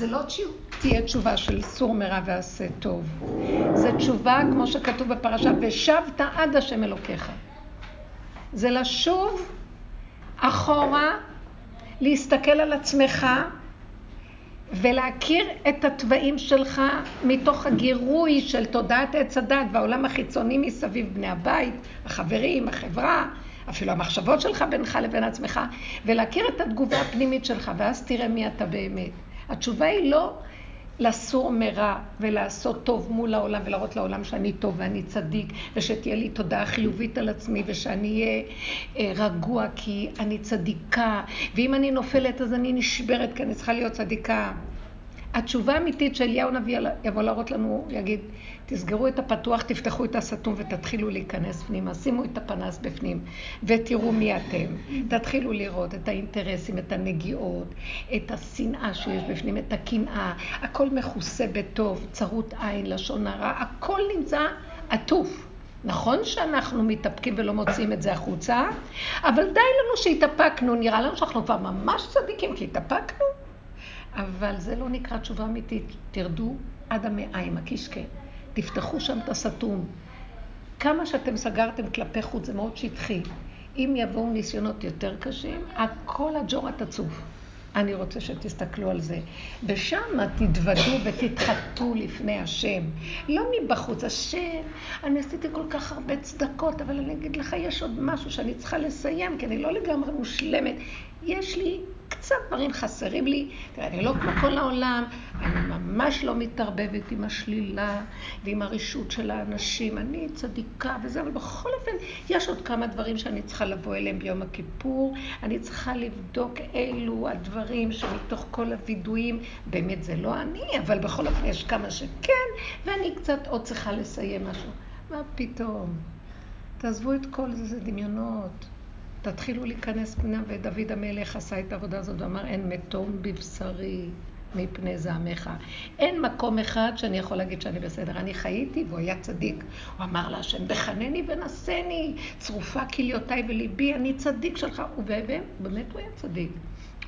זה לא תהיה תשובה של סור מרע ועשה טוב. זה תשובה, כמו שכתוב בפרשה, ושבת עד השם אלוקיך. זה לשוב אחורה, להסתכל על עצמך ולהכיר את התוואים שלך מתוך הגירוי של תודעת עץ הדת והעולם החיצוני מסביב, בני הבית, החברים, החברה, אפילו המחשבות שלך בינך לבין עצמך, ולהכיר את התגובה הפנימית שלך, ואז תראה מי אתה באמת. התשובה היא לא לסור מרע ולעשות טוב מול העולם ולהראות לעולם שאני טוב ואני צדיק ושתהיה לי תודעה חיובית על עצמי ושאני אהיה אה, רגוע כי אני צדיקה ואם אני נופלת אז אני נשברת כי אני צריכה להיות צדיקה. התשובה האמיתית שאליהו נביא יבוא להראות לנו, יגיד, תסגרו את הפתוח, תפתחו את הסתום ותתחילו להיכנס פנימה. שימו את הפנס בפנים ותראו מי אתם. תתחילו לראות את האינטרסים, את הנגיעות, את השנאה שיש בפנים, את הקנאה. הכל מכוסה בטוב, צרות עין, לשון הרע, הכל נמצא עטוף. נכון שאנחנו מתאפקים ולא מוציאים את זה החוצה, אבל די לנו שהתאפקנו, נראה לנו שאנחנו כבר ממש צדיקים כי התאפקנו. אבל זה לא נקרא תשובה אמיתית. תרדו עד המעיים, הקישקע. תפתחו שם את הסתום. כמה שאתם סגרתם כלפי חוץ, זה מאוד שטחי. אם יבואו ניסיונות יותר קשים, הכל הג'ורה תצוף. אני רוצה שתסתכלו על זה. ושם תתוודו ותתחטאו לפני השם. לא מבחוץ, השם, אני עשיתי כל כך הרבה צדקות, אבל אני אגיד לך, יש עוד משהו שאני צריכה לסיים, כי אני לא לגמרי מושלמת. יש לי קצת דברים חסרים לי. תראה, אני לא כמו כל העולם, אני ממש לא מתערבבת עם השלילה ועם הרשות של האנשים. אני צדיקה וזה, אבל בכל אופן, יש עוד כמה דברים שאני צריכה לבוא אליהם ביום הכיפור. אני צריכה לבדוק אילו הדברים שמתוך כל הווידויים, באמת זה לא אני, אבל בכל אופן יש כמה שכן, ואני קצת עוד צריכה לסיים משהו. מה פתאום? תעזבו את כל זה, זה דמיונות. תתחילו להיכנס פנימה, ודוד המלך עשה את העבודה הזאת ואמר, אין מתום בבשרי מפני זעמך. אין מקום אחד שאני יכול להגיד שאני בסדר. אני חייתי והוא היה צדיק. הוא אמר להשם, בחנני ונשני, צרופה כליותיי וליבי, אני צדיק שלך. ובאמת, באמת הוא היה צדיק.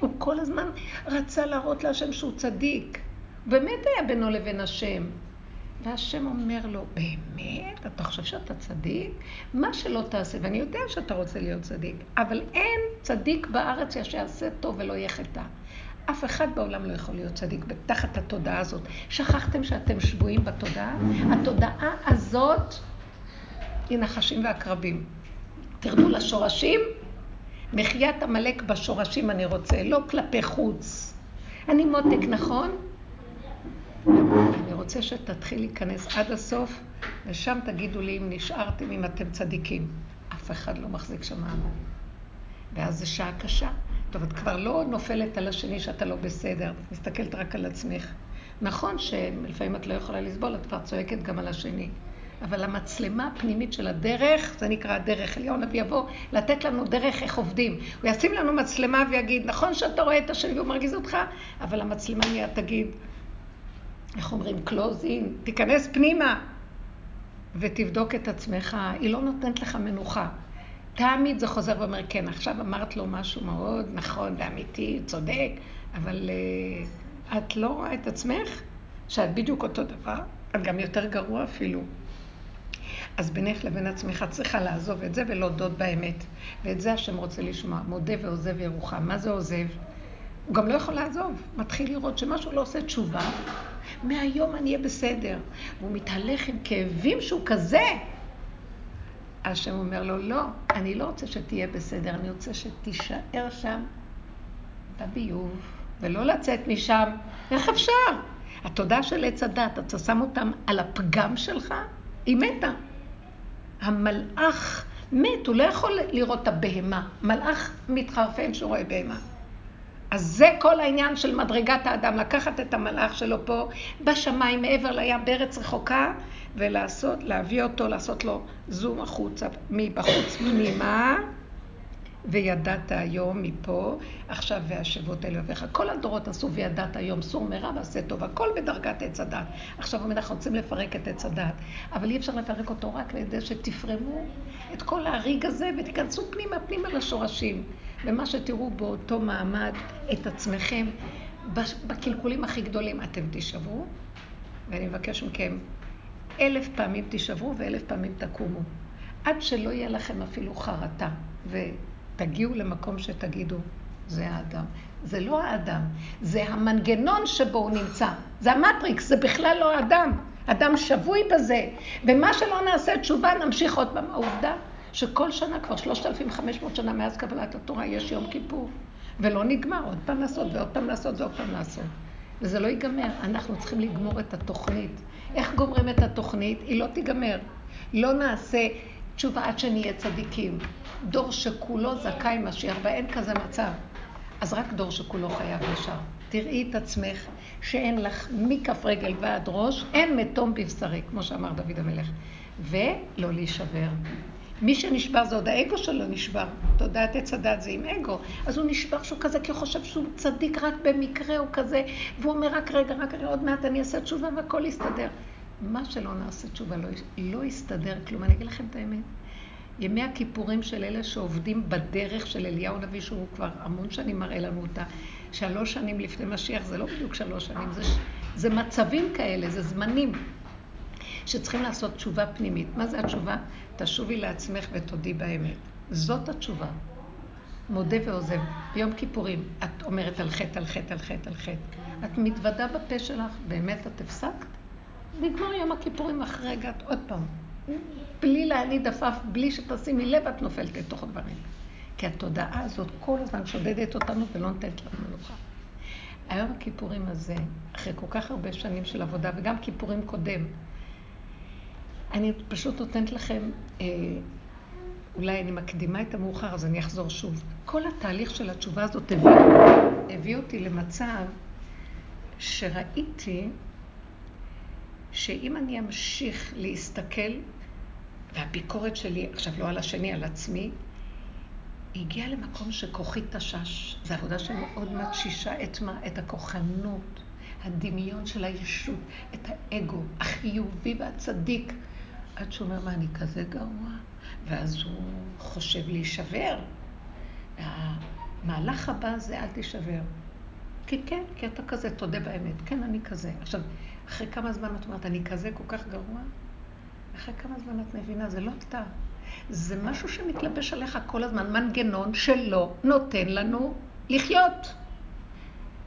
הוא כל הזמן רצה להראות להשם שהוא צדיק. באמת היה בינו לבין השם. והשם אומר לו, באמת? אתה חושב שאתה צדיק? מה שלא תעשה, ואני יודע שאתה רוצה להיות צדיק, אבל אין צדיק בארץ שיעשה טוב ולא יהיה חטא. אף אחד בעולם לא יכול להיות צדיק תחת התודעה הזאת. שכחתם שאתם שבויים בתודעה? התודעה הזאת היא נחשים ועקרבים. תרדו לשורשים, מחיית עמלק בשורשים אני רוצה, לא כלפי חוץ. אני מותק, נכון? אני רוצה שתתחיל להיכנס עד הסוף, ושם תגידו לי אם נשארתם, אם אתם צדיקים. אף אחד לא מחזיק שם מעמד. ואז זו שעה קשה. טוב, את כבר לא נופלת על השני שאתה לא בסדר, את מסתכלת רק על עצמך. נכון שלפעמים את לא יכולה לסבול, את כבר צועקת גם על השני. אבל המצלמה הפנימית של הדרך, זה נקרא הדרך, אליהו הנביא יבוא לתת לנו דרך איך עובדים. הוא ישים לנו מצלמה ויגיד, נכון שאתה רואה את השני והוא מרגיז אותך, אבל המצלמה מיד תגיד, איך אומרים? קלוזין, תיכנס פנימה ותבדוק את עצמך, היא לא נותנת לך מנוחה. תמיד זה חוזר ואומר, כן, עכשיו אמרת לו משהו מאוד נכון ואמיתי, צודק, אבל uh, את לא רואה את עצמך? שאת בדיוק אותו דבר? את גם יותר גרוע אפילו. אז בינך לבין עצמך צריכה לעזוב את זה ולהודות באמת. ואת זה השם רוצה לשמוע. מודה ועוזב ירוחם. מה זה עוזב? הוא גם לא יכול לעזוב. מתחיל לראות שמשהו לא עושה תשובה, מהיום אני אהיה בסדר. והוא מתהלך עם כאבים שהוא כזה. השם אומר לו, לא, אני לא רוצה שתהיה בסדר, אני רוצה שתישאר שם בביוב, ולא לצאת משם. איך אפשר? התודעה של עץ הדת, אתה שם אותם על הפגם שלך, היא מתה. המלאך מת, הוא לא יכול לראות את הבהמה. מלאך מתחרפן שהוא רואה בהמה. אז זה כל העניין של מדרגת האדם, לקחת את המלאך שלו פה בשמיים, מעבר לים, בארץ רחוקה, ולעשות, להביא אותו, לעשות לו זום החוצה, מבחוץ פנימה, וידעת היום מפה, עכשיו והשבות אל אביך. כל הדורות עשו וידעת היום סור מרע ועשה טוב, הכל בדרגת עץ הדת. עכשיו אנחנו רוצים לפרק את עץ הדת, אבל אי אפשר לפרק אותו רק לידי שתפרמו את כל ההריג הזה ותיכנסו פנימה פנימה לשורשים. ומה שתראו באותו מעמד את עצמכם בקלקולים הכי גדולים אתם תישברו, ואני מבקש מכם, אלף פעמים תישברו ואלף פעמים תקומו. עד שלא יהיה לכם אפילו חרטה, ותגיעו למקום שתגידו, זה האדם. זה לא האדם, זה המנגנון שבו הוא נמצא. זה המטריקס, זה בכלל לא האדם. אדם שבוי בזה. ומה שלא נעשה תשובה, נמשיך עוד פעם. העובדה שכל שנה, כבר 3,500 שנה מאז קבלת התורה, יש יום כיפור. ולא נגמר, עוד פעם לעשות ועוד פעם לעשות ועוד פעם לעשות. וזה לא ייגמר, אנחנו צריכים לגמור את התוכנית. איך גומרים את התוכנית? היא לא תיגמר. לא נעשה תשובה עד שנהיה צדיקים. דור שכולו זכאי משיח, ואין כזה מצב. אז רק דור שכולו חייב ישר. תראי את עצמך שאין לך מכף רגל ועד ראש, אין מתום בבשרי, כמו שאמר דוד המלך. ולא להישבר. מי שנשבר זה עוד האגו שלו נשבר. תודעת עץ הדת זה עם אגו. אז הוא נשבר שהוא כזה, כי הוא חושב שהוא צדיק רק במקרה, הוא כזה, והוא אומר רק רגע, רק רגע, עוד מעט אני אעשה תשובה והכל יסתדר. מה שלא נעשה תשובה לא, לא יסתדר כלום. אני אגיד לכם את האמת. ימי הכיפורים של אלה שעובדים בדרך של אליהו הנביא, שהוא כבר המון שנים מראה לנו אותה. שלוש שנים לפני משיח, זה לא בדיוק שלוש שנים, זה, זה מצבים כאלה, זה זמנים שצריכים לעשות תשובה פנימית. מה זה התשובה? תשובי לעצמך ותודי באמת. זאת התשובה. מודה ועוזב. ביום כיפורים את אומרת על חטא, על חטא, על חטא, על חטא. את מתוודה בפה שלך, באמת את הפסקת? נגמר יום הכיפורים אחרי רגע, עוד פעם. בלי להניד עפעף, בלי שתשימי לב, את נופלת לתוך הדברים. כי התודעה הזאת כל הזמן שודדת אותנו ולא נותנת לנו מנוחה. היום הכיפורים הזה, אחרי כל כך הרבה שנים של עבודה, וגם כיפורים קודם, אני פשוט נותנת לכם, אה, אולי אני מקדימה את המאוחר, אז אני אחזור שוב. כל התהליך של התשובה הזאת הביא, הביא אותי למצב שראיתי שאם אני אמשיך להסתכל, והביקורת שלי, עכשיו לא על השני, על עצמי, הגיעה למקום שכוחי תשש. זו עבודה שמאוד מתשישה את מה? את הכוחנות, הדמיון של הישות, את האגו, החיובי והצדיק. עד שהוא אומר, מה, אני כזה גרוע? ואז הוא חושב להישבר. המהלך הבא זה אל תישבר. כי כן, כי אתה כזה, תודה באמת. כן, אני כזה. עכשיו, אחרי כמה זמן את אומרת, אני כזה כל כך גרוע? אחרי כמה זמן את מבינה, זה לא אתה. זה משהו שמתלבש עליך כל הזמן, מנגנון שלא נותן לנו לחיות.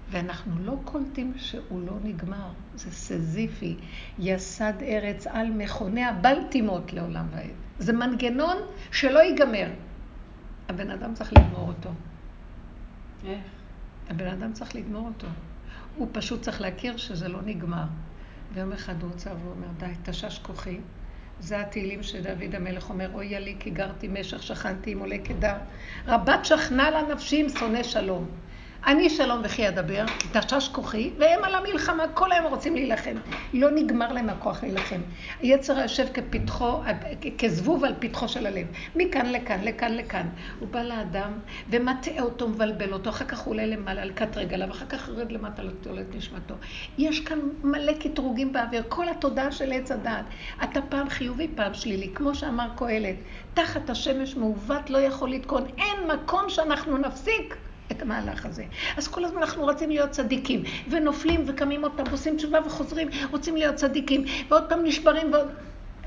ואנחנו לא קולטים שהוא לא נגמר, זה סזיפי. יסד ארץ על מכוניה בל תימות לעולם ועד. זה מנגנון שלא ייגמר. הבן אדם צריך לגמור אותו. איך? הבן אדם צריך לגמור אותו. הוא פשוט צריך להכיר שזה לא נגמר. ויום אחד הוא רוצה והוא אומר, די, תשש כוחי. זה התהילים שדוד המלך אומר, אוי לי כי גרתי משך, שכנתי עם עולה כדר. רבת שכנה לה נפשי עם שונא שלום. אני שלום וכי אדבר, תשש כוחי, והם על המלחמה, כל היום רוצים להילחם. לא נגמר להם הכוח להילחם. היצר יושב כפתחו, כזבוב על פתחו של הלב. מכאן לכאן, לכאן לכאן. הוא בא לאדם ומטעה אותו, מבלבל אותו, אחר כך הוא עולה למעלה על קט רגליו, אחר כך יורד למטה לתולת נשמתו. יש כאן מלא קטרוגים באוויר, כל התודעה של עץ הדעת. אתה פעם חיובי, פעם שלילי, כמו שאמר קהלת, תחת השמש מעוות לא יכול לתקון. אין מקום שאנחנו נפסיק. את המהלך הזה. אז כל הזמן אנחנו רוצים להיות צדיקים, ונופלים וקמים עוד פעם, עושים תשובה וחוזרים, רוצים להיות צדיקים, ועוד פעם נשברים ועוד...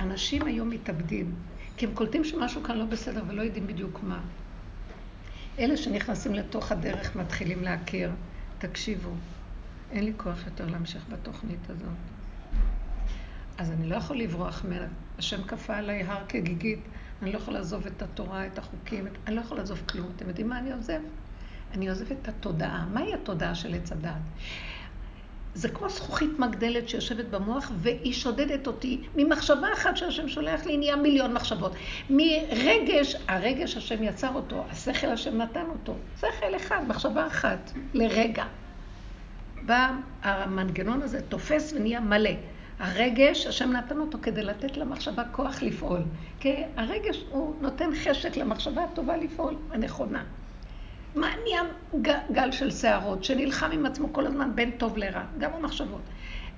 אנשים היום מתאבדים, כי הם קולטים שמשהו כאן לא בסדר ולא יודעים בדיוק מה. אלה שנכנסים לתוך הדרך מתחילים להכיר, תקשיבו, אין לי כוח יותר להמשיך בתוכנית הזאת. אז אני לא יכול לברוח ממנה. השם כפה עליי הר כגיגית, אני לא יכול לעזוב את התורה, את החוקים, אני לא יכול לעזוב כלום. אתם יודעים מה אני עוזב? אני עוזבת את התודעה. מהי התודעה של עץ הדעת? זה כמו זכוכית מגדלת שיושבת במוח והיא שודדת אותי ממחשבה אחת שהשם שולח לי, נהיה מיליון מחשבות. מרגש, הרגש השם יצר אותו, השכל השם נתן אותו. שכל אחד, מחשבה אחת, לרגע. בא המנגנון הזה, תופס ונהיה מלא. הרגש, השם נתן אותו כדי לתת למחשבה כוח לפעול. כי הרגש הוא נותן חשק למחשבה הטובה לפעול, הנכונה. מה נהיה גל של שערות, שנלחם עם עצמו כל הזמן בין טוב לרע, גם המחשבות.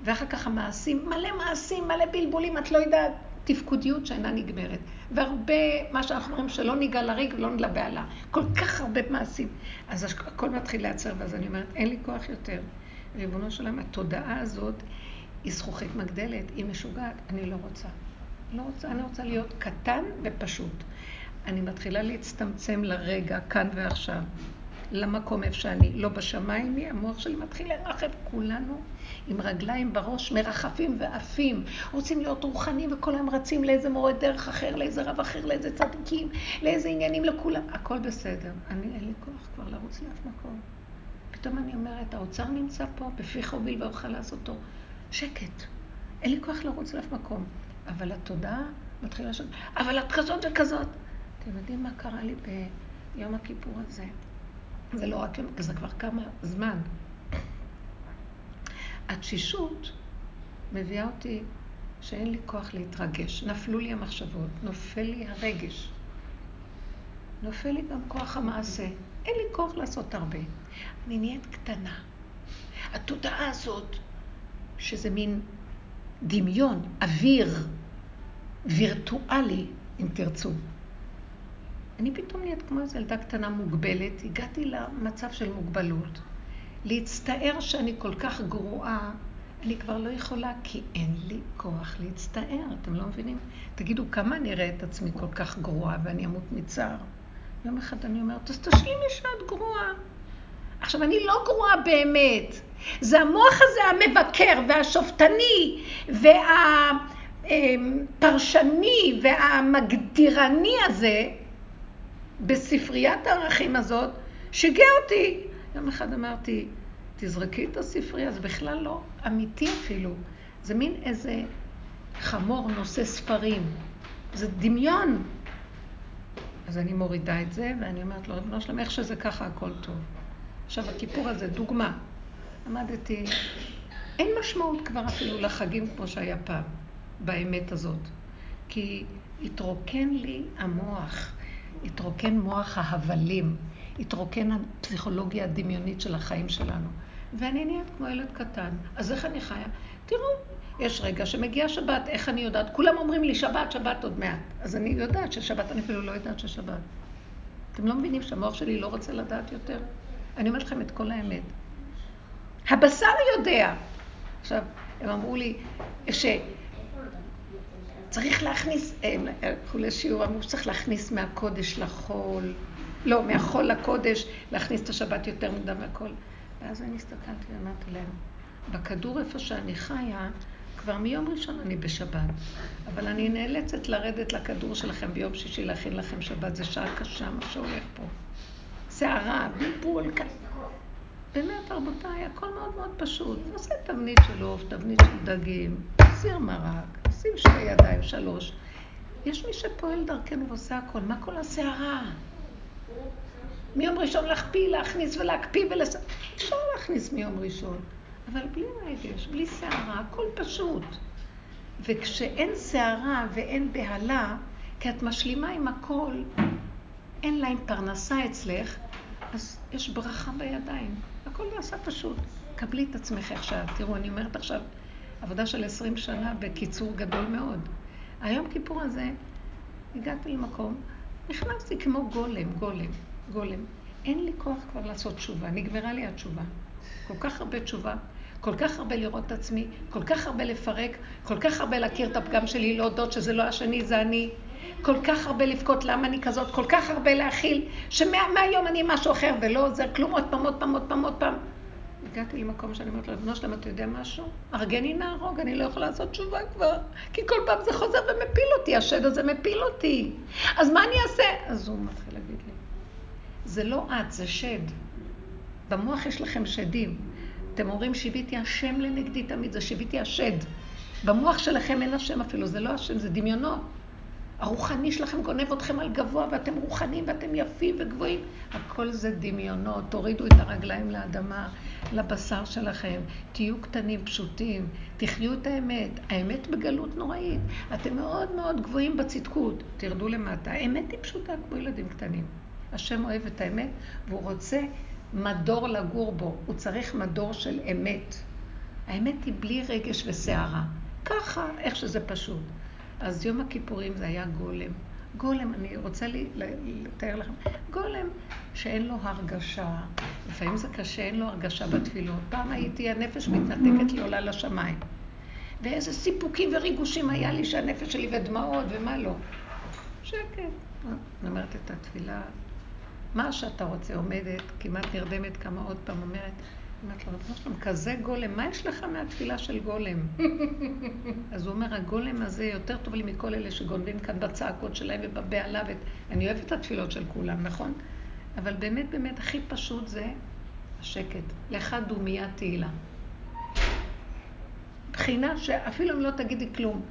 ואחר כך המעשים, מלא מעשים, מלא בלבולים, את לא יודעת, תפקודיות שאינה נגמרת. והרבה, מה שאנחנו אומרים, שלא ניגע לריג ולא נלבע לה. כל כך הרבה מעשים. אז הכל מתחיל להיעצר, ואז אני אומרת, אין לי כוח יותר. ריבונו של עולם, התודעה הזאת היא זכוכית מגדלת, היא משוגעת, אני לא רוצה. לא רוצה, אני רוצה להיות קטן ופשוט. אני מתחילה להצטמצם לרגע, כאן ועכשיו. למקום איפה שאני, לא בשמיים היא, המוח שלי מתחיל לרחב. כולנו עם רגליים בראש, מרחפים ועפים. רוצים להיות רוחנים וכל היום רצים לאיזה מורה דרך אחר, לאיזה רב אחר, לאיזה צדיקים, לאיזה עניינים לכולם. הכל בסדר. אני, אין לי כוח כבר לרוץ לאף מקום. פתאום אני אומרת, האוצר נמצא פה, בפיך הוביל ואוכל לעשותו. שקט. אין לי כוח לרוץ לאף מקום. אבל התודעה מתחילה לשאול, אבל את כזאת וכזאת. אתם יודעים מה קרה לי ביום הכיפור הזה? זה לא רק, זה כבר כמה זמן. התשישות מביאה אותי שאין לי כוח להתרגש. נפלו לי המחשבות, נופל לי הרגש. נופל לי גם כוח המעשה. אין לי כוח לעשות הרבה. אני נהיית קטנה. התודעה הזאת, שזה מין דמיון, אוויר, וירטואלי, אם תרצו. אני פתאום נהיית כמו איזו ילדה קטנה מוגבלת, הגעתי למצב של מוגבלות. להצטער שאני כל כך גרועה, אני כבר לא יכולה, כי אין לי כוח להצטער, אתם לא מבינים? תגידו, כמה אני אראה את עצמי כל כך גרועה ואני אמות מצער? יום אחד אני אומרת, אז תשלימי שאת גרועה. עכשיו, אני לא גרועה באמת. זה המוח הזה המבקר והשופטני והפרשני והמגדירני הזה, בספריית הערכים הזאת, שיגע אותי. יום אחד אמרתי, תזרקי את הספרייה, זה בכלל לא אמיתי אפילו. זה מין איזה חמור נושא ספרים. זה דמיון. אז אני מורידה את זה, ואני אומרת לו, רבנו שלם, איך שזה ככה, הכל טוב. עכשיו, הכיפור הזה, דוגמה. עמדתי, אין משמעות כבר אפילו לחגים כמו שהיה פעם, באמת הזאת. כי התרוקן לי המוח, התרוקן מוח ההבלים, התרוקן הפסיכולוגיה הדמיונית של החיים שלנו. ואני נהיית כמו ילד קטן. אז איך אני חיה? תראו, יש רגע שמגיעה שבת, איך אני יודעת? כולם אומרים לי שבת, שבת עוד מעט. אז אני יודעת ששבת, אני אפילו לא יודעת ששבת. אתם לא מבינים שהמוח שלי לא רוצה לדעת יותר? אני אומרת לכם את כל האמת. הבשר יודע. עכשיו, הם אמרו לי שצריך להכניס, הלכו לשיעור, אמרו שצריך להכניס מהקודש לחול, לא, מהחול לקודש, להכניס את השבת יותר מוקדם מהכל. ואז אני הסתכלתי ואמרתי להם, בכדור איפה שאני חיה, כבר מיום ראשון אני בשבת, אבל אני נאלצת לרדת לכדור שלכם ביום שישי להכין לכם שבת, זה שעה קשה מה שהולך פה. שערה, בלבול, באמת, רבותיי, הכל מאוד מאוד פשוט. נעשה תבנית של עוף, תבנית של דגים, סיר מרק, שים שתי ידיים, שלוש. יש מי שפועל דרכנו ועושה הכל. מה כל הסערה? מיום ראשון להכפיל, להכניס ולהקפיא ולס... אפשר להכניס מיום ראשון, אבל בלי רגש, בלי שערה, הכל פשוט. וכשאין שערה ואין בהלה, כי את משלימה עם הכל, אין להם פרנסה אצלך, אז יש ברכה בידיים. הכל נעשה פשוט. קבלי את עצמך עכשיו. תראו, אני אומרת עכשיו, עבודה של עשרים שנה בקיצור גדול מאוד. היום כיפור הזה, הגעתי למקום, נכנסתי כמו גולם, גולם, גולם. אין לי כוח כבר לעשות תשובה, נגמרה לי התשובה. כל כך הרבה תשובה, כל כך הרבה לראות את עצמי, כל כך הרבה לפרק, כל כך הרבה להכיר את הפגם שלי, להודות שזה לא השני, זה אני. כל כך הרבה לבכות למה אני כזאת, כל כך הרבה להכיל, שמהיום אני משהו אחר ולא עוזר כלום, עוד פעם, עוד פעם, עוד פעם, עוד פעם. הגעתי למקום שאני אומרת לבנו שלהם, אתה יודע משהו? ארגני נהרוג, אני לא יכולה לעשות תשובה כבר, כי כל פעם זה חוזר ומפיל אותי, השד הזה מפיל אותי. אז מה אני אעשה? אז הוא מתחיל להגיד לי, זה לא את, זה שד. במוח יש לכם שדים. אתם אומרים, שיביתי השם לנגדי תמיד, זה שיביתי השד. במוח שלכם אין השם אפילו, זה לא השם, זה דמיונות. הרוחני שלכם גונב אתכם על גבוה, ואתם רוחנים ואתם יפים וגבוהים. הכל זה דמיונות. תורידו את הרגליים לאדמה, לבשר שלכם. תהיו קטנים, פשוטים. תחיו את האמת. האמת בגלות נוראית. אתם מאוד מאוד גבוהים בצדקות. תרדו למטה. האמת היא פשוטה כמו ילדים קטנים. השם אוהב את האמת, והוא רוצה מדור לגור בו. הוא צריך מדור של אמת. האמת היא בלי רגש וסערה. ככה, איך שזה פשוט. אז יום הכיפורים זה היה גולם. גולם, אני רוצה לי, לתאר לכם, גולם שאין לו הרגשה. לפעמים זה קשה, אין לו הרגשה בתפילות. פעם הייתי, הנפש מתנתקת לי עולה לשמיים. ואיזה סיפוקים וריגושים היה לי שהנפש שלי ודמעות ומה לא. שקט. אני אומרת את התפילה, מה שאתה רוצה, עומדת, כמעט נרדמת כמה עוד פעם, אומרת, אומרת לו, רבנו שלום, כזה גולם, מה יש לך מהתפילה של גולם? אז הוא אומר, הגולם הזה יותר טוב לי מכל אלה שגונבים כאן בצעקות שלהם ובבהלה. אני אוהבת את התפילות של כולם, נכון? אבל באמת, באמת, הכי פשוט זה השקט. לך דומיית תהילה. בחינה שאפילו אם לא תגידי כלום,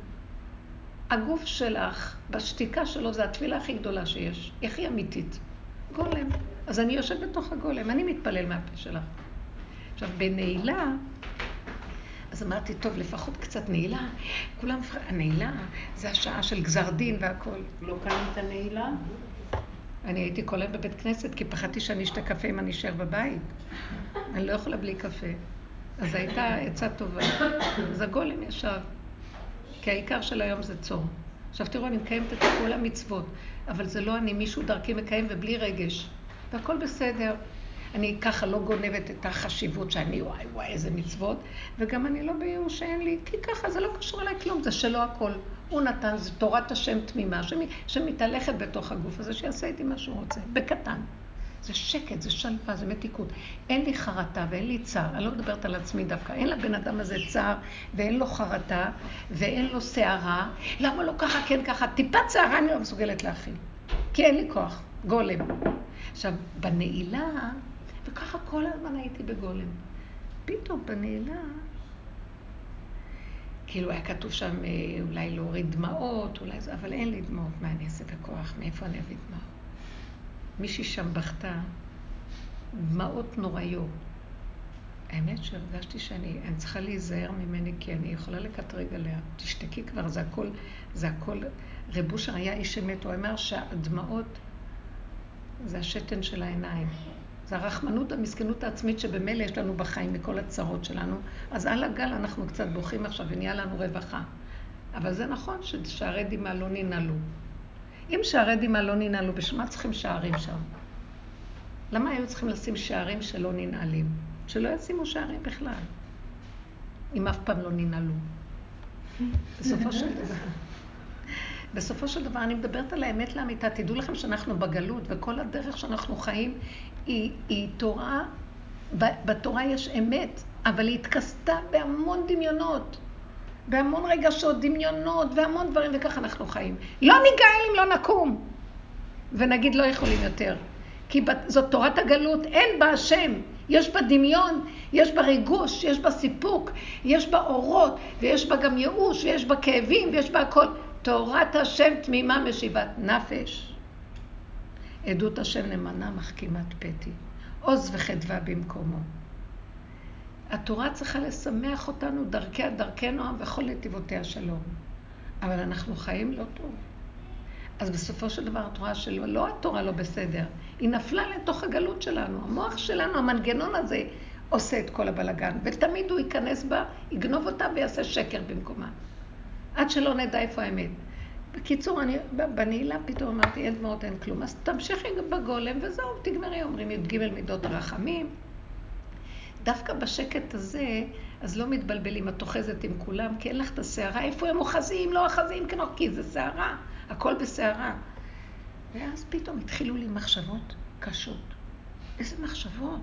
הגוף שלך, בשתיקה שלו, זה התפילה הכי גדולה שיש. הכי אמיתית. גולם. אז אני יושבת בתוך הגולם, אני מתפלל מהפה שלך. עכשיו, בנעילה, אז אמרתי, טוב, לפחות קצת נעילה. כולם, הנעילה זה השעה של גזר דין והכול. לא קנית נעילה? אני הייתי כל היום בבית כנסת, כי פחדתי שאני אשתה קפה אם אני אשאר בבית. אני לא יכולה בלי קפה. אז הייתה עצה טובה. אז הגולם ישב. כי העיקר של היום זה צום. עכשיו תראו, אני מקיימת את כל המצוות, אבל זה לא אני, מישהו דרכי מקיים ובלי רגש. והכל בסדר. אני ככה לא גונבת את החשיבות שאני וואי וואי איזה מצוות, וגם אני לא בייאוש שאין לי, כי ככה זה לא קשור אליי כלום, זה שלו הכל. הוא נתן, זה תורת השם תמימה, שמתהלכת בתוך הגוף הזה, שיעשה איתי מה שהוא רוצה, בקטן. זה שקט, זה שלווה, זה מתיקות. אין לי חרטה ואין לי צער, אני לא מדברת על עצמי דווקא, אין לבן אדם הזה צער ואין לו חרטה ואין לו שערה. למה לא ככה, כן ככה? טיפת שערה אני לא מסוגלת להכיל, כי אין לי כוח, גולם. עכשיו, בנעילה, וככה כל הזמן הייתי בגולם. פתאום בנעילה, כאילו היה כתוב שם אה, אולי להוריד דמעות, אולי זה, אבל אין לי דמעות, מה אני אעשה בכוח? מאיפה אני אביא דמעות? מישהי שם בכתה, דמעות נוראיות. האמת שהרגשתי שאני אני צריכה להיזהר ממני, כי אני יכולה לקטרג עליה. תשתקי כבר, זה הכל, זה הכל. רב אושר היה איש אמת, הוא אמר שהדמעות זה השתן של העיניים. זה הרחמנות, המסכנות העצמית שבמילא יש לנו בחיים מכל הצרות שלנו. אז על הגל אנחנו קצת בוכים עכשיו ונהיה לנו רווחה. אבל זה נכון ששערי דמעה לא ננעלו. אם שערי דמעה לא ננעלו, בשביל מה צריכים שערים שם? למה היו צריכים לשים שערים שלא ננעלים? שלא ישימו שערים בכלל, אם אף פעם לא ננעלו. בסופו של דבר. בסופו של דבר אני מדברת על האמת לאמיתה. תדעו לכם שאנחנו בגלות, וכל הדרך שאנחנו חיים היא, היא תורה, בתורה יש אמת, אבל היא התכסתה בהמון דמיונות. בהמון רגשות, דמיונות והמון דברים, וככה אנחנו חיים. לא ניגאל אם לא נקום, ונגיד לא יכולים יותר. כי זאת תורת הגלות, אין בה השם. יש בה דמיון, יש בה ריגוש, יש בה סיפוק, יש בה אורות, ויש בה גם ייאוש, ויש בה כאבים, ויש בה הכל. תורת השם תמימה משיבת נפש. עדות השם נאמנה מחכימת פתי. עוז וחדווה במקומו. התורה צריכה לשמח אותנו דרכיה דרכי נועם וכל נתיבותיה שלום. אבל אנחנו חיים לא טוב. אז בסופו של דבר התורה שלו, לא התורה לא בסדר, היא נפלה לתוך הגלות שלנו. המוח שלנו, המנגנון הזה, עושה את כל הבלגן, ותמיד הוא ייכנס בה, יגנוב אותה ויעשה שקר במקומה. עד שלא נדע איפה האמת. בקיצור, אני בנעילה פתאום אמרתי, אין דמעות, אין כלום. אז תמשיכי בגולם וזהו, תגמרי, אומרים י"ג מידות הרחמים. דווקא בשקט הזה, אז לא מתבלבלים, את אוחזת עם כולם, כי אין לך את הסערה. איפה הם אוחזים, לא אוחזים, כי זה סערה, הכל בסערה. ואז פתאום התחילו לי מחשבות קשות. איזה מחשבות?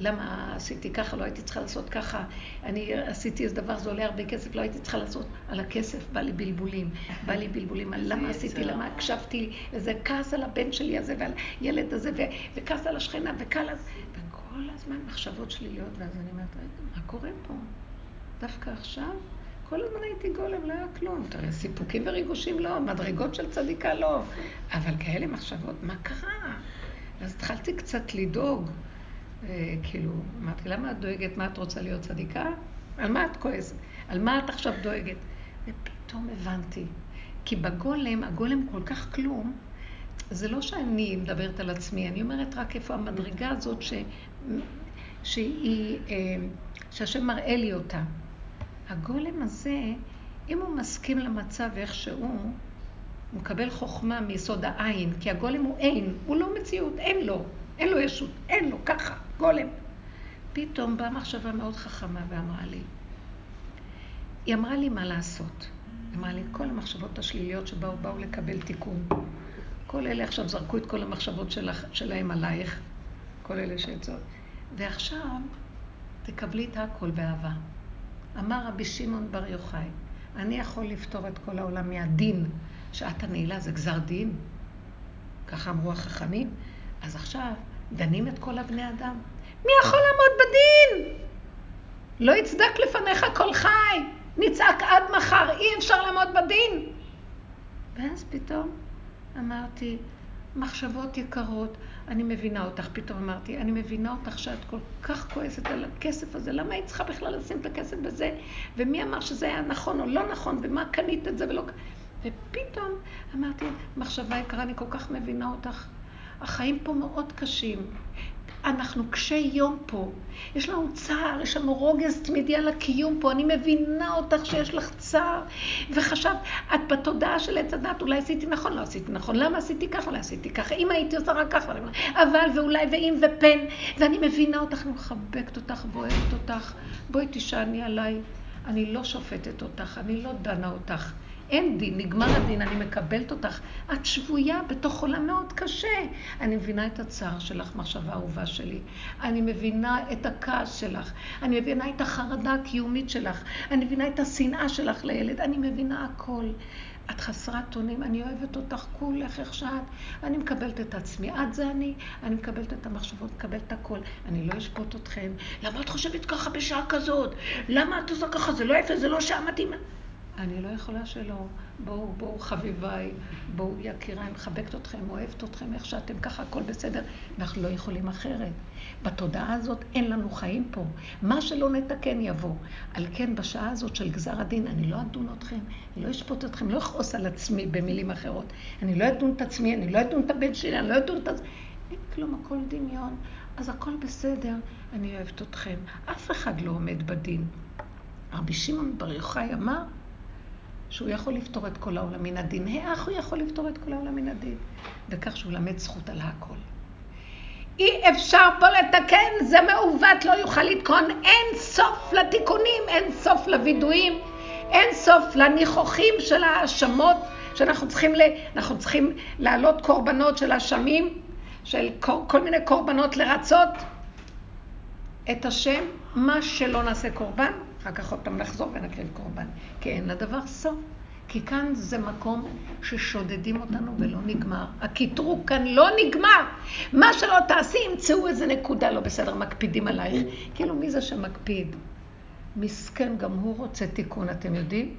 למה עשיתי ככה, לא הייתי צריכה לעשות ככה, אני עשיתי איזה דבר, זה עולה הרבה כסף, לא הייתי צריכה לעשות. על הכסף בא לי בלבולים, בא לי בלבולים על למה עשיתי, למה הקשבתי, איזה כעס על הבן שלי הזה ועל ילד הזה, וכעס על השכנה, וכעס... כל הזמן מחשבות שליליות, ואז אני אומרת, מה קורה פה? דווקא עכשיו? כל הזמן הייתי גולם, לא היה כלום. תראה, סיפוקים וריגושים לא, מדרגות של צדיקה לא. אבל כאלה מחשבות, מה קרה? אז התחלתי קצת לדאוג. אה, כאילו, אמרתי, למה את דואגת? מה את רוצה להיות צדיקה? על מה את כועסת? על מה את עכשיו דואגת? ופתאום הבנתי. כי בגולם, הגולם כל כך כלום, זה לא שאני מדברת על עצמי, אני אומרת רק איפה המדרגה הזאת ש... שהיא, אה, שהשם מראה לי אותה. הגולם הזה, אם הוא מסכים למצב איך שהוא, הוא מקבל חוכמה מיסוד העין, כי הגולם הוא אין, הוא לא מציאות, אין לו. אין לו ישות, אין לו, ככה, גולם. פתאום באה מחשבה מאוד חכמה ואמרה לי, היא אמרה לי מה לעשות. היא אמרה לי, כל המחשבות השליליות שבאו, באו לקבל תיקון. כל אלה עכשיו זרקו את כל המחשבות שלך, שלהם עלייך, כל אלה שיצאו. ועכשיו תקבלי את הכל באהבה. אמר רבי שמעון בר יוחאי, אני יכול לפתור את כל העולם מהדין. שעת הנעילה זה גזר דין. ככה אמרו החכמים. אז עכשיו דנים את כל הבני אדם. מי יכול לעמוד בדין? לא יצדק לפניך כל חי. נצעק עד מחר, אי אפשר לעמוד בדין. ואז פתאום אמרתי, מחשבות יקרות, אני מבינה אותך. פתאום אמרתי, אני מבינה אותך שאת כל כך כועסת על הכסף הזה, למה היית צריכה בכלל לשים את הכסף בזה? ומי אמר שזה היה נכון או לא נכון, ומה קנית את זה ולא... ופתאום אמרתי, מחשבה יקרה, אני כל כך מבינה אותך. החיים פה מאוד קשים. אנחנו קשי יום פה. יש לנו צער, יש לנו רוגז תמידי על הקיום פה. אני מבינה אותך שיש לך צער. וחשבת, את בתודעה של עץ הדת, אולי עשיתי נכון, לא עשיתי נכון. למה עשיתי ככה, לא עשיתי ככה. אם הייתי עושה רק ככה, אבל ואולי ואם ופן. ואני מבינה אותך, אני מחבקת אותך ואוהבת אותך. בואי תשעני עליי. אני לא שופטת אותך, אני לא דנה אותך. אין דין, נגמר הדין, אני מקבלת אותך. את שבויה בתוך עולם מאוד קשה. אני מבינה את הצער שלך, מחשבה אהובה שלי. אני מבינה את הכעס שלך. אני מבינה את החרדה הקיומית שלך. אני מבינה את השנאה שלך לילד. אני מבינה הכל. את חסרת אונים, אני אוהבת אותך כולך איך שאת. אני מקבלת את עצמי, את זה אני. אני מקבלת את המחשבות, מקבלת את הכל. אני לא אשפוט אתכם. למה את חושבת ככה בשעה כזאת? למה את עושה ככה? זה לא יפה, זה לא שעה מתאימה. אני לא יכולה שלא. בואו, בואו חביביי, בואו יקיריי, מחבקת אתכם, אוהבת אתכם, איך שאתם ככה, הכל בסדר. אנחנו לא יכולים אחרת. בתודעה הזאת אין לנו חיים פה. מה שלא נתקן יבוא. על כן, בשעה הזאת של גזר הדין, אני לא אדון אתכם, אני לא אשפוט אתכם, לא אכעוס על עצמי במילים אחרות. אני לא אדון את עצמי, אני לא אדון את הבן שלי, אני לא אדון את... אין כלום, הכל דמיון. אז הכל בסדר, אני אוהבת אתכם. אף אחד לא עומד בדין. רבי שמעון בר יוחאי אמר, שהוא יכול לפתור את כל העולם מן הדין. איך הוא יכול לפתור את כל העולם מן הדין? וכך שהוא למד זכות על הכל. אי אפשר פה לתקן, זה מעוות, לא יוכל לתקון. אין סוף לתיקונים, אין סוף לווידויים, אין סוף לניחוחים של האשמות שאנחנו צריכים, ל... אנחנו צריכים להעלות קורבנות של אשמים, של כל, כל מיני קורבנות לרצות את השם, מה שלא נעשה קורבן, אחר כך עוד פעם נחזור ונקריב קורבן, כי אין לדבר סוף. כי כאן זה מקום ששודדים אותנו ולא נגמר. הקטרוג כאן לא נגמר. מה שלא תעשי, ימצאו איזה נקודה לא בסדר, מקפידים עלייך. כאילו, מי זה שמקפיד? מסכן, גם הוא רוצה תיקון, אתם יודעים?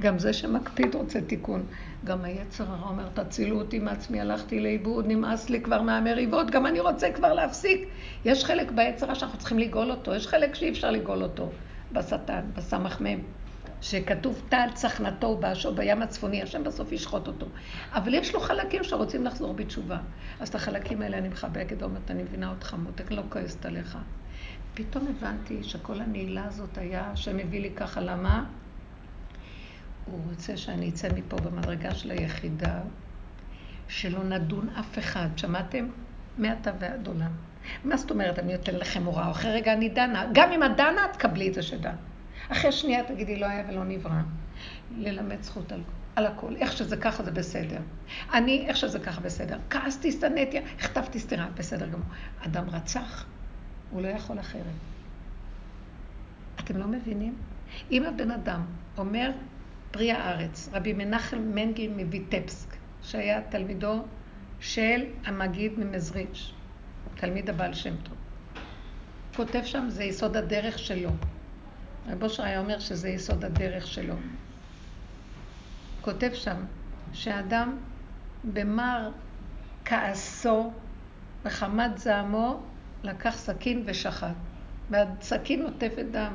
גם זה שמקפיד רוצה תיקון. גם היצר הרע אומר, תצילו אותי מעצמי, הלכתי לאיבוד, נמאס לי כבר מהמריבות, גם אני רוצה כבר להפסיק. יש חלק ביצר שאנחנו צריכים לגאול אותו, יש חלק שאי אפשר לגאול אותו. בשטן, בסמ"ם, שכתוב טל צחנתו ובאשו בים הצפוני, השם בסוף ישחוט אותו. אבל יש לו חלקים שרוצים לחזור בתשובה. אז את החלקים האלה אני מחבקת ואומרת, אני מבינה אותך מותק, לא כועסת עליך. פתאום הבנתי שכל הנעילה הזאת היה, השם הביא לי ככה, למה? הוא רוצה שאני אצא מפה במדרגה של היחידה, שלא נדון אף אחד. שמעתם? מעתה ועד עולם. מה זאת אומרת, אני אתן לכם הוראה, אחרי רגע אני דנה. גם אם את דנה, תקבלי את זה שדן. אחרי שנייה תגידי, לא היה ולא נברא. ללמד זכות על, על הכל. איך שזה ככה זה בסדר. אני, איך שזה ככה בסדר. כעסתי, שנאתי, הכתבתי סתירה, בסדר גמור. אדם רצח, הוא לא יכול אחרת. אתם לא מבינים? אם הבן אדם אומר פרי הארץ, רבי מנחם מנגי מביטפסק, שהיה תלמידו של המגיד ממזריץ', תלמיד הבעל שם טוב. כותב שם, זה יסוד הדרך שלו. רב אושר היה אומר שזה יסוד הדרך שלו. כותב שם שאדם במר כעסו וחמת זעמו לקח סכין ושחט. והסכין עוטפת דם.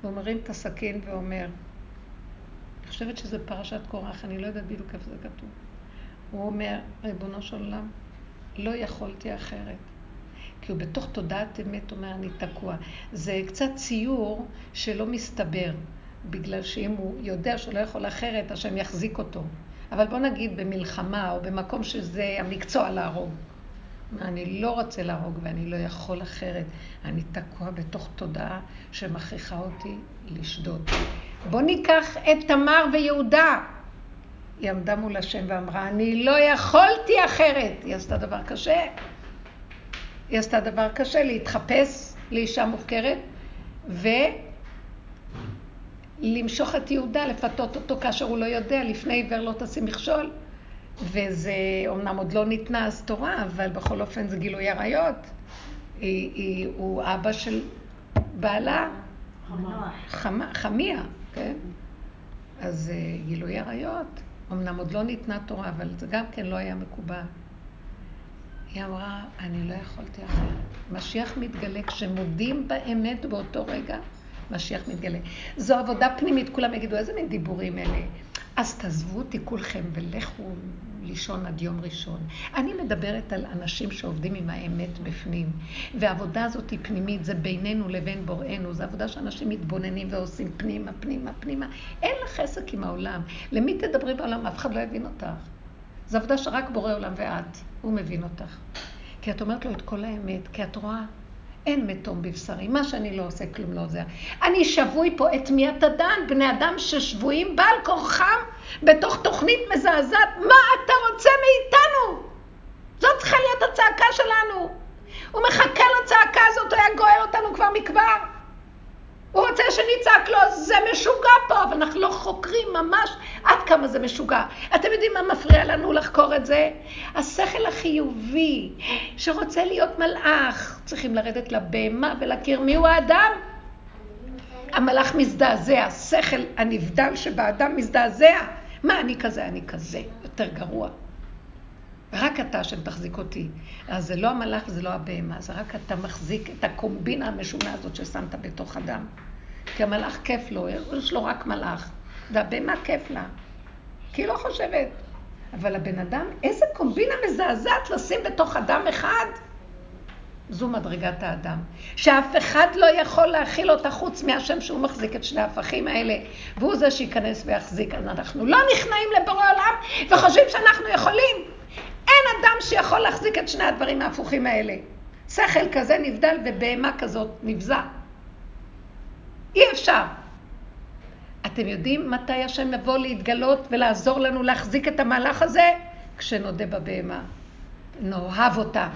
והוא מרים את הסכין ואומר, אני חושבת שזה פרשת קורח, אני לא יודעת בדיוק איפה זה כתוב. הוא אומר, ריבונו של עולם, לא יכולתי אחרת. כי הוא בתוך תודעת אמת אומר, אני תקוע. זה קצת ציור שלא מסתבר, בגלל שאם הוא יודע שהוא לא יכול אחרת, השם יחזיק אותו. אבל בוא נגיד במלחמה או במקום שזה המקצוע להרוג. אני לא רוצה להרוג ואני לא יכול אחרת. אני תקוע בתוך תודעה שמכריחה אותי לשדוד. בוא ניקח את תמר ויהודה. היא עמדה מול השם ואמרה, אני לא יכולתי אחרת. היא עשתה דבר קשה. היא עשתה דבר קשה, להתחפש לאישה מופקרת, ולמשוך את יהודה, לפתות אותו כאשר הוא לא יודע, לפני עיוור לא תשים מכשול. וזה, אמנם עוד לא ניתנה אז תורה, אבל בכל אופן זה גילוי עריות. הוא אבא של בעלה. חמיה, כן? אז uh, גילוי עריות. אמנם עוד לא ניתנה תורה, אבל זה גם כן לא היה מקובל. היא אמרה, אני לא יכולתי אחרת. משיח מתגלה כשמודים באמת באותו רגע, משיח מתגלה. זו עבודה פנימית, כולם יגידו, איזה מין דיבורים אלה? אז תעזבו אותי כולכם ולכו לישון עד יום ראשון. אני מדברת על אנשים שעובדים עם האמת בפנים, והעבודה הזאת היא פנימית, זה בינינו לבין בוראנו, זו עבודה שאנשים מתבוננים ועושים פנימה, פנימה, פנימה. אין לך עסק עם העולם. למי תדברי בעולם? אף אחד לא יבין אותך. זו עבודה שרק בורא עולם ואת, הוא מבין אותך. כי את אומרת לו את כל האמת, כי את רואה אין מתום בבשרי, מה שאני לא עושה כלום לא עוזר. אני שבוי פה את מי אתה דן, בני אדם ששבויים בעל כורחם בתוך תוכנית מזעזעת, מה אתה רוצה מאיתנו? זאת צריכה להיות הצעקה שלנו. הוא מחכה לצעקה הזאת, הוא היה גואל אותנו כבר מכבר. הוא רוצה שנצעק לו, זה משוגע פה, אבל אנחנו לא חוקרים ממש עד כמה זה משוגע. אתם יודעים מה מפריע לנו לחקור את זה? השכל החיובי, שרוצה להיות מלאך, צריכים לרדת לבהמה ולהכיר מיהו האדם. המלאך מזדעזע, השכל הנבדל שבאדם מזדעזע. מה, אני כזה, אני כזה, יותר גרוע. רק אתה השם אותי. אז זה לא המלאך וזה לא הבהמה, זה רק אתה מחזיק את הקומבינה המשונה הזאת ששמת בתוך אדם. כי המלאך כיף לו, יש לו רק מלאך. והבהמה כיף לה. כי היא לא חושבת. אבל הבן אדם, איזה קומבינה מזעזעת לשים בתוך אדם אחד. זו מדרגת האדם. שאף אחד לא יכול להכיל אותה חוץ מהשם שהוא מחזיק את שני ההפכים האלה, והוא זה שייכנס ויחזיק. אז אנחנו לא נכנעים לבורא עולם וחושבים שאנחנו יכולים. אין אדם שיכול להחזיק את שני הדברים ההפוכים האלה. שכל כזה נבדל ובהמה כזאת נבזה. אי אפשר. אתם יודעים מתי השם יבוא להתגלות ולעזור לנו להחזיק את המהלך הזה? כשנודה בבהמה. נאהב אותה.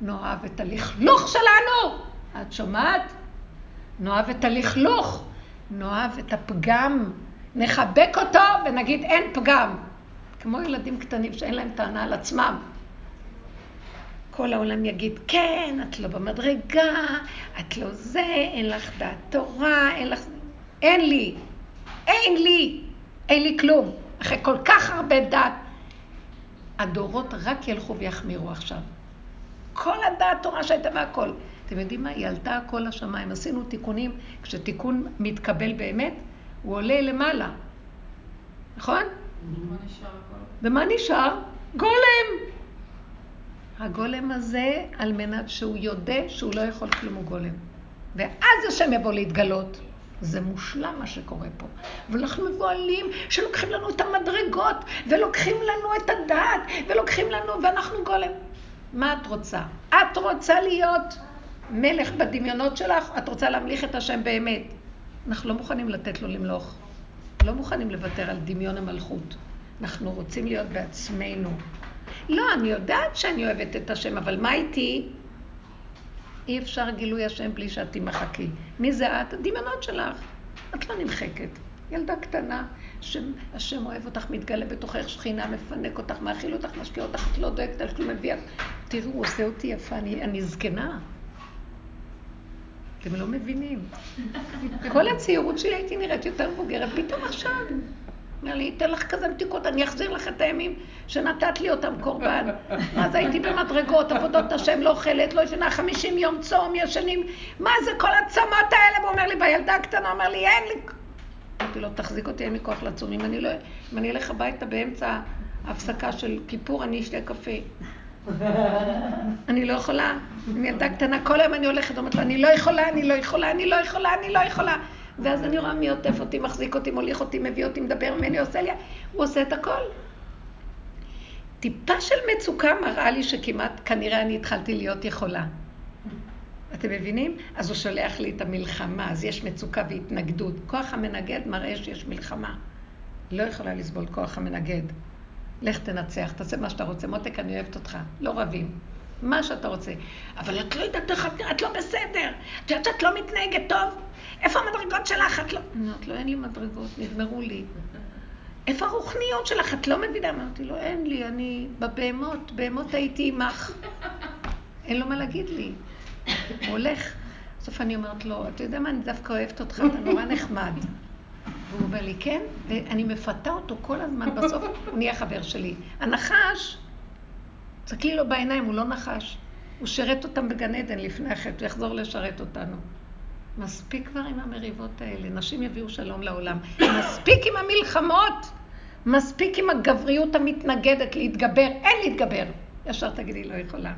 נאהב את הלכלוך שלנו. את שומעת? נאהב את הלכלוך. נאהב את הפגם. נחבק אותו ונגיד אין פגם. כמו ילדים קטנים שאין להם טענה על עצמם. כל העולם יגיד, כן, את לא במדרגה, את לא זה, אין לך דעת תורה, אין לך... אין לי, אין לי, אין לי כלום. אחרי כל כך הרבה דת, הדורות רק ילכו ויחמירו עכשיו. כל הדעת תורה שהייתה והכל. אתם יודעים מה? היא עלתה הכל לשמיים. עשינו תיקונים, כשתיקון מתקבל באמת, הוא עולה למעלה. נכון? ומה נשאר? גולם. הגולם הזה, על מנת שהוא יודה שהוא לא יכול כלום, הוא גולם. ואז השם יבוא להתגלות. זה מושלם מה שקורה פה. ואנחנו מבוהלים שלוקחים לנו את המדרגות, ולוקחים לנו את הדעת, ולוקחים לנו, ואנחנו גולם. מה את רוצה? את רוצה להיות מלך בדמיונות שלך? את רוצה להמליך את השם באמת? אנחנו לא מוכנים לתת לו למלוך. לא מוכנים לוותר על דמיון המלכות. אנחנו רוצים להיות בעצמנו. לא, אני יודעת שאני אוהבת את השם, אבל מה איתי? אי אפשר גילוי השם בלי שאת תמחקי. מי זה את? הדמיונות שלך. את לא נמחקת. ילדה קטנה, השם, השם אוהב אותך, מתגלה בתוכך שכינה, מפנק אותך, מאכיל אותך, משקיע אותך, את לא דואגת על כלום, מביא... תראו, עושה אותי יפה, אני, אני זקנה. אתם לא מבינים. כל הצעירות שלי הייתי נראית יותר מבוגרת, פתאום עכשיו. אומר לי, אתן לך כזה מתיקות, אני אחזיר לך את הימים שנתת לי אותם קורבן. אז הייתי במדרגות, עבודות השם, לא אוכלת, לא ישנה, חמישים יום צום, ישנים. מה זה כל הצמות האלה? והוא אומר לי, והילדה הקטנה אומר לי, אין לי... אמרתי לו, תחזיק אותי, אין לי כוח לצום. אם אני, לא, אם אני אלך הביתה באמצע ההפסקה של כיפור, אני אשתה קפה. אני לא יכולה. אני ילדה קטנה, כל היום אני הולכת, אומרת לו, אני לא יכולה, אני לא יכולה, אני לא יכולה, אני לא יכולה. ואז אני רואה מי עוטף אותי, מחזיק אותי, מוליך אותי, מביא אותי, מדבר ממני, עושה לי, הוא עושה את הכל. טיפה של מצוקה מראה לי שכמעט, כנראה אני התחלתי להיות יכולה. אתם מבינים? אז הוא שולח לי את המלחמה, אז יש מצוקה והתנגדות. כוח המנגד מראה שיש מלחמה. לא יכולה לסבול כוח המנגד. לך תנצח, תעשה מה שאתה רוצה. מותק, אני אוהבת אותך. לא רבים. מה שאתה רוצה. אבל את לא יודעת איך את לא בסדר. את יודעת שאת לא מתנהגת טוב? איפה המדרגות שלך? את לא... אמרת לו, אין לי מדרגות, נגמרו לי. איפה הרוחניות שלך? את לא מבינה. אמרתי לו, אין לי, אני בבהמות, בהמות הייתי עמך. אין לו מה להגיד לי. הוא הולך. בסוף אני אומרת לו, אתה יודע מה, אני דווקא אוהבת אותך, אתה נורא נחמד. והוא אומר לי, כן, ואני מפתה אותו כל הזמן, בסוף הוא נהיה חבר שלי. הנחש, תסתכלי לו בעיניים, הוא לא נחש. הוא שירת אותם בגן עדן לפני החטא, הוא יחזור לשרת אותנו. מספיק כבר עם המריבות האלה, נשים יביאו שלום לעולם. מספיק עם המלחמות, מספיק עם הגבריות המתנגדת להתגבר, אין להתגבר. ישר תגידי, לא יכולה.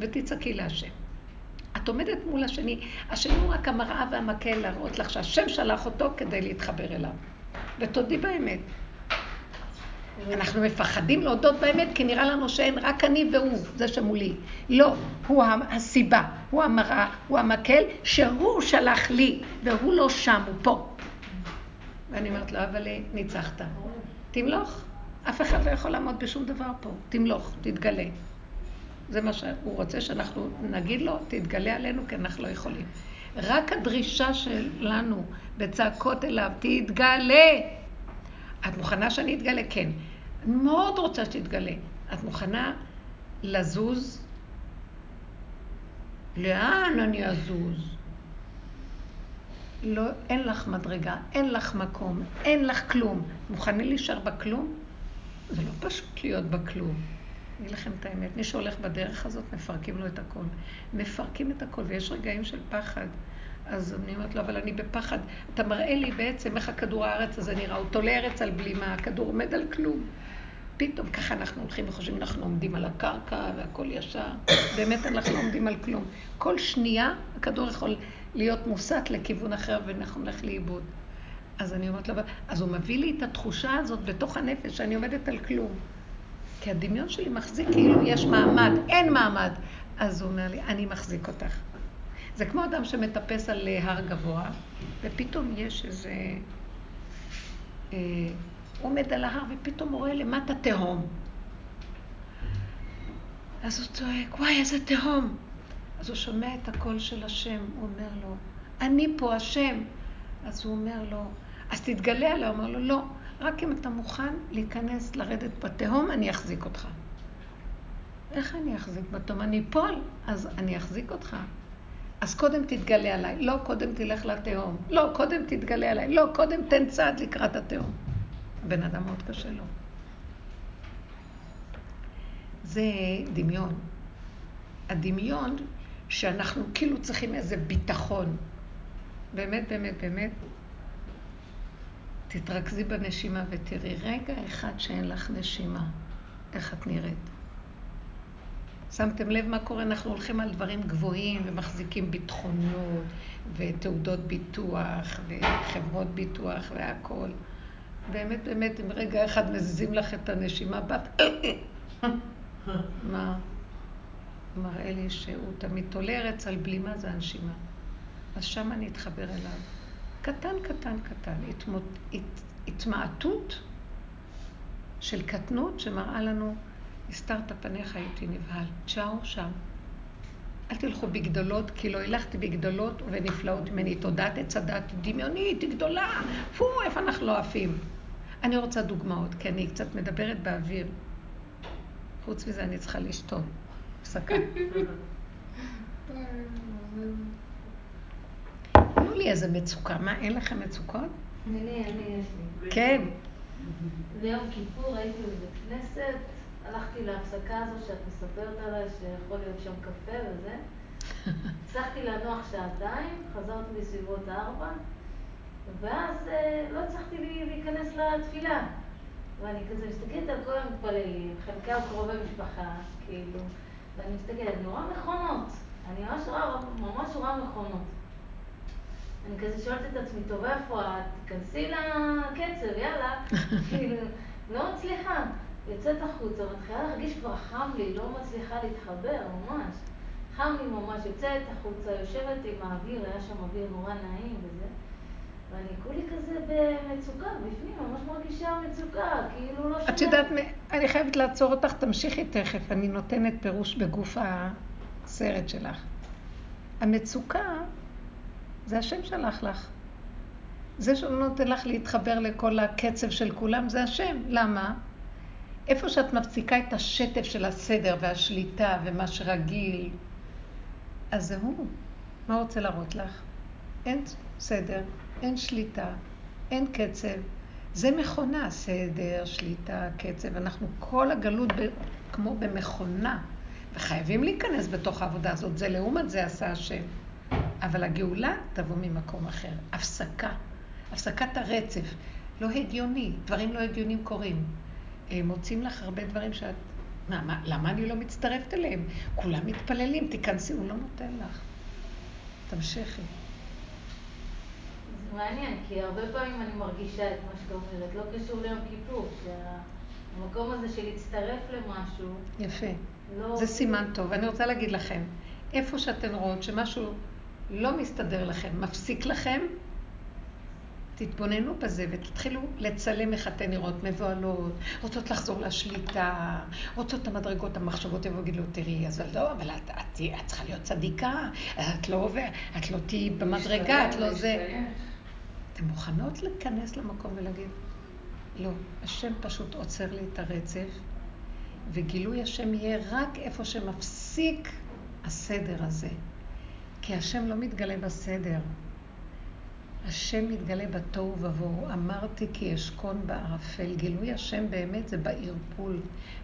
ותצעקי להשם. את עומדת מול השני, השני הוא רק המראה והמקל להראות לך שהשם שלח אותו כדי להתחבר אליו. ותודי באמת. אנחנו מפחדים להודות באמת, כי נראה לנו שאין רק אני והוא, זה שמולי. לא, הוא הסיבה, הוא המראה, הוא המקל, שהוא שלח לי, והוא לא שם, הוא פה. ואני אומרת לו, אבל ניצחת. תמלוך. אף אחד לא יכול לעמוד בשום דבר פה. תמלוך, תתגלה. זה מה שהוא רוצה שאנחנו נגיד לו, תתגלה עלינו, כי אנחנו לא יכולים. רק הדרישה שלנו בצעקות אליו, תתגלה. את מוכנה שאני אתגלה? כן. אני מאוד רוצה שתתגלה. את מוכנה לזוז? לאן אני אזוז? לא, אין לך מדרגה, אין לך מקום, אין לך כלום. מוכנים להישאר בכלום? זה לא פשוט להיות בכלום. אגיד לכם את האמת, מי שהולך בדרך הזאת, מפרקים לו את הכל. מפרקים את הכל, ויש רגעים של פחד. אז אני אומרת לו, אבל אני בפחד. אתה מראה לי בעצם איך הכדור הארץ הזה נראה. הוא תולה ארץ על בלימה, הכדור עומד על כלום. פתאום ככה אנחנו הולכים וחושבים, אנחנו עומדים על הקרקע והכל ישר. באמת אנחנו עומדים על כלום. כל שנייה הכדור יכול להיות מוסט לכיוון אחר ואנחנו נלך לאיבוד. אז אני אומרת לו, אז הוא מביא לי את התחושה הזאת בתוך הנפש, שאני עומדת על כלום. כי הדמיון שלי מחזיק כאילו יש מעמד, אין מעמד. אז הוא אומר לי, אני מחזיק אותך. זה כמו אדם שמטפס על הר גבוה, ופתאום יש איזה... אה, עומד על ההר ופתאום הוא רואה למטה תהום. אז הוא צועק, וואי, איזה תהום. אז הוא שומע את הקול של השם, הוא אומר לו, אני פה השם. אז הוא אומר לו, אז תתגלה עליה. הוא אומר לו, לא, רק אם אתה מוכן להיכנס, לרדת בתהום, אני אחזיק אותך. איך אני אחזיק בתהום? אני אפול, אז אני אחזיק אותך. אז קודם תתגלה עליי, לא קודם תלך לתהום, לא קודם תתגלה עליי, לא קודם תן צעד לקראת התהום. הבן אדם מאוד קשה לו. זה דמיון. הדמיון שאנחנו כאילו צריכים איזה ביטחון. באמת, באמת, באמת, תתרכזי בנשימה ותראי רגע אחד שאין לך נשימה, איך את נראית. שמתם לב מה קורה? אנחנו הולכים על דברים גבוהים ומחזיקים ביטחונות ותעודות ביטוח וחברות ביטוח והכול. באמת, באמת, אם רגע אחד מזיזים לך את הנשימה, בת... מה? מראה לי שהוא תמיד תולה ארץ על בלימה זה הנשימה. אז שם אני אתחבר אליו. קטן, קטן, קטן. התמות, הת, התמעטות של קטנות שמראה לנו, הסתרת פניך הייתי נבהל. צ'או שם. אל תלכו בגדולות, כי לא הלכתי בגדולות ונפלאות ממני. תודעת עץ הדת דמיונית, היא גדולה. פו, איפה אנחנו לא עפים? אני רוצה דוגמאות, כי אני קצת מדברת באוויר. חוץ מזה אני צריכה לשתות. הפסקה. תנו לי איזה מצוקה. מה, אין לכם מצוקות? אני, אני, יש לי. כן. ביום כיפור הייתי בבית כנסת, הלכתי להפסקה הזו שאת מספרת עליי, שיכול להיות שם קפה וזה. הצלחתי לנוח שעתיים, חזרתי בסביבות ארבע, ואז אה, לא הצלחתי להיכנס לתפילה. ואני כזה מסתכלת על כל המתפללים, חלקם קרובי משפחה, כאילו, ואני מסתכלת, אני רואה מכונות. אני ממש רואה, ממש רואה מכונות. אני כזה שואלת את עצמי, טוב, איפה את? תיכנסי לקצב, יאללה. כאילו, לא מצליחה. יוצאת החוצה, מתחילה להרגיש כבר חם לי, לא מצליחה להתחבר, ממש. חם לי ממש, יוצאת החוצה, יושבת עם האוויר, היה שם אוויר נורא נעים וזה. ואני כולי כזה במצוקה, בפנים, ממש מרגישה מצוקה, כאילו לא שומעת. את יודעת, אני חייבת לעצור אותך, תמשיכי תכף, אני נותנת פירוש בגוף הסרט שלך. המצוקה זה השם שלח לך. זה שהוא נותן לך להתחבר לכל הקצב של כולם, זה השם. למה? איפה שאת מפסיקה את השטף של הסדר והשליטה ומה שרגיל, אז זה הוא. מה הוא רוצה להראות לך? אין סדר, אין שליטה, אין קצב. זה מכונה, סדר, שליטה, קצב. אנחנו כל הגלות ב, כמו במכונה, וחייבים להיכנס בתוך העבודה הזאת. זה לעומת זה עשה השם. אבל הגאולה תבוא ממקום אחר. הפסקה. הפסקת הרצף. לא הגיוני, דברים לא הגיונים קורים. מוצאים לך הרבה דברים שאת... מה, מה, למה אני לא מצטרפת אליהם? כולם מתפללים, תיכנסי, הוא לא נותן לך. תמשיכי. זה מעניין, כי הרבה פעמים אני מרגישה את מה שאת אומרת, לא קשור ליום כיפור, שהמקום הזה של להצטרף למשהו... יפה. לא... זה סימן טוב. אני רוצה להגיד לכם, איפה שאתן רואות שמשהו לא מסתדר לכם, מפסיק לכם, תתבוננו בזה ותתחילו לצלם איך אתן נראות מבוהלות, רוצות לחזור לשליטה, רוצות את המדרגות, המחשבות יבואו ויגידו, תראי, אז לא, אבל את, את, את צריכה להיות צדיקה, את לא עובר, את לא תהיי במדרגה, את לא זה. אתן מוכנות להיכנס למקום ולהגיד, לא, השם פשוט עוצר לי את הרצף, וגילוי השם יהיה רק איפה שמפסיק הסדר הזה. כי השם לא מתגלה בסדר. השם מתגלה בתוהו ובוהו. אמרתי כי אשכון בערפל. גילוי השם באמת זה בערפול,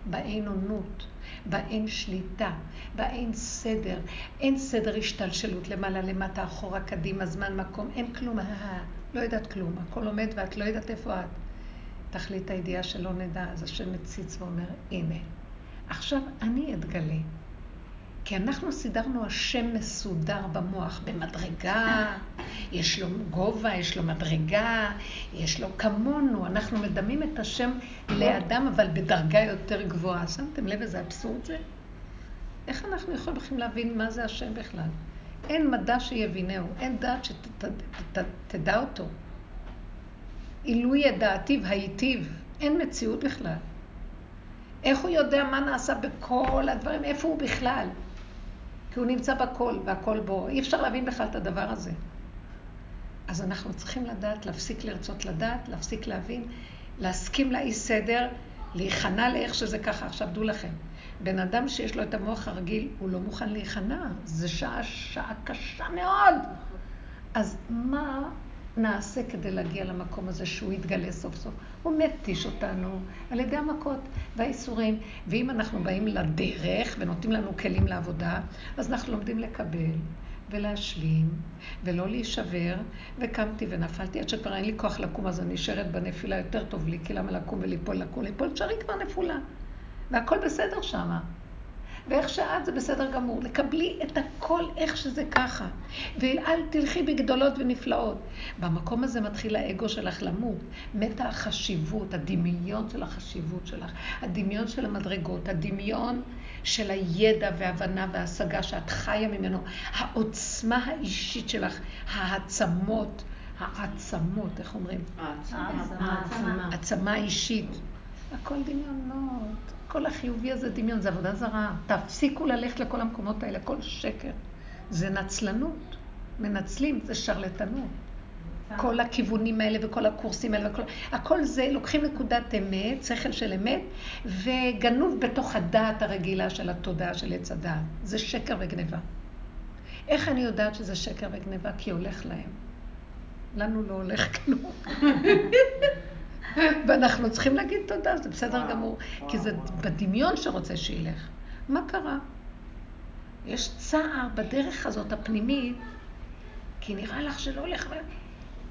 באין עונות, באין שליטה, באין סדר. אין סדר השתלשלות למעלה, למטה, אחורה, קדימה, זמן, מקום. אין כלום. אה, לא יודעת כלום. הכל עומד ואת לא יודעת איפה את. תכלית הידיעה שלא נדע, אז השם מציץ ואומר, הנה. עכשיו אני אתגלה. כי אנחנו סידרנו השם מסודר במוח, במדרגה, יש לו גובה, יש לו מדרגה, יש לו כמונו. אנחנו מדמים את השם לאדם, אבל בדרגה יותר גבוהה. שמתם לב איזה אבסורד זה? איך אנחנו יכולים להבין מה זה השם בכלל? אין מדע שיבינהו, אין דעת שתדע אותו. עילוי ידעתיו הייטיב, אין מציאות בכלל. איך הוא יודע מה נעשה בכל הדברים? איפה הוא בכלל? כי הוא נמצא בכל והכל בו. אי אפשר להבין בכלל את הדבר הזה. אז אנחנו צריכים לדעת, להפסיק לרצות לדעת, להפסיק להבין, להסכים לאי סדר, להיכנע לאיך שזה ככה. עכשיו דעו לכם, בן אדם שיש לו את המוח הרגיל, הוא לא מוכן להיכנע. זו שעה, שעה קשה מאוד. אז מה נעשה כדי להגיע למקום הזה שהוא יתגלה סוף סוף? הוא מתיש אותנו על ידי המכות והאיסורים. ואם אנחנו באים לדרך ונותנים לנו כלים לעבודה, אז אנחנו לומדים לקבל ולהשלים ולא להישבר. וקמתי ונפלתי עד שכבר אין לי כוח לקום, אז אני נשארת בנפילה יותר טוב לי, כי למה לקום וליפול, לקום, ליפול, תשארי כבר נפולה. והכל בסדר שמה. ואיך שאת זה בסדר גמור. לקבלי את הכל איך שזה ככה. ואל תלכי בגדולות ונפלאות. במקום הזה מתחיל האגו שלך למות. מתה החשיבות, הדמיון של החשיבות שלך, הדמיון של המדרגות, הדמיון של הידע והבנה והשגה שאת חיה ממנו, העוצמה האישית שלך, העצמות, העצמות, איך אומרים? העצמה. העצמה אישית. הכל דמיונות. כל החיובי הזה דמיון, זה עבודה זרה. תפסיקו ללכת לכל המקומות האלה, הכל שקר. זה נצלנות. מנצלים, זה שרלטנות. כל הכיוונים האלה וכל הקורסים האלה וכל... הכל זה, לוקחים נקודת אמת, שכל של אמת, וגנוב בתוך הדעת הרגילה של התודעה של עץ הדעת. זה שקר וגניבה. איך אני יודעת שזה שקר וגניבה? כי הולך להם. לנו לא הולך כלום. ואנחנו צריכים להגיד תודה, זה בסדר גמור, כי זה. בדמיון שרוצה שילך. מה קרה? יש צער בדרך הזאת הפנימית, כי נראה לך שלא הולך...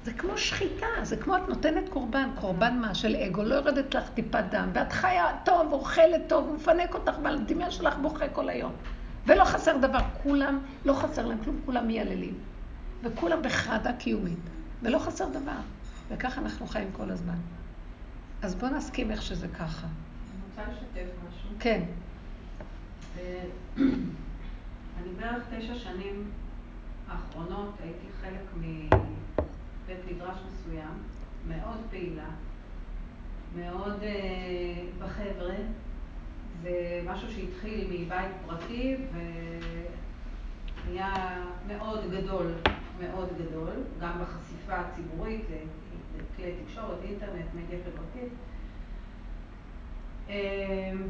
זה כמו שחיטה, זה כמו את נותנת קורבן, קורבן מה? של אגו, לא יורדת לך טיפת דם, ואת חיה טוב, אוכלת טוב, הוא מפנק אותך, אבל הדמיון שלך בוכה כל היום. ולא חסר דבר, כולם, לא חסר להם כלום, כולם מייללים. וכולם בחרדה קיומית, ולא חסר דבר. וככה אנחנו חיים כל הזמן. אז בואו נסכים איך שזה ככה. רוצה לשתף משהו. כן. אה, אני בערך תשע שנים האחרונות הייתי חלק מבית מדרש מסוים, מאוד פעילה, מאוד uh, בחבר'ה. זה משהו שהתחיל מבית פרטי ונהיה מאוד גדול, מאוד גדול, גם בחשיפה הציבורית לכלי תקשורת, אינטרנט, מדיה חברתית. אמ,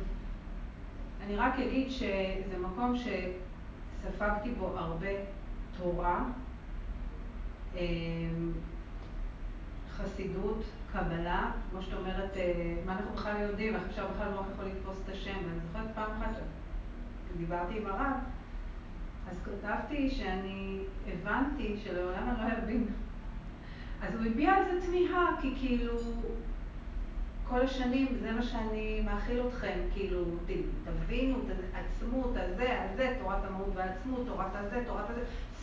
אני רק אגיד שזה מקום שספגתי בו הרבה תורה, אמ, חסידות, קבלה, כמו שאת אומרת, אה, מה אנחנו בכלל יודעים, איך אפשר בכלל מוח יכול לתפוס את השם, ואני זוכרת פעם אחת, דיברתי עם הרב, אז כתבתי שאני הבנתי שלעולם אני לא אבין. אז הוא הביע על זה תמיהה, כי כאילו, כל השנים זה מה שאני מאכיל אתכם, כאילו, תבינו, עצמות, הזה, הזה, תורת המהות והעצמות, תורת הזה, תורת הזה,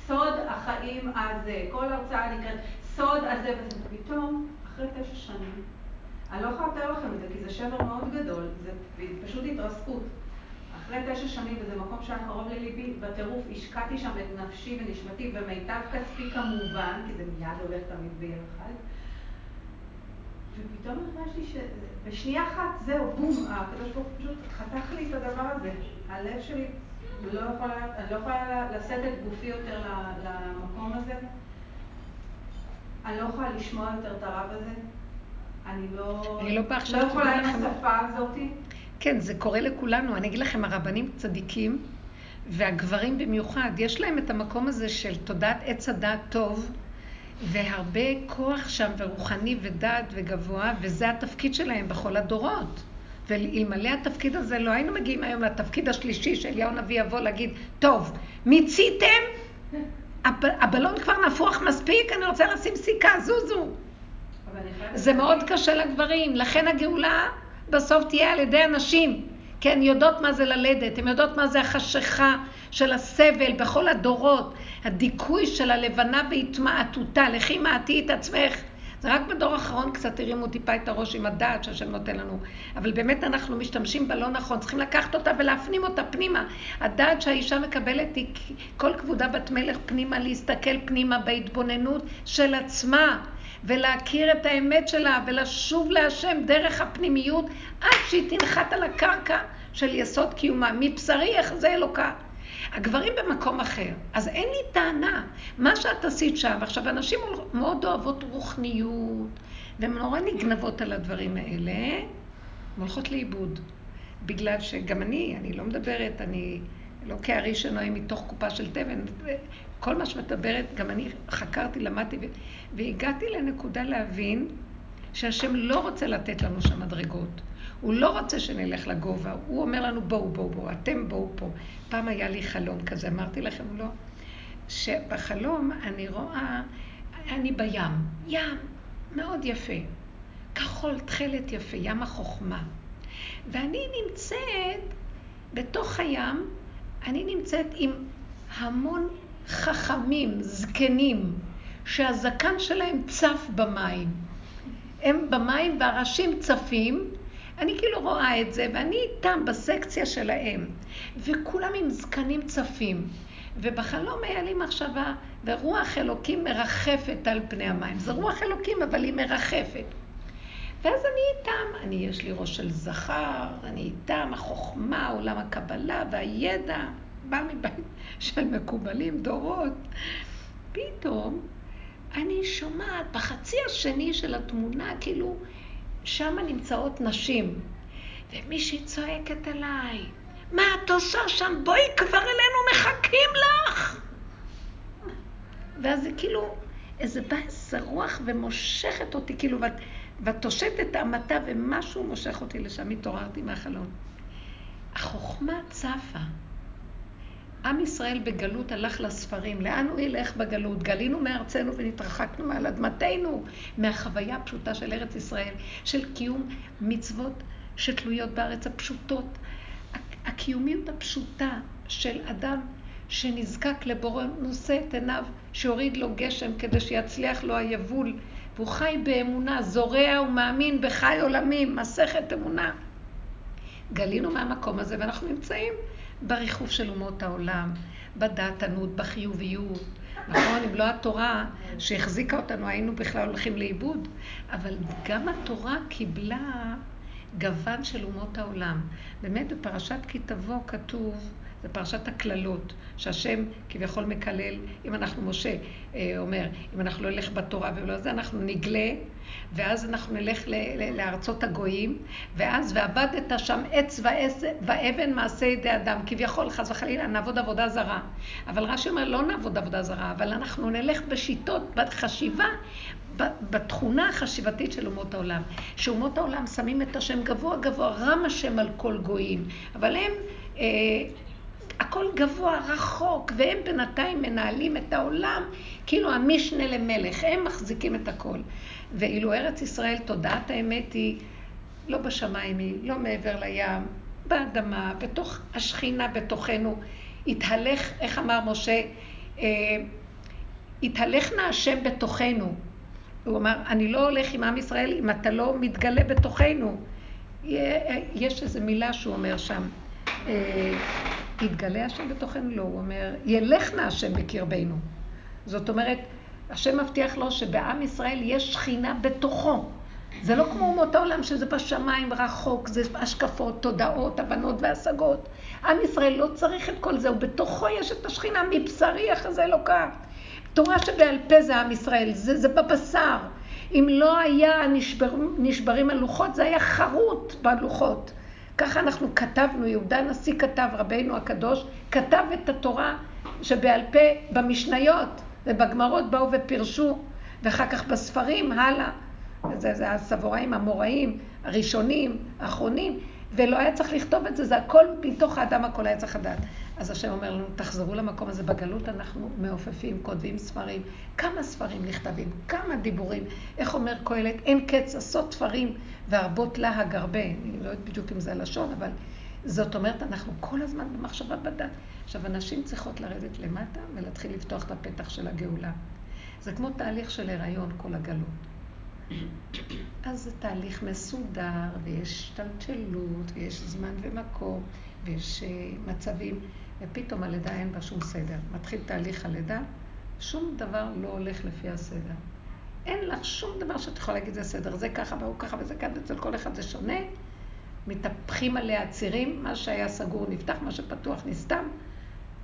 סוד החיים הזה. כל הרצאה נקראת סוד הזה, ופתאום, אחרי תשע שנים, אני לא יכולה לתאר לכם את זה, כי זה שבר מאוד גדול, זה פשוט התרסקות. אחרי תשע שנים, וזה מקום שהיה קרוב לליבי, בטירוף, השקעתי שם את נפשי ונשמתי, ומיטב כספי כמובן, כי זה מיד הולך תמיד ביחד. ופתאום הרגשתי שבשנייה אחת, זהו, בום, הקדוש ברוך הוא פשוט חתך לי את הדבר הזה. הלב שלי, לא יכולה, אני לא יכולה לשאת את גופי יותר למקום הזה. אני לא יכולה לשמוע יותר את הרב הזה. אני לא, אני לא, לא יכולה עם השפה הזאת. כן, זה קורה לכולנו. אני אגיד לכם, הרבנים צדיקים, והגברים במיוחד, יש להם את המקום הזה של תודעת עץ הדעת טוב, והרבה כוח שם, ורוחני ודעת וגבוה, וזה התפקיד שלהם בכל הדורות. ואלמלא התפקיד הזה לא היינו מגיעים היום לתפקיד השלישי שאליהו נביא יבוא להגיד, טוב, מיציתם? הבלון כבר נפוח מספיק, אני רוצה לשים סיכה, זוזו. זה מאוד קשה לגברים, לכן הגאולה בסוף תהיה על ידי הנשים. כי הן יודעות מה זה ללדת, הן יודעות מה זה החשיכה של הסבל בכל הדורות, הדיכוי של הלבנה בהתמעטותה, לכי מעטי את עצמך. זה רק בדור האחרון קצת הרימו טיפה את הראש עם הדעת שהשם נותן לנו. אבל באמת אנחנו משתמשים בה לא נכון, צריכים לקחת אותה ולהפנים אותה פנימה. הדעת שהאישה מקבלת היא כל כבודה בת מלך פנימה, להסתכל פנימה בהתבוננות של עצמה. ולהכיר את האמת שלה ולשוב להשם דרך הפנימיות עד שהיא תנחת על הקרקע של יסוד קיומה. מבשרי איך זה אלוקה. הגברים במקום אחר, אז אין לי טענה. מה שאת עשית שם, עכשיו אנשים מאוד אוהבות רוחניות, והן נורא נגנבות על הדברים האלה, הן הולכות לאיבוד. בגלל שגם אני, אני לא מדברת, אני לא כארי שנוהם מתוך קופה של תבן, כל מה שמדברת, גם אני חקרתי, למדתי, והגעתי לנקודה להבין שהשם לא רוצה לתת לנו שם מדרגות. הוא לא רוצה שנלך לגובה, הוא אומר לנו בואו, בואו, בואו, אתם בואו פה. פעם היה לי חלום כזה, אמרתי לכם לא? שבחלום אני רואה, אני בים, ים מאוד יפה, כחול, תכלת יפה, ים החוכמה. ואני נמצאת בתוך הים, אני נמצאת עם המון חכמים, זקנים, שהזקן שלהם צף במים. הם במים והראשים צפים, אני כאילו רואה את זה, ואני איתם בסקציה שלהם, וכולם עם זקנים צפים. ובחלום היה לי מחשבה, ורוח אלוקים מרחפת על פני המים. זה רוח אלוקים, אבל היא מרחפת. ואז אני איתם, אני, יש לי ראש של זכר, אני איתם, החוכמה, עולם הקבלה והידע, בא מבית של מקובלים דורות. פתאום אני שומעת בחצי השני של התמונה, כאילו, שם נמצאות נשים. ומישהי צועקת אליי, מה את עושה שם? בואי כבר אלינו, מחכים לך! ואז זה כאילו, איזה בא איזה רוח ומושכת אותי, כאילו, ואת, ואת תושטת המתה ומשהו מושך אותי לשם, התעוררתי מהחלום. החוכמה צפה. עם ישראל בגלות הלך לספרים. לאן הוא ילך בגלות? גלינו מארצנו ונתרחקנו מעל אדמתנו, מהחוויה הפשוטה של ארץ ישראל, של קיום מצוות שתלויות בארץ הפשוטות. הקיומיות הפשוטה של אדם שנזקק לבורא, נושא את עיניו, שהוריד לו גשם כדי שיצליח לו היבול, והוא חי באמונה, זורע ומאמין בחי עולמים, מסכת אמונה. גלינו מהמקום הזה, ואנחנו נמצאים בריחוף של אומות העולם, בדעתנות, בחיוביות. נכון, אם לא התורה שהחזיקה אותנו, היינו בכלל הולכים לאיבוד. אבל גם התורה קיבלה גוון של אומות העולם. באמת בפרשת כי תבוא כתוב, זה פרשת הקללות, שהשם כביכול מקלל, אם אנחנו, משה אה, אומר, אם אנחנו לא נלך בתורה ולא זה, אנחנו נגלה, ואז אנחנו נלך לארצות הגויים, ואז ועבדת שם עץ ואבן מעשה ידי אדם, כביכול חס וחלילה נעבוד עבודה זרה. אבל רש"י אומר לא נעבוד עבודה זרה, אבל אנחנו נלך בשיטות, בחשיבה, בתכונה החשיבתית של אומות העולם. שאומות העולם שמים את השם גבוה גבוה, רם השם על כל גויים, אבל הם... אה, הכל גבוה, רחוק, והם בינתיים מנהלים את העולם כאילו המשנה למלך, הם מחזיקים את הכל. ואילו ארץ ישראל, תודעת האמת היא לא בשמיים היא, לא מעבר לים, באדמה, בתוך השכינה בתוכנו. התהלך, איך אמר משה, אה, התהלך נא השם בתוכנו. הוא אמר, אני לא הולך עם עם ישראל אם אתה לא מתגלה בתוכנו. יש איזו מילה שהוא אומר שם. אה, יתגלה השם בתוכנו? לא, הוא אומר, ילך נא השם בקרבנו. זאת אומרת, השם מבטיח לו שבעם ישראל יש שכינה בתוכו. זה לא כמו אומות העולם שזה בשמיים רחוק, זה השקפות, תודעות, הבנות והשגות. עם ישראל לא צריך את כל זה, ובתוכו יש את השכינה מבשרי אחרי זה אלוקה. תורה שבעל פה זה עם ישראל, זה, זה בבשר. אם לא היה נשבר, נשברים הלוחות, זה היה חרוט בלוחות. ככה אנחנו כתבנו, יהודה הנשיא כתב, רבינו הקדוש, כתב את התורה שבעל פה במשניות ובגמרות באו ופרשו, ואחר כך בספרים, הלאה. זה, זה הסבוראים, המוראים, הראשונים, האחרונים, ולא היה צריך לכתוב את זה, זה הכל מתוך האדם הכל היה צריך לדעת. אז השם אומר לנו, תחזרו למקום הזה, בגלות אנחנו מעופפים, כותבים ספרים, כמה ספרים נכתבים, כמה דיבורים, איך אומר קהלת, אין קץ עשות ספרים והרבות להג הרבה, אני לא יודעת בדיוק אם זה הלשון, אבל זאת אומרת, אנחנו כל הזמן במחשבה בדת. עכשיו, הנשים צריכות לרדת למטה ולהתחיל לפתוח את הפתח של הגאולה. זה כמו תהליך של הריון, כל הגלות. אז זה תהליך מסודר, ויש השתלשלות, ויש זמן ומקום, ויש אה, מצבים, ופתאום הלידה אין בה שום סדר. מתחיל תהליך הלידה, שום דבר לא הולך לפי הסדר. אין לך שום דבר שאת יכולה להגיד זה סדר, זה ככה והוא ככה וזה ככה, אצל כל אחד זה שונה. מתהפכים עליה צירים, מה שהיה סגור נפתח, מה שפתוח נסתם,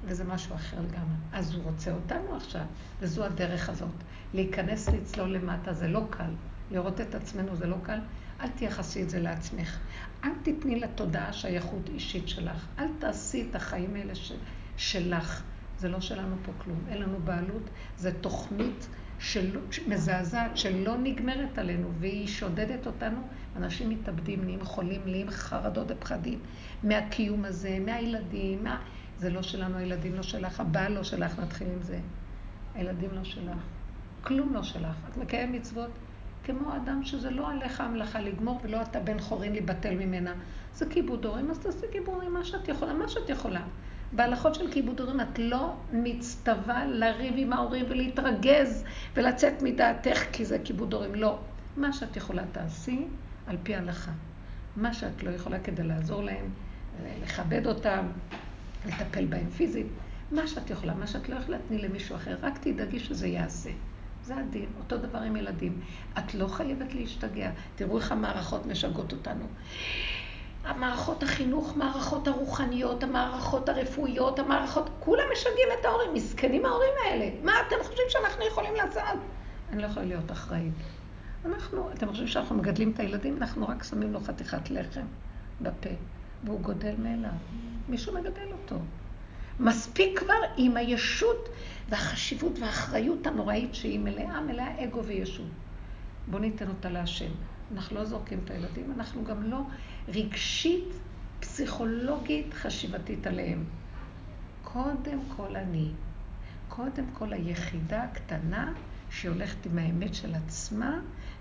וזה משהו אחר לגמרי. אז הוא רוצה אותנו עכשיו, וזו הדרך הזאת. להיכנס לצלול למטה זה לא קל. לראות את עצמנו זה לא קל. אל תייחסי את זה לעצמך. אל תתני לתודעה שייכות אישית שלך. אל תעשי את החיים האלה של, שלך. זה לא שלנו פה כלום. אין לנו בעלות. זה תוכנית של, מזעזעת שלא נגמרת עלינו, והיא שודדת אותנו. אנשים מתאבדים, נהיים חולים, נהיים חרדות ופחדים מהקיום הזה, מהילדים. מה... זה לא שלנו, הילדים לא שלך, הבעל לא שלך, נתחיל עם זה. הילדים לא שלך. כלום לא שלך. את מקיים מצוות כמו אדם שזה לא עליך המלאכה לגמור ולא אתה בן חורין להיבטל ממנה. זה כיבוד הורים, אז תעשי כיבוד הורים מה שאת יכולה, מה שאת יכולה. בהלכות של כיבוד הורים את לא מצטווה לריב עם ההורים ולהתרגז ולצאת מדעתך כי זה כיבוד הורים. לא. מה שאת יכולה תעשי על פי ההלכה. מה שאת לא יכולה כדי לעזור להם, לכבד אותם, לטפל בהם פיזית, מה שאת יכולה, מה שאת לא יכולה, תני למישהו אחר, רק תדאגי שזה יעשה. זה הדין, אותו דבר עם ילדים. את לא חייבת להשתגע. תראו איך המערכות משגעות אותנו. המערכות החינוך, מערכות הרוחניות, המערכות הרפואיות, המערכות, כולם משגעים את ההורים, מסכנים ההורים האלה. מה אתם חושבים שאנחנו יכולים לעשות? אני לא יכולה להיות אחראית. אנחנו, אתם חושבים שאנחנו מגדלים את הילדים, אנחנו רק שמים לו חתיכת לחם בפה, והוא גודל מאליו. מישהו מגדל אותו. מספיק כבר עם הישות והחשיבות והאחריות הנוראית שהיא מלאה, מלאה אגו וישות. בואו ניתן אותה להשם. אנחנו לא זורקים את הילדים, אנחנו גם לא רגשית, פסיכולוגית, חשיבתית עליהם. קודם כל אני. קודם כל היחידה הקטנה שהולכת עם האמת של עצמה,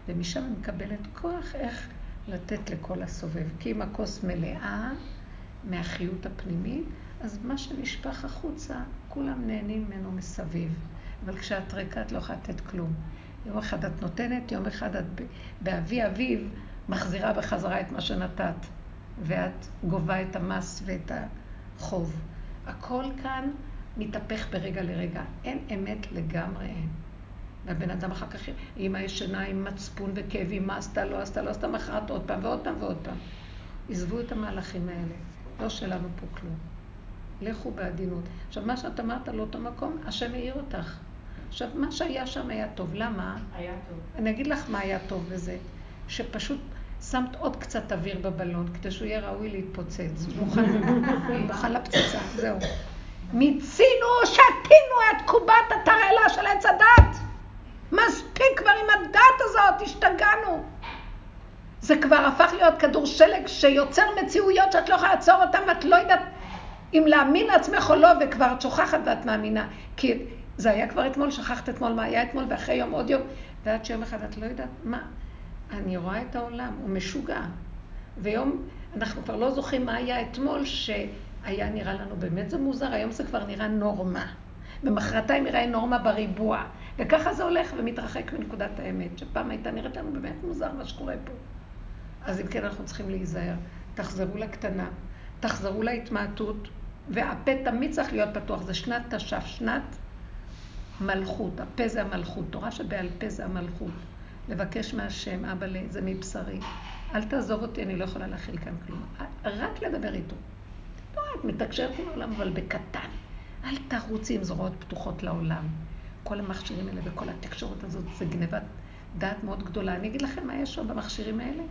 ומשם היא מקבלת כוח איך לתת לכל הסובב. כי אם הכוס מלאה מהחיות הפנימית, אז מה שנשפך החוצה, כולם נהנים ממנו מסביב. אבל כשאת ריקה, את לא יכולה לתת כלום. יום אחד את נותנת, יום אחד את באבי אביב מחזירה בחזרה את מה שנתת. ואת גובה את המס ואת החוב. הכל כאן מתהפך ברגע לרגע. אין אמת לגמרי אין. והבן אדם אחר כך, אמא ישנה עם מצפון וכאבים, מה עשתה, לא עשתה, לא עשתה, מחרת עוד פעם ועוד פעם ועוד פעם. עזבו את המהלכים האלה, לא שלנו פה כלום. לכו בעדינות. עכשיו, מה שאת אמרת על אותו מקום, השם העיר אותך. עכשיו, מה שהיה שם היה טוב. למה? היה טוב. אני אגיד לך מה היה טוב בזה. שפשוט שמת עוד קצת אוויר בבלון, כדי שהוא יהיה ראוי להתפוצץ. מוכן, לפצצה, זהו. מיצינו, שתינו את קובת התרעלה של עץ הדת. מספיק כבר עם הדת הזאת, השתגענו. זה כבר הפך להיות כדור שלג שיוצר מציאויות שאת לא יכולה לעצור אותן ואת לא יודעת אם להאמין לעצמך או לא, וכבר את שוכחת ואת מאמינה. כי זה היה כבר אתמול, שכחת אתמול מה היה אתמול, ואחרי יום עוד יום, ועד שיום אחד את לא יודעת מה. אני רואה את העולם, הוא משוגע. ויום, אנחנו כבר לא זוכרים מה היה אתמול, שהיה נראה לנו באמת זה מוזר, היום זה כבר נראה נורמה. ומחרתיים נראה נורמה בריבוע. וככה זה הולך ומתרחק מנקודת האמת, שפעם הייתה נראית לנו באמת מוזר מה שקורה פה. אז אם כן, אנחנו צריכים להיזהר. תחזרו לקטנה, תחזרו להתמעטות, והפה תמיד צריך להיות פתוח. זה שנת תש"ף, שנת מלכות. הפה זה המלכות. תורה שבעל פה זה המלכות. לבקש מהשם, אבא, זה מבשרי. אל תעזוב אותי, אני לא יכולה להכיל כאן כלום. רק לדבר איתו. לא, את מתקשרת עם העולם, אבל בקטן. אל תרוצי עם זרועות פתוחות לעולם. כל המכשירים האלה וכל התקשורת הזאת זה גנבת דעת מאוד גדולה. אני אגיד לכם מה יש שם במכשירים האלה.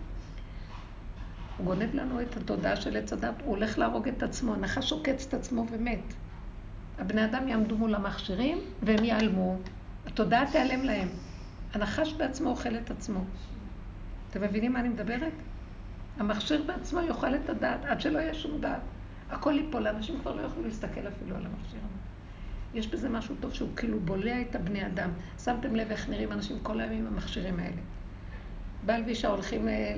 הוא גונב לנו את התודעה של עץ הדת, הוא הולך להרוג את עצמו, הנחש עוקץ את עצמו ומת. הבני אדם יעמדו מול המכשירים והם ייעלמו, התודעה תיעלם להם. הנחש בעצמו אוכל את עצמו. אתם מבינים מה אני מדברת? המכשיר בעצמו יאכל את הדעת עד שלא יהיה שום דעת. הכל ייפול, אנשים כבר לא יוכלו להסתכל אפילו על המכשיר. יש בזה משהו טוב שהוא כאילו בולע את הבני אדם. שמתם לב איך נראים אנשים כל היום עם המכשירים האלה. בעל ואישה הולכים אה,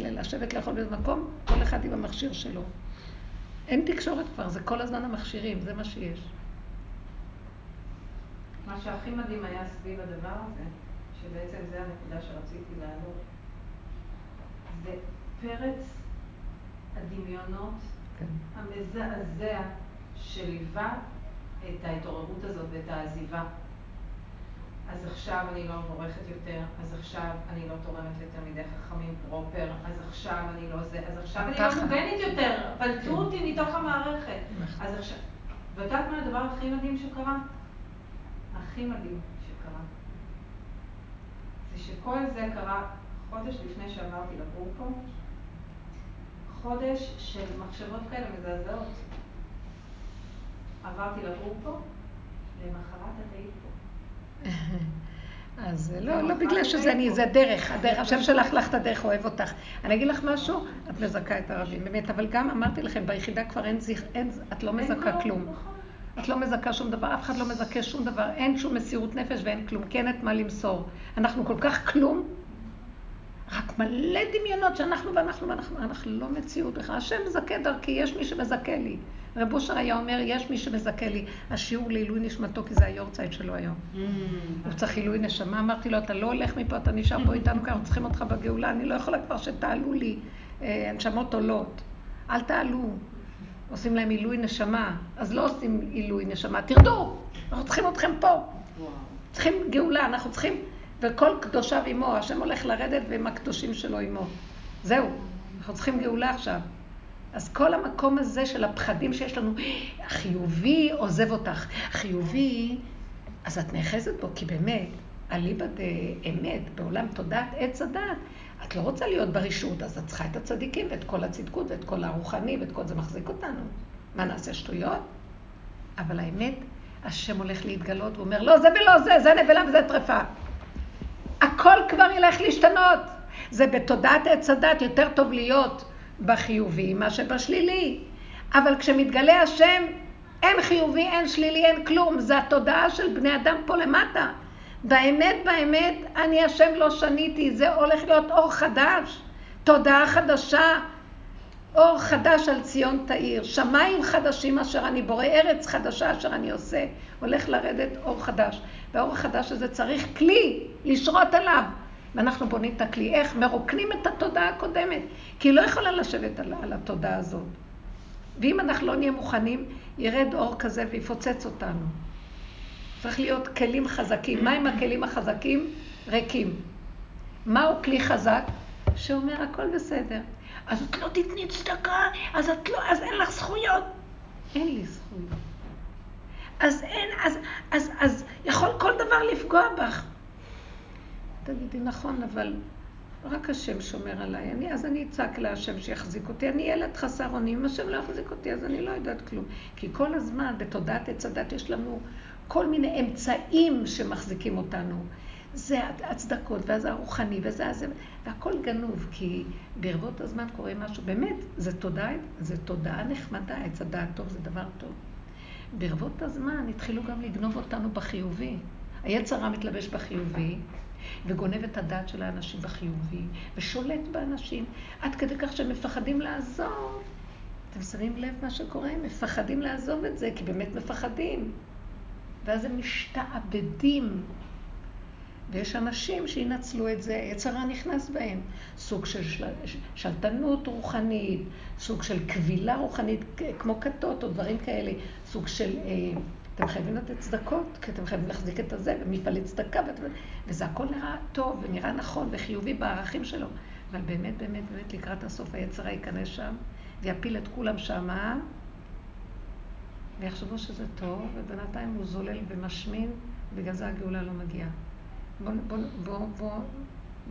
לשבת לאכול באיזה מקום, כל אחד עם המכשיר שלו. אין תקשורת כבר, זה כל הזמן המכשירים, זה מה שיש. מה שהכי מדהים היה סביב הדבר הזה, שבעצם זה הנקודה שרציתי להעלות, זה פרץ הדמיונות כן. המזעזע שליווה את ההתעוררות הזאת ואת העזיבה. אז עכשיו אני לא מבורכת יותר, אז עכשיו אני לא תורמת לתלמידי חכמים פרופר, אז עכשיו אני לא זה, אז עכשיו אני לא מוגנת יותר, פלטו כן. אותי מתוך המערכת. נכון. אז עכשיו, ואת יודעת מה הדבר הכי מדהים שקרה? הכי מדהים שקרה. זה שכל זה קרה חודש לפני שעברתי לגור פה, חודש של מחשבות כאלה מזעזעות. עברתי לגור פה, למחרת את היית פה. אז לא, לא בגלל שזה אני, זה דרך, הדרך, השם שלח לך את הדרך, אוהב אותך. אני אגיד לך משהו, את מזכה את הרבים, באמת, אבל גם אמרתי לכם, ביחידה כבר אין זיך, אין, את לא מזכה כלום. נכון. את לא מזכה שום דבר, אף אחד לא מזכה שום דבר, אין שום מסירות נפש ואין כלום, כי אין את מה למסור. אנחנו כל כך כלום, רק מלא דמיונות שאנחנו ואנחנו ואנחנו, אנחנו לא מציאות בכלל. השם מזכה דרכי, יש מי שמזכה לי. רב אושר היה אומר, יש מי שמזכה לי. השיעור לעילוי נשמתו, כי זה היורצייט שלו היום. Mm. הוא צריך עילוי נשמה. אמרתי לו, אתה לא הולך מפה, אתה נשאר פה איתנו, כי אנחנו צריכים אותך בגאולה. אני לא יכולה כבר שתעלו לי אה, נשמות עולות. אל תעלו. עושים להם עילוי נשמה. אז לא עושים עילוי נשמה. תרדו, אנחנו צריכים אתכם פה. צריכים גאולה, אנחנו צריכים... וכל קדושיו עמו, השם הולך לרדת ועם הקדושים שלו עמו. זהו, אנחנו צריכים גאולה עכשיו. אז כל המקום הזה של הפחדים שיש לנו, החיובי עוזב אותך. חיובי, אז את נאחזת בו, כי באמת, אליבא דאמת, בעולם תודעת עץ הדת, את לא רוצה להיות ברשות, אז את צריכה את הצדיקים ואת כל הצדקות ואת כל הרוחני ואת כל זה מחזיק אותנו. מה נעשה שטויות? אבל האמת, השם הולך להתגלות, הוא אומר, לא זה ולא זה, זה נבלה וזה טרפה. הכל כבר ילך להשתנות. זה בתודעת עץ הדת יותר טוב להיות בחיובי מאשר בשלילי. אבל כשמתגלה השם, אין חיובי, אין שלילי, אין כלום. זה התודעה של בני אדם פה למטה. באמת, באמת, אני השם לא שניתי, זה הולך להיות אור חדש, תודעה חדשה, אור חדש על ציון תאיר, שמיים חדשים אשר אני בורא, ארץ חדשה אשר אני עושה, הולך לרדת אור חדש. והאור החדש הזה צריך כלי לשרות עליו. ואנחנו בונים את הכלי. איך? מרוקנים את התודעה הקודמת, כי היא לא יכולה לשבת על, על התודעה הזאת. ואם אנחנו לא נהיה מוכנים, ירד אור כזה ויפוצץ אותנו. צריך להיות כלים חזקים. מה עם הכלים החזקים? ריקים. מהו כלי חזק? שאומר הכל בסדר. אז את לא תתני צדקה, אז את לא, אז אין לך זכויות. אין לי זכויות. אז אין, אז, אז, אז יכול כל דבר לפגוע בך. תגידי, נכון, אבל רק השם שומר עליי. אני, אז אני אצעק להשם שיחזיק אותי. אני ילד חסר אונים, אם השם לא יחזיק אותי, אז אני לא יודעת כלום. כי כל הזמן בתודעת עץ הדת יש לנו כל מיני אמצעים שמחזיקים אותנו. זה הצדקות, ואז הרוחני, וזה הזה, והכל גנוב, כי ברבות הזמן קורה משהו. באמת, זה תודעה, זה תודעה נחמדה, עץ הדעת טוב זה דבר טוב. ברבות הזמן התחילו גם לגנוב אותנו בחיובי. היצר הרע מתלבש בחיובי, וגונב את הדעת של האנשים בחיובי, ושולט באנשים, עד כדי כך שהם מפחדים לעזוב. אתם שמים לב מה שקורה? הם מפחדים לעזוב את זה, כי באמת מפחדים. ואז הם משתעבדים. ויש אנשים שינצלו את זה, יצרה נכנס בהם. סוג של של... שלטנות רוחנית, סוג של קבילה רוחנית, כמו כתות או דברים כאלה, סוג של... אה, אתם חייבים לתת צדקות, כי אתם חייבים להחזיק את הזה, ומפעלי צדקה, וזה הכל נראה טוב ונראה נכון וחיובי בערכים שלו. אבל באמת, באמת, באמת, לקראת הסוף היצרה ייכנס שם, ויפיל את כולם שמה, ויחשבו שזה טוב, ובינתיים הוא זולל ומשמין, בגלל זה הגאולה לא מגיעה. בואו בוא, בוא, בוא,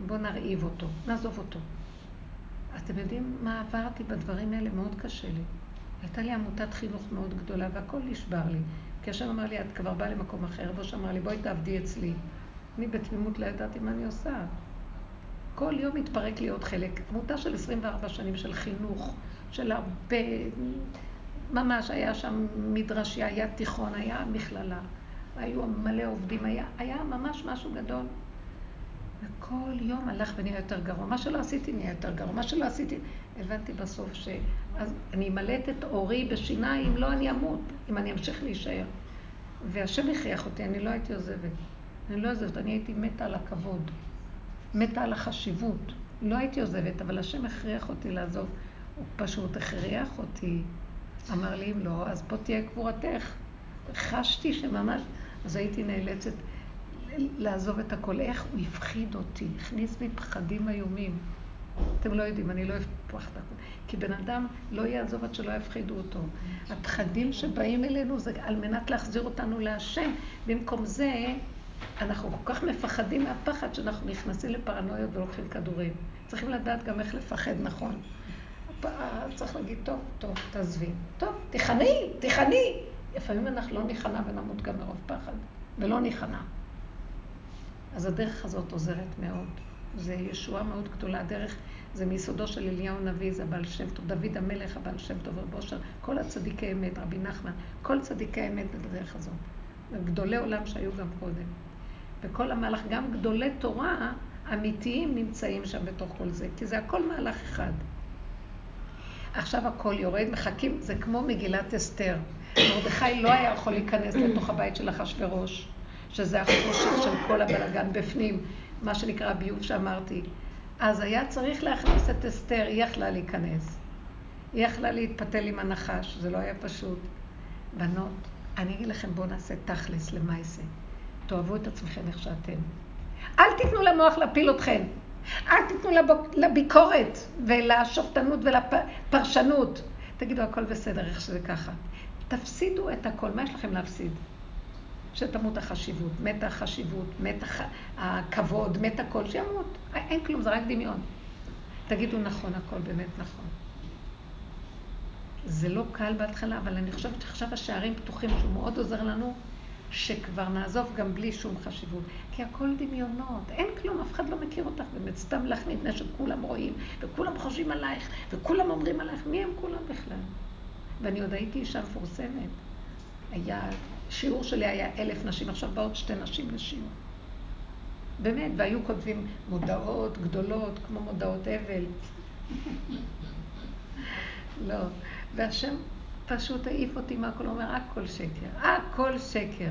בוא נרעיב אותו, נעזוב אותו. אתם יודעים מה עברתי בדברים האלה? מאוד קשה לי. הייתה לי עמותת חינוך מאוד גדולה והכל נשבר לי. כי השם אמר לי, את כבר באה למקום אחר, ראש אמר לי, בואי תעבדי אצלי. אני בתמימות לא ידעתי מה אני עושה. כל יום התפרק לי עוד חלק. עמותה של 24 שנים של חינוך, של הרבה... ממש, היה שם מדרשי, היה תיכון, היה מכללה. היו מלא עובדים, היה, היה ממש משהו גדול. וכל יום הלך ונהיה יותר גרוע. מה שלא עשיתי נהיה יותר גרוע. מה שלא עשיתי, הבנתי בסוף ש... אז אני אמלט את אורי בשיניים, לא אני אמות, אם אני אמשיך להישאר. והשם הכריח אותי, אני לא הייתי עוזבת. אני לא עוזבת, אני הייתי מתה על הכבוד. מתה על החשיבות. לא הייתי עוזבת, אבל השם הכריח אותי לעזוב. הוא פשוט הכריח אותי. אמר לי, אם לא, אז פה תהיה קבורתך. חשתי שממש, אז הייתי נאלצת לעזוב את הכל. איך הוא הפחיד אותי, הכניס בי פחדים איומים. אתם לא יודעים, אני לא אפתח את הכל. כי בן אדם לא יעזוב עד שלא יפחידו אותו. הפחדים שבאים אלינו זה על מנת להחזיר אותנו להשם. במקום זה, אנחנו כל כך מפחדים מהפחד שאנחנו נכנסים לפרנויות ולוקחים כדורים. צריכים לדעת גם איך לפחד נכון. צריך להגיד, טוב, טוב, תעזבי. טוב, תיכני, תיכני. לפעמים אנחנו לא ניכנע ונמות גם מרוב פחד, ולא ניכנע. אז הדרך הזאת עוזרת מאוד. זה ישועה מאוד גדולה. הדרך זה מיסודו של אליהו הנביא, זה הבעל שם טוב, דוד המלך, הבעל שם טוב, רב אושר, כל הצדיקי אמת, רבי נחמן, כל צדיקי האמת בדרך הזאת. גדולי עולם שהיו גם קודם. וכל המהלך, גם גדולי תורה אמיתיים נמצאים שם בתוך כל זה, כי זה הכל מהלך אחד. עכשיו הכל יורד, מחכים, זה כמו מגילת אסתר. מרדכי לא היה יכול להיכנס לתוך הבית של אחשוורוש, שזה החושך של כל הבלגן בפנים, מה שנקרא הביוב שאמרתי. אז היה צריך להכניס את אסתר, היא יכלה להיכנס. היא יכלה להתפתל עם הנחש, זה לא היה פשוט. בנות, אני אגיד לכם, בואו נעשה תכלס למעשה. תאהבו את עצמכם איך שאתם. אל תיתנו למוח להפיל אתכם. אל תיתנו לביקורת ולשופטנות ולפרשנות. תגידו, הכל בסדר, איך שזה ככה. תפסידו את הכל, מה יש לכם להפסיד? שתמות החשיבות, מת החשיבות, מת. הכבוד, מת הכל, שימות. אין כלום, זה רק דמיון. תגידו נכון, הכל באמת נכון. זה לא קל בהתחלה, אבל אני חושבת שעכשיו השערים פתוחים, שהוא מאוד עוזר לנו, שכבר נעזוב גם בלי שום חשיבות. כי הכל דמיונות, אין כלום, אף אחד לא מכיר אותך באמת, סתם לך מפני שכולם רואים, וכולם חושבים עלייך, וכולם אומרים עלייך, מי הם כולם בכלל? ואני עוד הייתי אישה מפורסמת. היה, שיעור שלי היה אלף נשים, עכשיו באות שתי נשים לשיעור. באמת, והיו כותבים מודעות גדולות, כמו מודעות אבל. לא. והשם פשוט העיף אותי מהכל, הוא אומר, הכל שקר, הכל שקר.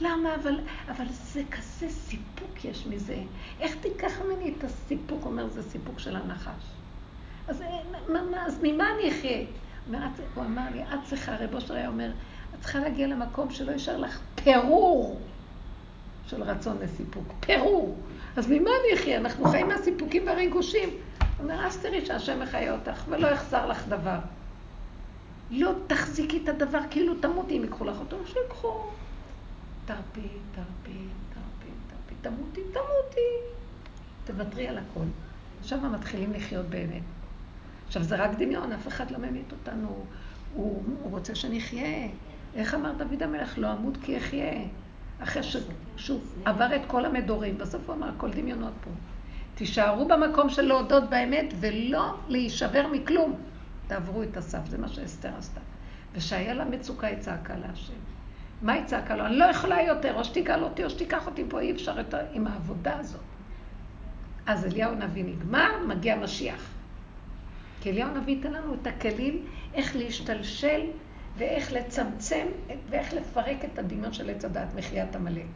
למה? אבל, אבל זה כזה סיפוק יש מזה. איך תיקח ממני את הסיפוק? אומר, זה סיפוק של הנחש. אז, אז ממה אני אחיה? הוא אמר לי, את צריכה, רב אושר היה אומר, את צריכה להגיע למקום שלא יישאר לך פירור של רצון לסיפוק. פירור. אז ממה אני אחיה? אנחנו חיים מהסיפוקים והריגושים. הוא אומר, אז תראי שהשם מחיה אותך ולא יחסר לך דבר. לא תחזיקי את הדבר כאילו תמותי אם ייקחו לך אותו, שיקחו. תרפי, תרפי, תרפי, תרפי, תמותי, תמותי. תוותרי על הכל. שם מתחילים לחיות באמת. עכשיו, זה רק דמיון, אף אחד לא ממית אותנו. הוא, הוא רוצה שנחיה. איך אמר דוד המלך? לא אמות כי אחיה. אחרי שהוא עבר את כל המדורים, בסוף הוא אמר, הכל דמיונות פה. תישארו במקום של להודות באמת ולא להישבר מכלום. תעברו את הסף, זה מה שאסתר עשתה. ושהיה לה מצוקה, היא צעקה להשם. מה היא צעקה לו? אני לא יכולה יותר, או שתגאל אותי, או שתיקח אותי פה, אי אפשר את, עם העבודה הזאת. אז אליהו הנביא נגמר, מגיע משיח. כי אליהו הנביא ייתן לנו את הכלים איך להשתלשל ואיך לצמצם ואיך לפרק את הדמיון של עץ הדעת, מחיית עמלק.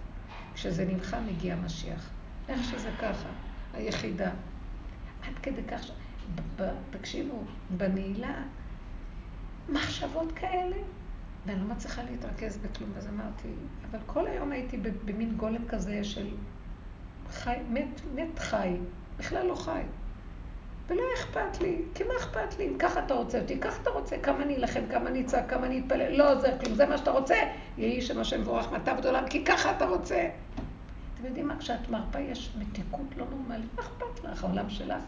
כשזה נמחה מגיע משיח. איך שזה ככה, היחידה. עד כדי כך ש... תקשיבו, בנעילה, מחשבות כאלה, ואני לא מצליחה להתרכז בכלום, אז אמרתי, אבל כל היום הייתי במין גולם כזה של חי, מת, מת חי, בכלל לא חי. ולא אכפת לי, כי מה אכפת לי? אם ככה אתה רוצה אותי, ככה אתה רוצה, כמה אני אלחם, כמה אני אצעק, כמה אני אתפלל, לא עוזר כלום, זה מה שאתה רוצה, יהי שם השם מבורך מטה בדולם, כי ככה אתה רוצה. אתם יודעים מה, כשאת מרפה יש מתיקות לא נורמלית, מה אכפת לך, העולם שלך?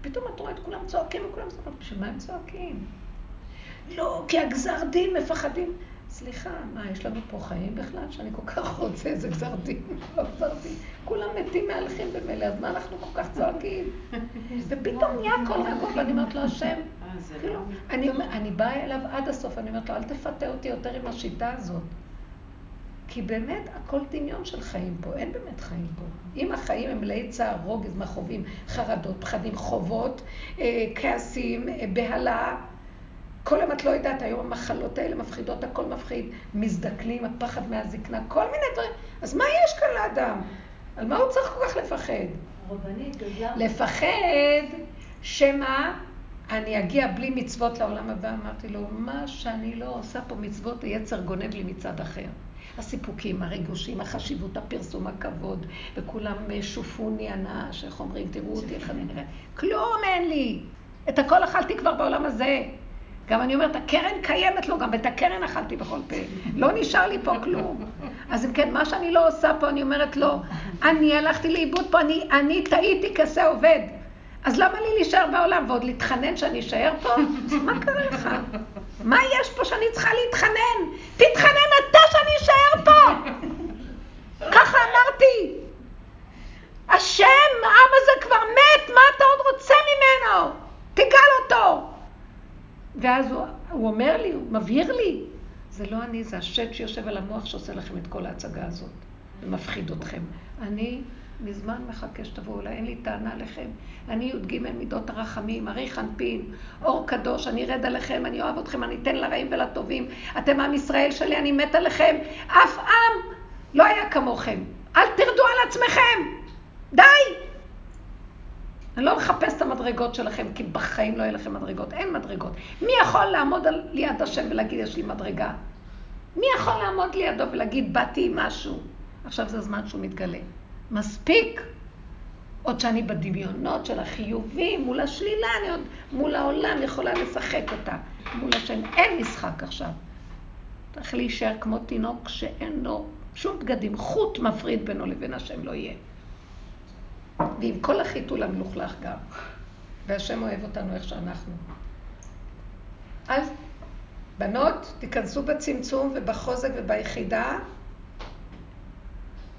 פתאום את רואה את כולם צועקים וכולם צועקים, בשביל מה הם צועקים? לא, כי הגזר דין מפחדים. סליחה, מה, יש לנו פה חיים בכלל שאני כל כך רוצה איזה גזר דין? לא גזר דין. כולם מתים מהלכים במילא, אז מה אנחנו כל כך צועקים? ופתאום נהיה הכל רגוע, ואני אומרת לו, השם, אה, כאילו, לא אני באה אליו עד הסוף, אני אומרת לו, אל תפתה אותי יותר עם השיטה הזאת. כי באמת הכל דמיון של חיים פה, אין באמת חיים פה. אם החיים הם מלאי צער, רוגז, מכאובים, חרדות, פחדים, חובות, אה, כעסים, אה, בהלה, כל יום את לא יודעת, היום המחלות האלה מפחידות, הכל מפחיד, מזדקנים, הפחד מהזקנה, כל מיני דברים. אז מה יש כאן לאדם? על מה הוא צריך כל כך לפחד? רבנית, לפחד שמא אני אגיע בלי מצוות לעולם הבא. אמרתי לו, מה שאני לא עושה פה מצוות, היצר גונב לי מצד אחר. הסיפוקים, הריגושים, החשיבות, הפרסום, הכבוד, וכולם שופוני הנאה, שאיך אומרים, תראו אותי איך אני נראה. כלום אין לי. את הכל אכלתי כבר בעולם הזה. גם אני אומרת, הקרן קיימת לו, גם את הקרן אכלתי בכל פה. לא נשאר לי פה כלום. אז אם כן, מה שאני לא עושה פה, אני אומרת לו, אני הלכתי לאיבוד פה, אני, אני טעיתי כזה עובד. אז למה לי להישאר בעולם ועוד להתחנן שאני אשאר פה? מה קרה לך? מה יש פה שאני צריכה להתחנן? תתחנן אתה שאני אשאר פה! ככה אמרתי. השם, העם הזה כבר מת, מה אתה עוד רוצה ממנו? תגאל אותו. ואז הוא, הוא אומר לי, הוא מבהיר לי, זה לא אני, זה השד שיושב על המוח שעושה לכם את כל ההצגה הזאת ומפחיד אתכם. אני מזמן מחכה שתבואו אליי, אין לי טענה לכם. אני י"ג מידות הרחמים, הרי חנפין, אור קדוש, אני ארד עליכם, אני אוהב אתכם, אני אתן לרעים ולטובים. אתם עם ישראל שלי, אני מת עליכם. אף עם לא היה כמוכם. אל תרדו על עצמכם. די! אני לא מחפש את המדרגות שלכם, כי בחיים לא יהיה לכם מדרגות. אין מדרגות. מי יכול לעמוד על ליד השם ולהגיד, יש לי מדרגה? מי יכול לעמוד לידו ולהגיד, באתי עם משהו? עכשיו זה הזמן שהוא מתגלה. מספיק. עוד שאני בדמיונות של החיובים, מול השלילה, אני עוד מול העולם יכולה לשחק אותה. מול השם אין משחק עכשיו. צריך להישאר כמו תינוק שאין לו שום בגדים, חוט מפריד בינו לבין השם לא יהיה. ועם כל החיתול המלוכלך גם. והשם אוהב אותנו איך שאנחנו. אז בנות, תיכנסו בצמצום ובחוזק וביחידה,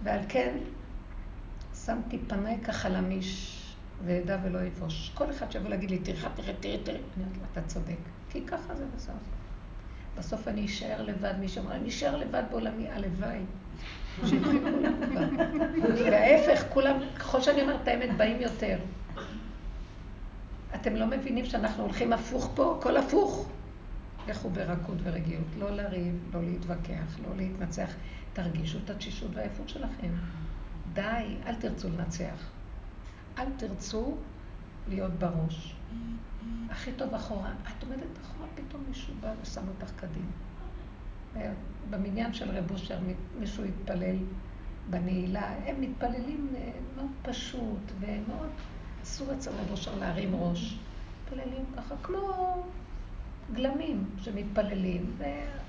ועל כן שמתי פניי כחלמיש ואדע ולא יבוש. כל אחד שיבוא להגיד לי, תראה, תראה, תראה, תראה, אני אומרת אתה צודק, כי ככה זה בסוף. בסוף אני אשאר לבד, מי שאומר, אני אשאר לבד בעולמי, הלוואי. וההפך, כולם, ככל שאני אומרת את האמת, באים יותר. אתם לא מבינים שאנחנו הולכים הפוך פה? הכל הפוך. לכו ברכות ורגיעות, לא לריב, לא להתווכח, לא להתנצח. תרגישו את התשישות והעייפות שלכם. די, אל תרצו לנצח. אל תרצו להיות בראש. הכי טוב אחורה. את עומדת אחורה, פתאום מישהו בא ושם אותך קדימה. במניין של רב אושר מישהו התפלל בנעילה. הם מתפללים אה, מאוד פשוט ומאוד אסור אצל רב אושר להרים ראש. מתפללים ככה כמו גלמים שמתפללים, ו...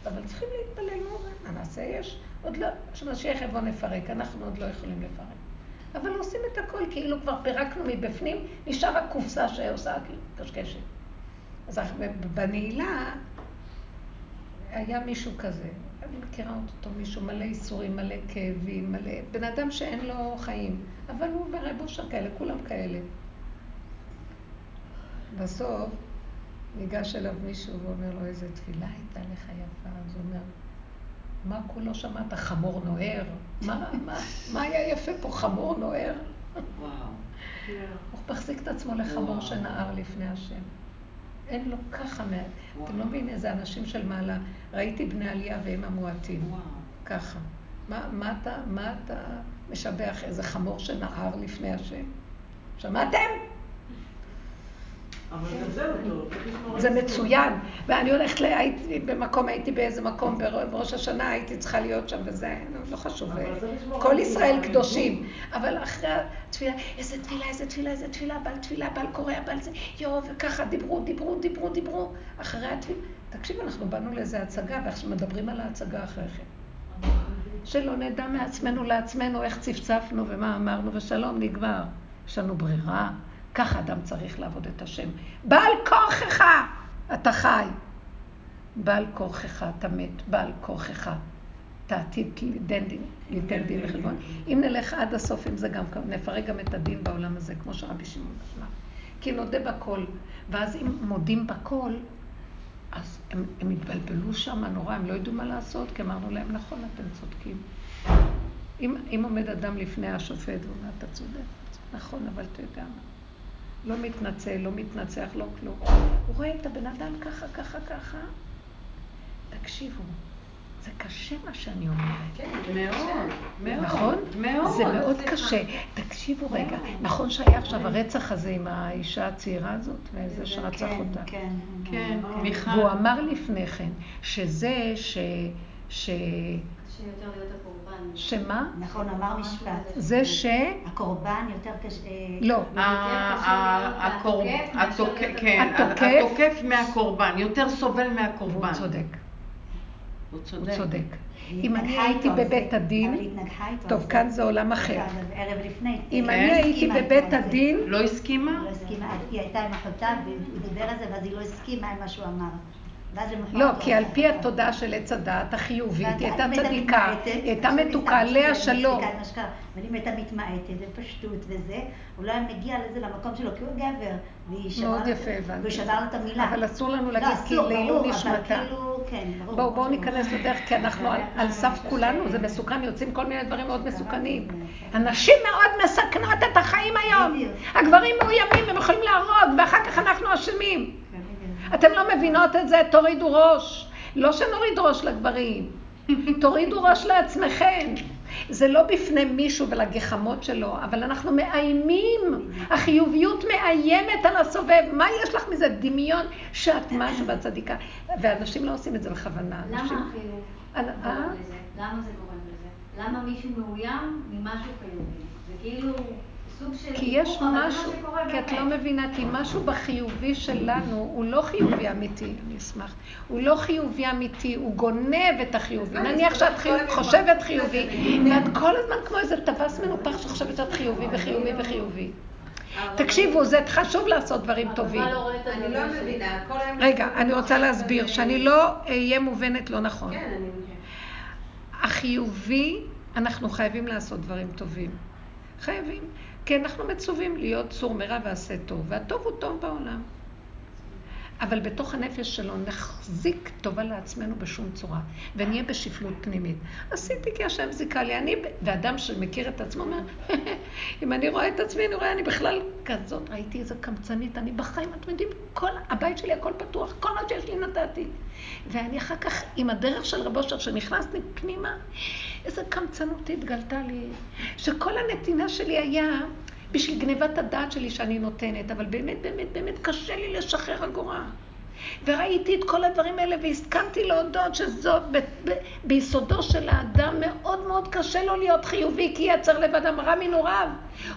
אבל צריכים להתפלל, נו, מה נעשה? יש עוד לא, כשמשיח יבוא נפרק, אנחנו עוד לא יכולים לפרק. אבל עושים את הכל כאילו כבר פירקנו מבפנים, נשאר הקופסה שעושה קשקשת. אז בנעילה היה מישהו כזה, אני מכירה אותו, מישהו מלא איסורים, מלא כאבים, מלא... בן אדם שאין לו חיים, אבל הוא ורב אושר כאלה, כולם כאלה. בסוף ניגש אליו מישהו ואומר לו, איזה תפילה הייתה לך יפה. אז הוא אומר, מה כולו שמעת? חמור נוער? מה, מה, מה היה יפה פה, חמור נוער? וואו. הוא מחזיק את עצמו לחמור שנער לפני השם. אין לו ככה, אתם לא מבינים איזה אנשים של מעלה. ראיתי בני עלייה והם המועטים. ככה. מה, מה, אתה, מה אתה משבח איזה חמור שנער לפני השם? שמעתם? זה מצוין. ואני הולכת, הייתי במקום, הייתי באיזה מקום בראש השנה, הייתי צריכה להיות שם, וזה לא חשוב. כל ישראל קדושים. אבל אחרי התפילה, איזה תפילה, איזה תפילה, איזה תפילה, בעל תפילה, בעל קורע, בעל זה, יואו, וככה דיברו, דיברו, דיברו, דיברו. אחרי התפילה, תקשיבו, אנחנו באנו לאיזה הצגה, ועכשיו מדברים על ההצגה אחרי כן. שלא נדע מעצמנו לעצמנו איך צפצפנו ומה אמרנו, ושלום נגמר. יש לנו ברירה. ככה אדם צריך לעבוד את השם. בעל כורכך אתה חי. בעל כורכך אתה מת. בעל כורכך אתה עתיד ליתן דין וחשבון. אם נלך עד הסוף עם זה גם, נפרק גם את הדין בעולם הזה, כמו שרבי שמעון אמר. כי נודה בכל. ואז אם מודים בכל, אז הם, הם התבלבלו שם נורא, הם לא ידעו מה לעשות, כי אמרנו להם, נכון, אתם צודקים. אם, אם עומד אדם לפני השופט ואומר, אתה צודק, נכון, אבל אתה יודע מה. לא מתנצל, לא מתנצח, לא כלום. הוא רואה את הבן אדם ככה, ככה, ככה. תקשיבו, זה קשה מה שאני אומרת. כן, מאוד, מאוד. נכון? מאוד. זה מאוד קשה. תקשיבו רגע, נכון שהיה עכשיו הרצח הזה עם האישה הצעירה הזאת, וזה שרצח כן, אותה? כן, כן, מיכל. והוא אמר לפני כן, שזה ש... שיותר להיות הקורבן. שמה? נכון, אמר משפט. זה ש... הקורבן יותר קשה... לא. כן, התוקף מהקורבן, יותר סובל מהקורבן. הוא צודק. הוא צודק. אם אני הייתי בבית הדין, טוב, כאן זה. עולם אחר. אם היא אני הייתי בבית זה. הדין, לא הסכימה? לא הסכימה, היא הייתה עם אחותה והוא דיבר על זה ואז היא לא הסכימה עם מה שהוא אמר. לא, כי על פי. התודעה של עץ הדעת החיובית, היא הייתה צדיקה, היא הייתה מתוקה, עליה סתם שלום. אבל אם הייתה מתמעטת ופשטות וזה, הוא לא היה מגיע לזה למקום שלו, כי הוא גבר. מאוד יפה, הבנתי. והוא שבר את המילה. אבל אסור לנו לא, להגיד, כי לעילוי אבל נשמתה. כאילו, כן. בואו, בואו. ניכנס לדרך, כי אנחנו על, סף כולנו, זה מסוכן, יוצאים כל מיני דברים מאוד מסוכנים. הנשים מאוד מסכנות את החיים היום. הגברים מאוימים, הם יכולים להרוג, ואחר כך אנחנו אשמים. אתם לא מבינות את זה, תורידו ראש. לא שנוריד ראש לגברים, תורידו ראש לעצמכם. זה לא בפני מישהו ולגחמות שלו, אבל אנחנו מאיימים. החיוביות מאיימת על הסובב. מה יש לך מזה? דמיון שאת משהו בצדיקה. ואנשים לא עושים את זה בכוונה. למה החיוב אה? גורם לזה? למה זה גורם לזה? למה מישהו מאוים ממשהו חיובי? זה כאילו. כי יש משהו, כי את. לא מבינה, כי משהו בחיובי שלנו הוא לא חיובי אמיתי, אני אשמח. הוא לא חיובי אמיתי, הוא גונב את החיובי. נניח שאת חושבת חיובי, ואת כל הזמן כמו איזה טווס מנופח שחושבת שאת חיובי וחיובי וחיובי. תקשיבו, זה חשוב לעשות דברים טובים. לא אני לא? מבינה, כל היום... רגע, אני רוצה להסביר, שאני לא אהיה מובנת לא נכון. כן, אני. החיובי, אנחנו חייבים לעשות דברים טובים. חייבים. כי אנחנו מצווים להיות סור מרע ועשה טוב, והטוב הוא טוב בעולם. אבל בתוך הנפש שלו נחזיק טובה לעצמנו בשום צורה, ונהיה בשפלות פנימית. עשיתי כי השם זיכה לי. אני, ואדם שמכיר את עצמו אומר, אם אני רואה את עצמי, אני רואה, אני בכלל כזאת, ראיתי איזה קמצנית, אני בחיים, אתם יודעים, כל, הבית שלי הכל פתוח, כל מה שיש לי נתתי. ואני אחר כך, עם הדרך של רב אושר, שנכנסתי פנימה, איזה קמצנות התגלתה לי, שכל הנתינה שלי היה... בשביל גניבת הדעת שלי שאני נותנת, אבל באמת, באמת, באמת קשה לי לשחרר אגורה. וראיתי את כל הדברים האלה והסכמתי להודות שזו ב, ב, ביסודו של האדם מאוד מאוד קשה לו להיות חיובי כי יצר לבדם רע מנעוריו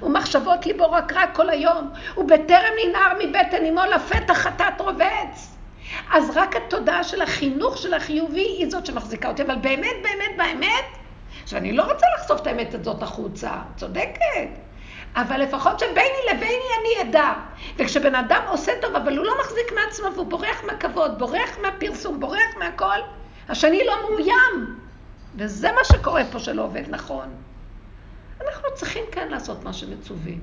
ומחשבות ליבו רק רע כל היום ובטרם ננער מבטן אמו לפתח חטאת רובץ. אז רק התודעה של החינוך של החיובי היא זאת שמחזיקה אותי אבל באמת באמת באמת עכשיו אני לא רוצה לחשוף את האמת הזאת החוצה. צודקת אבל לפחות שביני לביני אני אדע. וכשבן אדם עושה טוב, אבל הוא לא מחזיק מעצמו והוא בורח מהכבוד, בורח מהפרסום, בורח מהכל, השני לא מאוים. וזה מה שקורה פה שלא עובד נכון. אנחנו צריכים כן לעשות מה שמצווים.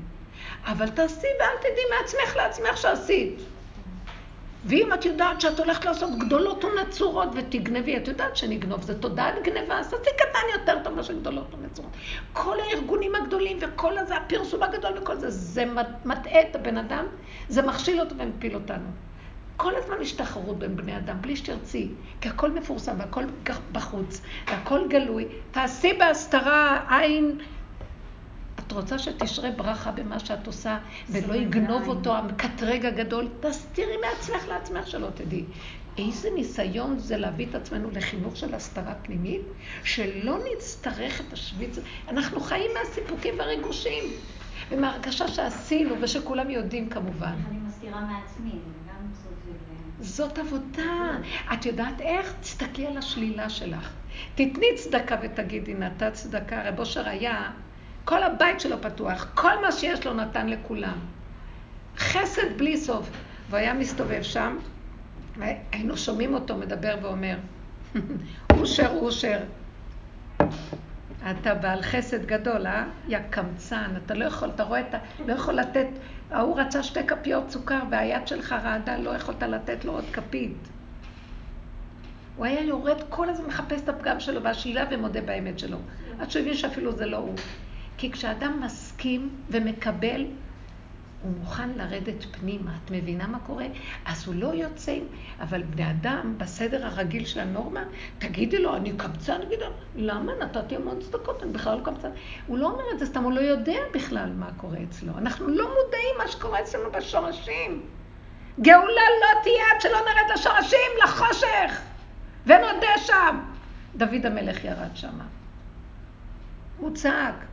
אבל תעשי ואל תדעי מעצמך לעצמך שעשית. ואם את יודעת שאת הולכת לעשות גדולות ונצורות ותגנבי, את יודעת שנגנוב, זה תודעת גניבה, אז תעשי קטן יותר טוב מאשר גדולות ונצורות. כל הארגונים הגדולים וכל הזה, הפרסום הגדול וכל זה, זה מטעה את הבן אדם, זה מכשיל אותו ומפיל אותנו. כל הזמן יש תחרות בין בני אדם, בלי שתרצי, כי הכל מפורסם והכל בחוץ, והכל גלוי. תעשי בהסתרה עין את רוצה שתשרה ברכה במה שאת עושה, ולא יגנוב אותו המקטרג הגדול, תסתירי מעצמך לעצמך שלא תדעי. איזה ניסיון זה להביא את עצמנו לחינוך של הסתרה פנימית, שלא נצטרך את השוויץ. אנחנו חיים מהסיפוקים והריגושים, ומהרגשה שעשינו, ושכולם יודעים כמובן. אני מסתירה מעצמי, גם של... זאת עבודה. את יודעת איך? תסתכלי על השלילה שלך. תתני צדקה ותגידי, נתת צדקה. רב אושר היה כל הבית שלו פתוח, כל מה שיש לו נתן לכולם. חסד בלי סוף. והוא היה מסתובב שם, והיינו שומעים אותו מדבר ואומר, אושר אושר, אתה בעל חסד גדול, אה? יא קמצן, אתה לא יכול, אתה רואה, אתה לא יכול לתת, ההוא רצה שתי כפיות סוכר והיד שלך רעדה, לא יכולת לתת לו עוד כפית. הוא היה יורד כל הזמן מחפש את הפגם שלו והשאלה ומודה באמת שלו. עד שהוא הבין שאפילו זה לא הוא. כי כשאדם מסכים ומקבל, הוא מוכן לרדת פנימה. את מבינה מה קורה? אז הוא לא יוצא, אבל בני אדם, בסדר הרגיל של הנורמה, תגידי לו, אני קמצן, תגידי לו, למה? נתתי המון צדקות, אני בכלל לא קמצן. הוא לא אומר את זה סתם, הוא לא יודע בכלל מה קורה אצלו. אנחנו לא מודעים מה שקורה אצלנו בשורשים. גאולה לא תהיה עד שלא נרד לשורשים, לחושך, ונודה שם. דוד המלך ירד שמה. הוא צעק,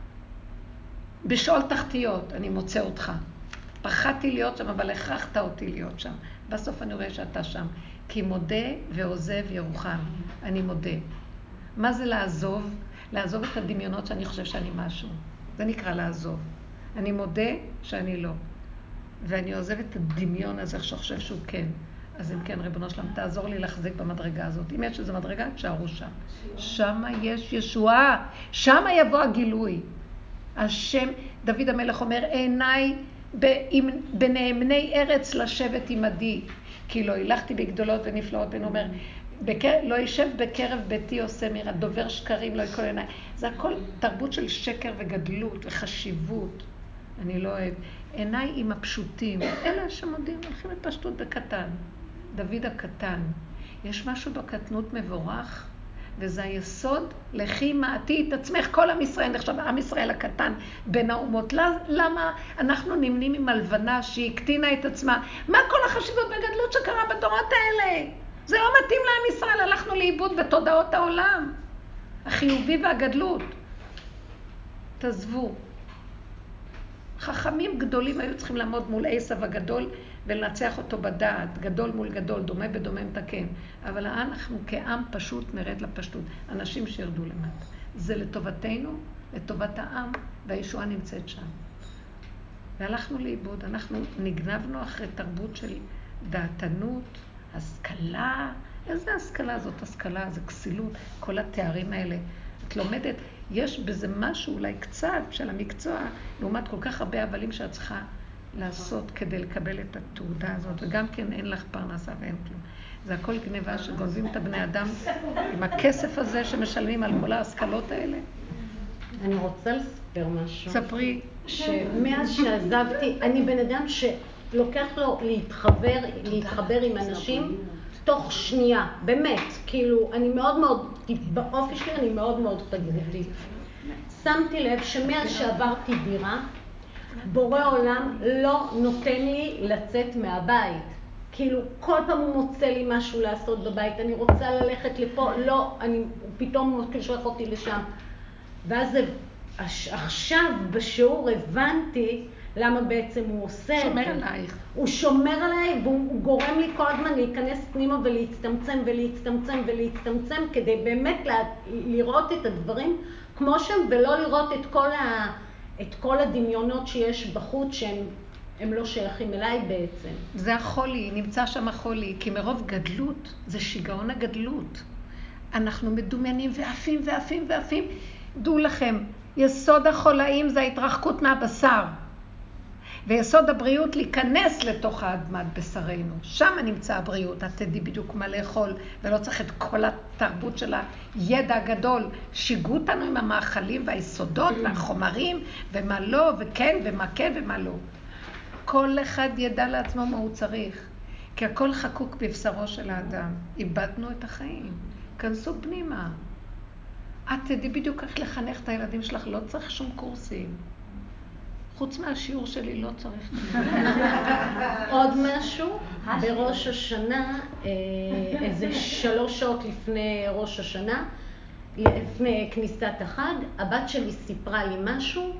בשאול תחתיות, אני מוצא אותך. פחדתי להיות שם, אבל הכרחת אותי להיות שם. בסוף אני רואה שאתה שם. כי מודה ועוזב ירוחם. אני מודה. מה זה לעזוב? לעזוב את הדמיונות שאני חושב שאני משהו. זה נקרא לעזוב. אני מודה שאני לא. ואני עוזב את הדמיון הזה שחושב שהוא כן. אז אם כן, ריבונו שלם, תעזור לי להחזיק במדרגה הזאת. אם יש איזו מדרגה, תשארו שם. שמה יש ישועה, שמה יבוא הגילוי. השם, דוד המלך אומר, עיניי בנאמני ארץ לשבת עמדי, כי לא הילכתי בגדולות ונפלאות, בן אומר, בקר... לא יישב בקרב ביתי עושה מירה, דובר שקרים לא יקול עיניי. זה הכל תרבות של שקר וגדלות וחשיבות. אני לא אוהב. עיניי עם הפשוטים, אלה שמודים, הולכים לפשטות בקטן. דוד הקטן. יש משהו בקטנות מבורך? וזה היסוד, לכי מעטי את עצמך, כל עם ישראל נחשב, עם ישראל הקטן בין האומות. למה אנחנו נמנים עם הלבנה שהיא הקטינה את עצמה? מה כל החשיבות והגדלות שקרה בדורות האלה? זה לא מתאים לעם ישראל, הלכנו לאיבוד בתודעות העולם. החיובי והגדלות. תעזבו. חכמים גדולים היו צריכים לעמוד מול עשב הגדול ולנצח אותו בדעת, גדול מול גדול, דומה בדומה מתקן. אבל אנחנו כעם פשוט נרד לפשטות, אנשים שירדו למטה. זה לטובתנו, לטובת העם, והישועה נמצאת שם. והלכנו לאיבוד, אנחנו נגנבנו אחרי תרבות של דעתנות, השכלה. איזה השכלה זאת השכלה? זה כסילות, כל התארים האלה. את לומדת, יש בזה משהו, אולי קצת, של המקצוע, לעומת כל כך הרבה הבלים שאת צריכה לעשות כדי לקבל את התעודה הזאת, וגם כן אין לך פרנסה ואין כלום. זה הכל גניבה שגונבים את הבני אדם עם הכסף הזה שמשלמים על כל ההשכלות האלה. אני רוצה לספר משהו. ספרי. שמאז שעזבתי, אני בן אדם שלוקח לו להתחבר, להתחבר עם אנשים תוך שנייה, באמת, כאילו, אני מאוד מאוד, באופי שלי אני מאוד מאוד חגיגתית. שמתי לב שמאז שעברתי דירה, בורא עולם לא נותן לי לצאת מהבית. כאילו, כל פעם הוא מוצא לי משהו לעשות בבית, אני רוצה ללכת לפה, לא, אני, פתאום הוא שולח אותי לשם. ואז עכשיו בשיעור הבנתי למה בעצם הוא עושה את זה. שומר עלייך. הוא שומר עליי והוא גורם לי כל הזמן להיכנס פנימה ולהצטמצם ולהצטמצם ולהצטמצם כדי באמת לראות את הדברים כמו שהם ולא לראות את כל, ה, את כל הדמיונות שיש בחוץ שהם הם לא שייכים אליי בעצם. זה החולי, נמצא שם החולי, כי מרוב גדלות, זה שיגעון הגדלות. אנחנו מדומיינים ועפים ועפים ועפים. דעו לכם, יסוד החולאים זה ההתרחקות מהבשר. ויסוד הבריאות להיכנס לתוך האדמת בשרנו. שם נמצא הבריאות. את תדעי בדיוק מה לאכול, ולא צריך את כל התרבות של הידע הגדול. שיגעו אותנו עם המאכלים והיסודות והחומרים, ומה לא, וכן, ומה כן ומה לא. כל אחד ידע לעצמו מה הוא צריך. כי הכל חקוק בבשרו של האדם. איבדנו את החיים. כנסו פנימה. את תדעי בדיוק איך לחנך את הילדים שלך, לא צריך שום קורסים. חוץ מהשיעור שלי לא צריך. עוד משהו, בראש השנה, אה, איזה שלוש שעות לפני ראש השנה, לפני כניסת החג, הבת שלי סיפרה לי משהו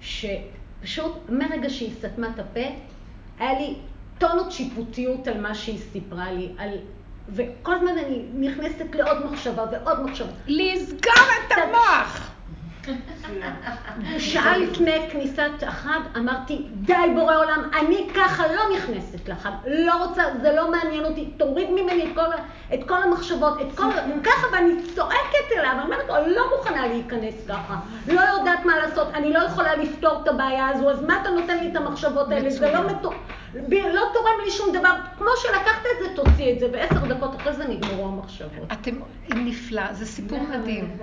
שפשוט מרגע שהיא סתמה את הפה, היה לי טונות שיפוטיות על מה שהיא סיפרה לי, על וכל הזמן אני נכנסת לעוד מחשבה ועוד מחשבה. לסגור את המוח! שעה לפני כניסת החג אמרתי, די בורא עולם, אני ככה לא נכנסת לחג, לא רוצה, זה לא מעניין אותי, תוריד ממני את כל, את כל המחשבות, את כל, ככה, ואני צועקת אליו, אומרת לו, לא מוכנה להיכנס ככה, לא יודעת מה לעשות, אני לא יכולה לפתור את הבעיה הזו, אז מה אתה נותן לי את המחשבות האלה, זה לא מתוק. לא תורם לי שום דבר, כמו שלקחת את זה, תוציא את זה, ועשר דקות אחרי זה נגמרו המחשבות. אתם נפלא, זה סיפור מדהים.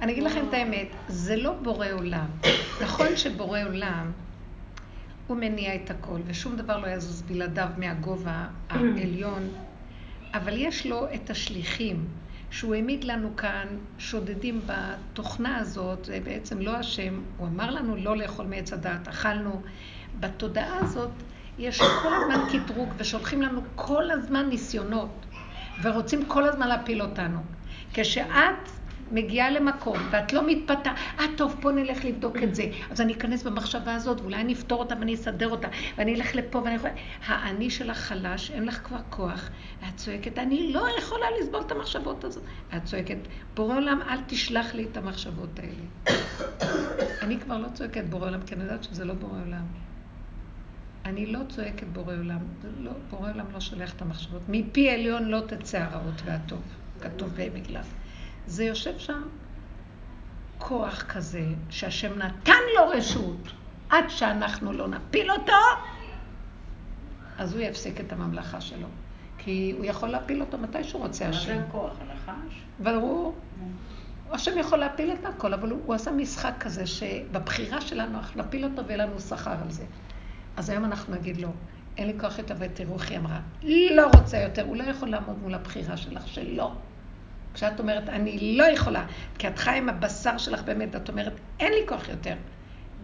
אני אגיד לכם את האמת, זה לא בורא עולם. נכון שבורא עולם, הוא מניע את הכל, ושום דבר לא יזוז בלעדיו מהגובה העליון, אבל יש לו את השליחים. שהוא העמיד לנו כאן שודדים בתוכנה הזאת, זה בעצם לא השם, הוא אמר לנו לא לאכול מעץ הדעת, אכלנו. בתודעה הזאת יש כל הזמן קטרוג ושולחים לנו כל הזמן ניסיונות ורוצים כל הזמן להפיל אותנו. כשאת מגיעה למקום ואת לא מתפתה, אה טוב, בוא נלך לבדוק את זה. אז אני אכנס במחשבה הזאת ואולי אני אפתור אותה ואני אסדר אותה ואני אלך לפה ואני יכולה... האני שלך חלש, אין לך כבר כוח. ואת צועקת, אני לא יכולה לסבול את המחשבות הזאת. ואת צועקת, בורא עולם, אל תשלח לי את המחשבות האלה. אני כבר לא צועקת בורא עולם, כי אני יודעת שזה לא בורא עולם. אני לא צועקת בורא עולם, לא, בורא עולם לא שולח את המחשבות. מפי עליון לא תצא הרעות והטוב, כתוב במגלן. זה יושב שם כוח כזה שהשם נתן לו רשות עד שאנחנו לא נפיל אותו, אז הוא יפסיק את הממלכה שלו. כי הוא יכול להפיל אותו מתי שהוא רוצה, השם. מה זה הכוח? הנחש? ברור. השם יכול להפיל את הכל, אבל הוא, הוא עשה משחק כזה שבבחירה שלנו אנחנו נפיל אותו ויהיה לנו שכר על זה. אז היום אנחנו נגיד לו, אין לי כוח יותר, ותראו איך היא אמרה, לא רוצה יותר, הוא לא יכול לעמוד מול הבחירה שלך שלא. כשאת אומרת, אני לא יכולה, כי את חיה עם הבשר שלך באמת, את אומרת, אין לי כוח יותר,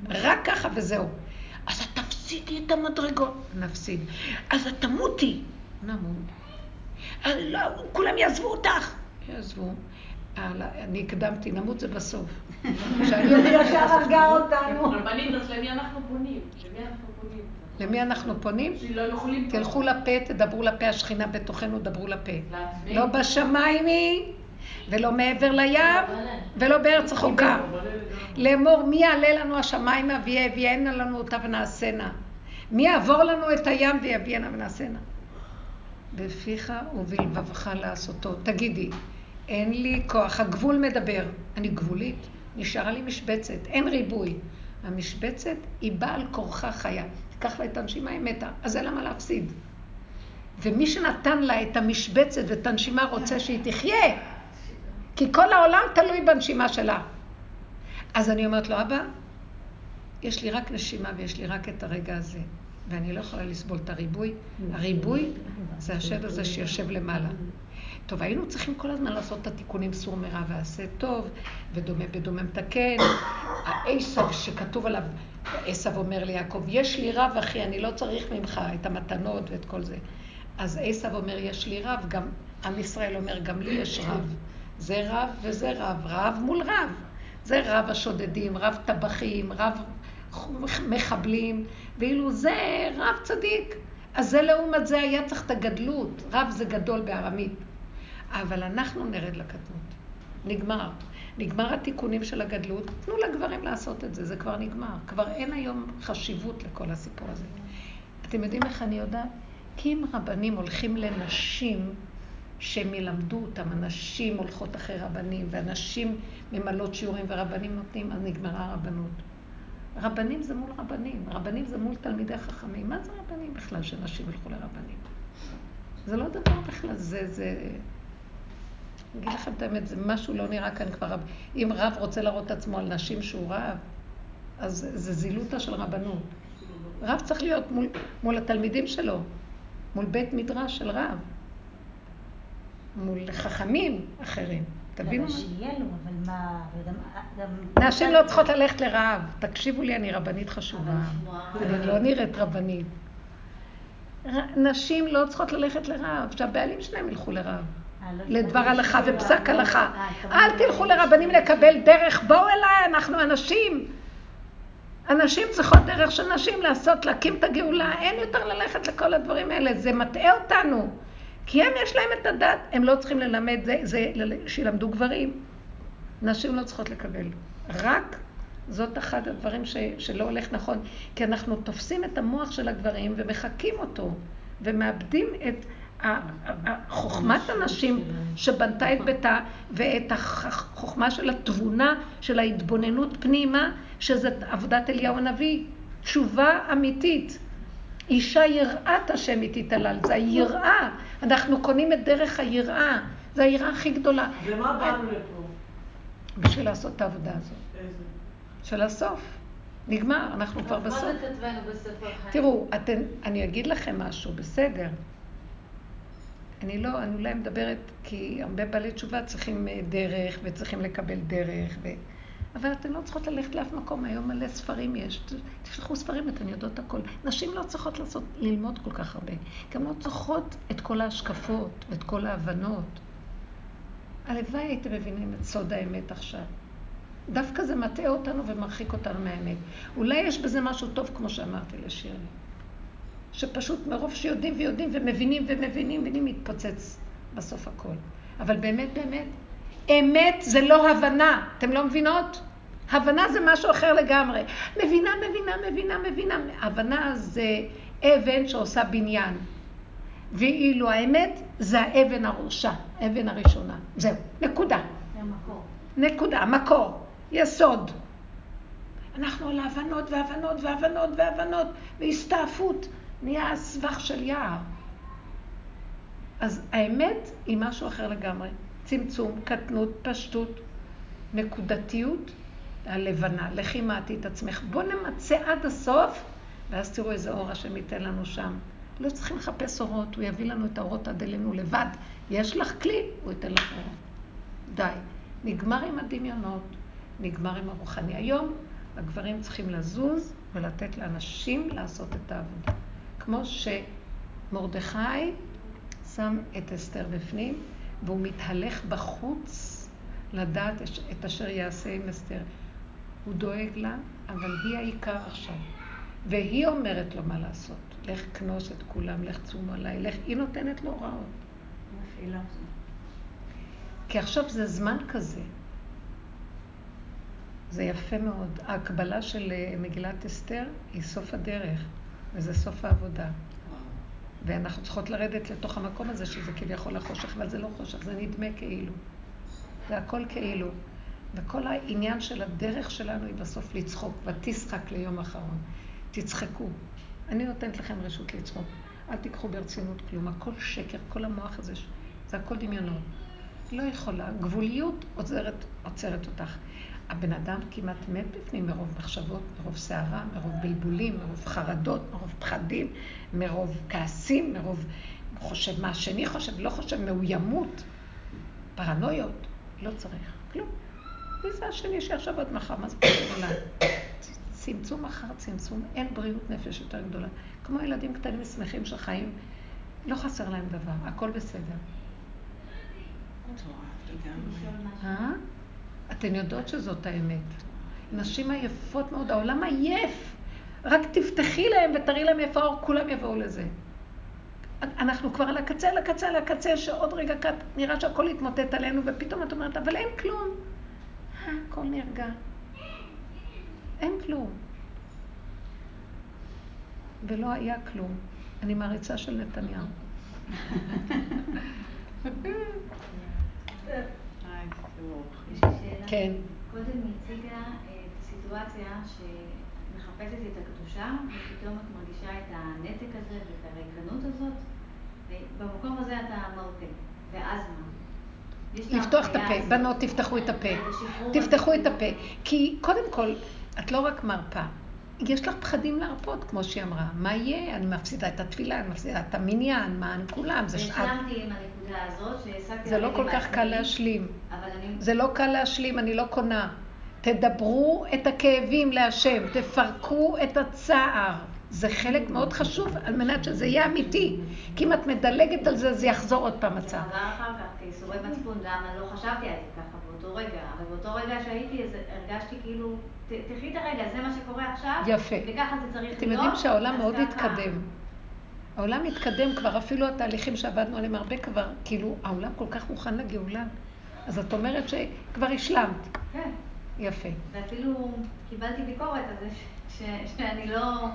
רק ככה וזהו. אז את תפסידי את המדרגות, נפסיד. אז את תמותי, נמות. לא, כולם יעזבו אותך, יעזבו. אני הקדמתי, נמות זה בסוף. שאני ישר הרגה אותנו. רבנית, אז למי אנחנו פונים? למי אנחנו פונים? למי אנחנו פונים? תלכו לפה, תדברו לפה, השכינה בתוכנו, דברו לפה. לא בשמיים היא, ולא מעבר לים, ולא בארץ רחוקה. לאמור, מי יעלה לנו השמיימה ויביאנה לנו אותה ונעשנה? מי יעבור לנו את הים ויביאנה ונעשנה? בפיך ובלבבך לעשותו. תגידי, אין לי כוח, הגבול מדבר. אני גבולית, נשארה לי משבצת, אין ריבוי. המשבצת היא באה על כורחה חיה. תיקח לה את הנשימה, היא מתה. אז אין לה מה להפסיד. ומי שנתן לה את המשבצת ואת הנשימה רוצה שהיא תחיה. כי כל העולם תלוי בנשימה שלה. אז אני אומרת לו, אבא, יש לי רק נשימה ויש לי רק את הרגע הזה, ואני לא יכולה לסבול את הריבוי. הריבוי זה השד הזה שיושב למעלה. טוב, היינו צריכים כל הזמן לעשות את התיקונים סור מרע ועשה טוב, ודומה בדומה מתקן. העשב שכתוב עליו, עשב אומר ליעקב, יש לי רב אחי, אני לא צריך ממך את המתנות ואת כל זה. אז עשב אומר, יש לי רב, גם עם ישראל אומר, גם לי יש רב. זה רב וזה רב, רב מול רב. זה רב השודדים, רב טבחים, רב מחבלים, ואילו זה רב צדיק. אז זה לעומת זה היה צריך את הגדלות. רב זה גדול בארמית. אבל אנחנו נרד לקטנות. נגמר. נגמר התיקונים של הגדלות, תנו לגברים לעשות את זה, זה כבר נגמר. כבר אין היום חשיבות לכל הסיפור הזה. אתם יודעים איך אני יודעת? כי אם רבנים הולכים לנשים שהם ילמדו אותם, הנשים הולכות אחרי רבנים, ואנשים ממלאות שיעורים ורבנים נותנים, אז נגמרה הרבנות. רבנים זה מול רבנים, רבנים זה מול תלמידי חכמים. מה זה רבנים בכלל שנשים ילכו לרבנים? זה לא דבר בכלל, זה, זה... אני אגיד לכם את האמת, זה משהו לא נראה כאן כבר רב. אם רב רוצה להראות את עצמו על נשים שהוא רב, אז זה זילותה של רבנות. רב צריך להיות מול, מול התלמידים שלו, מול בית מדרש של רב, מול חכמים אחרים. תבינו מה? שיהיה לו, אבל מה... נשים לא צריכות ללכת לרב. תקשיבו לי, אני רבנית חשובה. אני לא נראית רבנית. נשים לא צריכות ללכת לרב, שהבעלים שלהם ילכו לרב. לדבר הלכה ופסק הלכה. אל תלכו לרבנים לקבל דרך, בואו אליי, אנחנו אנשים. אנשים צריכות דרך של נשים לעשות, להקים את הגאולה, אין יותר ללכת לכל הדברים האלה, זה מטעה אותנו. כי הם יש להם את הדת, הם לא צריכים ללמד זה, זה שילמדו גברים. נשים לא צריכות לקבל. רק זאת אחד הדברים ש, שלא הולך נכון, כי אנחנו תופסים את המוח של הגברים ומחקים אותו, ומאבדים את חוכמת הנשים שבנתה את ביתה, ואת החוכמה של התבונה, של ההתבוננות פנימה, שזאת עבודת אליהו הנביא. תשובה אמיתית. אישה יראת השם היא תתעלל, זה היראה. אנחנו קונים את דרך היראה, זה היראה הכי גדולה. ומה באנו לפה? בשביל לעשות את העבודה הזאת. איזה? של הסוף. נגמר, אנחנו כבר בסוף. מה זה כתבנו בספר חיים? תראו, אתן, אני אגיד לכם משהו, בסדר. אני לא, אני אולי מדברת, כי הרבה בעלי תשובה צריכים אה, דרך ותריכים לקבל דרך, ו... אבל אתן לא צריכות ללכת לאף מקום, היום מלא ספרים יש. תפתחו ספרים, אתן יודעות הכל. נשים לא צריכות לעשות, ללמוד כל כך הרבה. גם לא צריכות את כל ההשקפות ואת כל ההבנות. הלוואי הייתם מבינים את סוד האמת עכשיו. דווקא זה מטעה אותנו ומרחיק אותנו מהאמת. אולי יש בזה משהו טוב, כמו שאמרתי לשירלי. שפשוט מרוב שיודעים ויודעים ומבינים ומבינים, ומבינים, מתפוצץ בסוף הכל. אבל באמת, באמת, אמת זה לא הבנה. אתם לא מבינות? הבנה זה משהו אחר לגמרי. מבינה, מבינה, מבינה, מבינה. הבנה זה אבן שעושה בניין. ואילו האמת זה האבן הראשה, האבן הראשונה. זהו, נקודה. זה המקור. נקודה, מקור, יסוד. אנחנו על הבנות והבנות והבנות והבנות והסתעפות. נהיה סבך של יער. אז האמת היא משהו אחר לגמרי. צמצום, קטנות, פשטות, נקודתיות, הלבנה. לכי מעטי את עצמך. בואו נמצה עד הסוף, ואז תראו איזה אור השם ייתן לנו שם. לא צריכים לחפש אורות, הוא יביא לנו את האורות עד אלינו לבד. יש לך כלי, הוא ייתן לך אורות. די. נגמר עם הדמיונות, נגמר עם הרוחני. היום הגברים צריכים לזוז ולתת לאנשים לעשות את העבודה. כמו שמרדכי שם את אסתר בפנים, והוא מתהלך בחוץ לדעת את אשר יעשה עם אסתר. הוא דואג לה, אבל היא העיקר עכשיו. והיא אומרת לו מה לעשות. לך כנוס את כולם, לך צום עליי, לך... היא נותנת לו הוראות. מפעילה. כי עכשיו זה זמן כזה. זה יפה מאוד. ההקבלה של אה, מגילת אסתר היא סוף הדרך, וזה סוף העבודה. ואנחנו צריכות לרדת לתוך המקום הזה, שזה כביכול החושך, אבל זה לא חושך, זה נדמה כאילו. זה הכל כאילו. וכל העניין של הדרך שלנו היא בסוף לצחוק, ותשחק ליום אחרון. תצחקו. אני נותנת לכם רשות לצחוק. אל תיקחו ברצינות כלום, הכל שקר, כל המוח הזה, זה הכל דמיונות. לא יכולה, גבוליות עוצרת, עוצרת אותך. הבן אדם כמעט מת בפנים מרוב מחשבות, מרוב סערה, מרוב בלבולים, מרוב חרדות, מרוב פחדים, מרוב כעסים, מרוב חושב מה השני חושב, לא חושב, מאוימות, פרנויות, לא צריך, כלום. מי זה השני שעכשיו עד מחר? מה זה גדולה? צמצום אחר צמצום, אין בריאות נפש יותר גדולה. כמו ילדים קטנים ושמחים שחיים, לא חסר להם דבר, הכל בסדר. אה? אתן יודעות שזאת האמת. נשים עייפות מאוד, העולם עייף. רק תפתחי להם ותראי להם איפה האור, כולם יבואו לזה. אנחנו כבר על הקצה, על הקצה, על הקצה, שעוד רגע נראה שהכל יתמוטט עלינו, ופתאום את אומרת, אבל אין כלום. אה, הכל נרגע. אין כלום. ולא היה כלום. אני מעריצה של נתניהו. כן. קודם הציגה אה, את הסיטואציה שמחפשת את הקדושה, ופתאום את מרגישה את הנתק הזה ואת הריקנות הזאת, ובמקום הזה אתה מרפא. ואז מה? לפתוח את הפה, בנות תפתחו את הפה, תפתחו את הפה, כי קודם כל, את לא רק מרפה, יש לך פחדים להרפות, כמו שהיא אמרה. מה יהיה? אני מפסידה את התפילה, אני מפסידה את המניין, מה עם כולם? זה שעת... והשלמתי עם הנקודה הזאת, שהעסקתי... זה לא כל כך קל להשלים. זה לא קל להשלים, אני לא קונה. תדברו את הכאבים להשם, תפרקו את הצער. זה חלק מאוד חשוב על מנת שזה יהיה אמיתי. כי אם את מדלגת על זה, זה יחזור עוד פעם הצער. זה חזר אחר כך, כייסורי מצפון, למה לא חשבתי על זה ככה באותו רגע. אבל באותו רגע שהייתי, הרגשתי כאילו... תחי את הרגע, זה מה שקורה עכשיו, יפה. וככה זה צריך להיות. אתם יודעים שהעולם מאוד התקדם. העולם התקדם כבר, אפילו התהליכים שעבדנו עליהם הרבה כבר, כאילו, העולם כל כך מוכן לגאולה. אז את אומרת שכבר השלמת. כן. יפה. ואפילו קיבלתי ביקורת על זה שאני לא...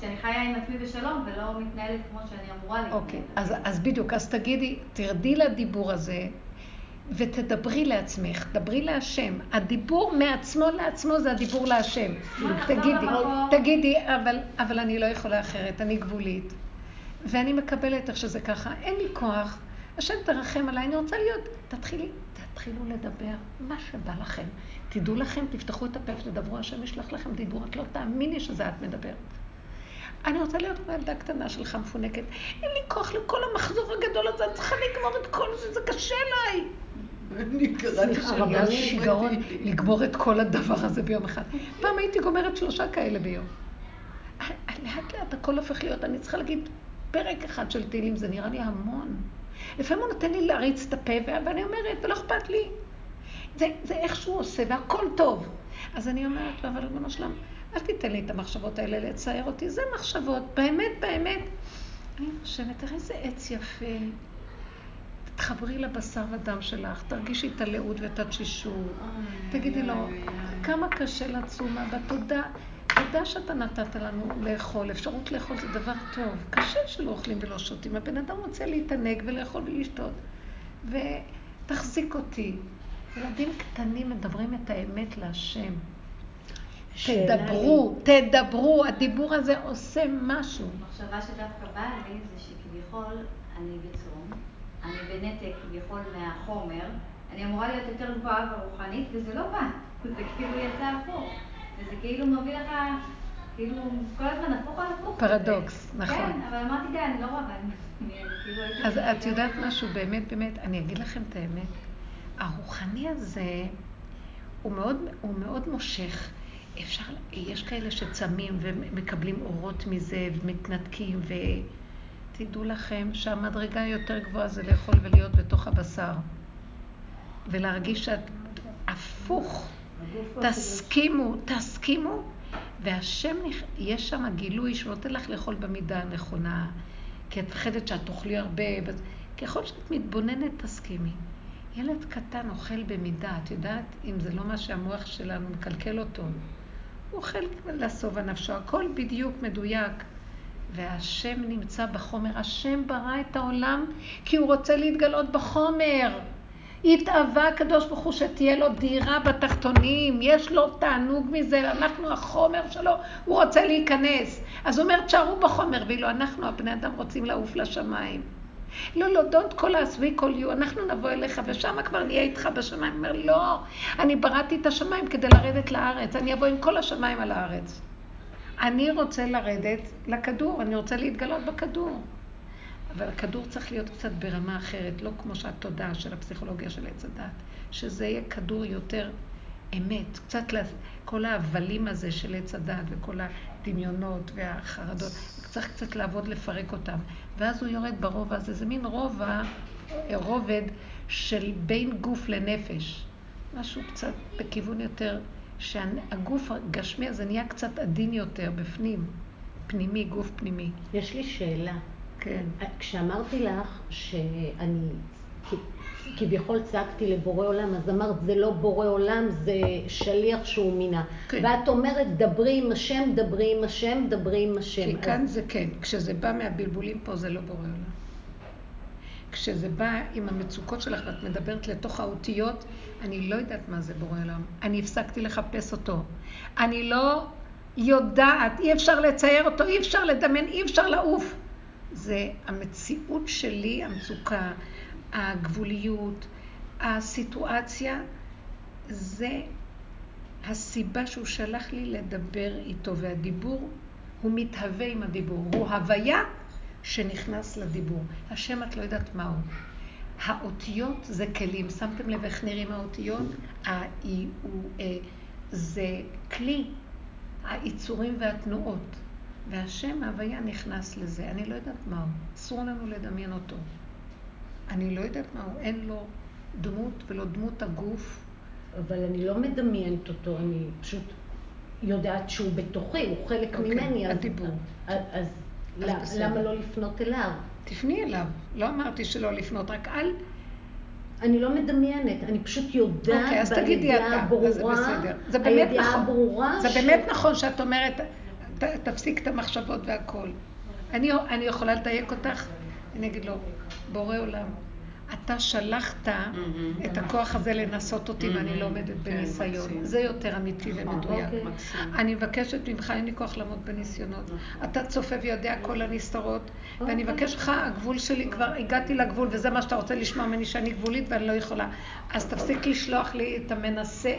שאני חיה עם עצמי בשלום ולא מתנהלת כמו שאני אמורה להתנהל. אוקיי, אז, אז בדיוק, אז תגידי, תרדי לדיבור הזה, ותדברי לעצמך, דברי להשם. הדיבור מעצמו לעצמו זה הדיבור להשם. תגידי, תגידי, אבל, אבל אני לא יכולה אחרת, אני גבולית. ואני מקבלת איך שזה ככה, אין לי כוח. השם תרחם עליי, אני רוצה להיות, תתחילי, תתחילו לדבר מה שבא לכם. תדעו לכם, תפתחו את הפה ותדברו, השם ישלח לכם דיבור, את לא תאמיני שזה את מדברת. אני רוצה להיות כמו ילדה קטנה שלך מפונקת. אין לי כוח לכל המחזור הגדול הזה, אני צריכה לגמור את כל זה, זה קשה עליי. אני קראתי היה שיגעון לגמור את כל הדבר הזה ביום אחד. פעם הייתי גומרת שלושה כאלה ביום. לאט לאט הכל הופך להיות, אני צריכה להגיד פרק אחד של תהילים, זה נראה לי המון. לפעמים הוא נותן לי להריץ את הפה, ואני אומרת, ולא אכפת לי. זה, זה איך שהוא עושה, והכל טוב. אז אני אומרת לו, אבל ריבונו שלם, אל תיתן לי את המחשבות האלה לצייר אותי, זה מחשבות, באמת, באמת. אני חושבת, תראי איזה עץ יפה. תחברי לבשר ודם שלך, תרגישי את הלאות ואת התשישות. תגידי לו, כמה קשה לצום אבא, תודה. תודה שאתה נתת לנו לאכול, אפשרות לאכול זה דבר טוב. קשה שלא אוכלים ולא שותים. הבן אדם רוצה להתענג ולאכול ולשתות. ותחזיק אותי. ילדים קטנים מדברים את האמת להשם. תדברו, תדברו, הדיבור הזה עושה משהו. המחשבה שדווקא באה לי זה שכביכול אני בצום, אני בנתק כביכול מהחומר, אני אמורה להיות יותר גבוהה ורוחנית, וזה לא בא. זה כאילו יצא הפוך. וזה כאילו מביא לך, כאילו, כל הזמן הפוך על הפוך. פרדוקס, נכון. כן, אבל אמרתי, די, אני לא רבה. כאילו אז את יודעת משהו, באמת, באמת, אני אגיד לכם את האמת. הרוחני הזה, הוא מאוד, הוא מאוד מושך. אפשר, יש כאלה שצמים ומקבלים אורות מזה ומתנתקים, ותדעו לכם שהמדרגה היותר גבוהה זה לאכול ולהיות בתוך הבשר. ולהרגיש שאת הפוך. תסכימו, תסכימו. והשם, יש שם גילוי שהוא נותן לך לאכול במידה הנכונה, כי את מפחדת שאת תאכלי הרבה. ככל שאת מתבוננת, תסכימי. ילד קטן אוכל במידה, את יודעת, אם זה לא מה שהמוח שלנו מקלקל אותו, הוא אוכל לסוב הנפשו, הכל בדיוק מדויק. והשם נמצא בחומר, השם ברא את העולם כי הוא רוצה להתגלות בחומר. התאווה הקדוש ברוך הוא שתהיה לו דירה בתחתונים, יש לו תענוג מזה, אנחנו החומר שלו, הוא רוצה להיכנס. אז הוא אומר, תשארו בחומר, ואילו אנחנו, הבני אדם, רוצים לעוף לשמיים. לא, לא, don't call us, we call you, אנחנו נבוא אליך, ושם כבר נהיה איתך בשמיים. הוא אומר, לא, אני בראתי את השמיים כדי לרדת לארץ, אני אבוא עם כל השמיים על הארץ. אני רוצה לרדת לכדור, אני רוצה להתגלות בכדור. אבל הכדור צריך להיות קצת ברמה אחרת, לא כמו שהתודעה של הפסיכולוגיה של עץ הדת, שזה יהיה כדור יותר אמת, קצת כל ההבלים הזה של עץ הדת וכל הדמיונות והחרדות, צריך קצת לעבוד לפרק אותם. ואז הוא יורד ברובע הזה, זה מין רובע, רובד של בין גוף לנפש. משהו קצת בכיוון יותר, שהגוף הגשמי הזה נהיה קצת עדין יותר בפנים, פנימי, גוף פנימי. יש לי שאלה. כן. כשאמרתי לך שאני כביכול צעקתי לבורא עולם, אז אמרת זה לא בורא עולם, זה שליח שהוא מינה. כן. ואת אומרת דברי עם השם, דברי עם השם, דברי עם השם. כי אז... כאן זה כן, כשזה בא מהבלבולים פה זה לא בורא עולם. כשזה בא עם המצוקות שלך ואת מדברת לתוך האותיות, אני לא יודעת מה זה בורא עולם. אני הפסקתי לחפש אותו. אני לא יודעת, אי אפשר לצייר אותו, אי אפשר לדמיין, אי אפשר לעוף. זה המציאות שלי, המצוקה, הגבוליות, הסיטואציה, זה הסיבה שהוא שלח לי לדבר איתו, והדיבור, הוא מתהווה עם הדיבור. הוא הוויה שנכנס לדיבור. השם את לא יודעת מהו. האותיות זה כלים. שמתם לב איך נראים האותיות? האי, הוא, אה, זה כלי, היצורים והתנועות. והשם ההוויה נכנס לזה. אני לא יודעת מהו. אסור לנו לדמיין אותו. אני לא יודעת מהו. אין לו דמות ולא דמות הגוף. אבל אני לא מדמיינת אותו, אני פשוט יודעת שהוא בתוכי, הוא חלק okay, אוקיי, ממני. הדיבור. אז, אז, למה לא לפנות אליו? תפני אליו. לא אמרתי שלא לפנות, רק אל... אני לא מדמיינת, אני פשוט יודעת okay, אוקיי, אז תגידי אתה, ברורה, זה בסדר. זה באמת נכון. זה ש... באמת נכון שאת אומרת, ת, תפסיק את המחשבות והכל. אני, אני יכולה לדייק אותך? אני אגיד לו, בורא עולם, אתה שלחת את הכוח הזה לנסות אותי ואני לא עומדת כן, בניסיון. זה יותר אמיתי ומדויק. אוקיי. אני מבקשת ממך, אין לי כוח לעמוד בניסיונות. אתה צופה ויודע כל הנסתרות, ואני אוקיי. מבקש לך, הגבול שלי, כבר הגעתי לגבול, וזה מה שאתה רוצה לשמוע ממני, שאני גבולית ואני לא יכולה. אז תפסיק לשלוח לי את המנסה,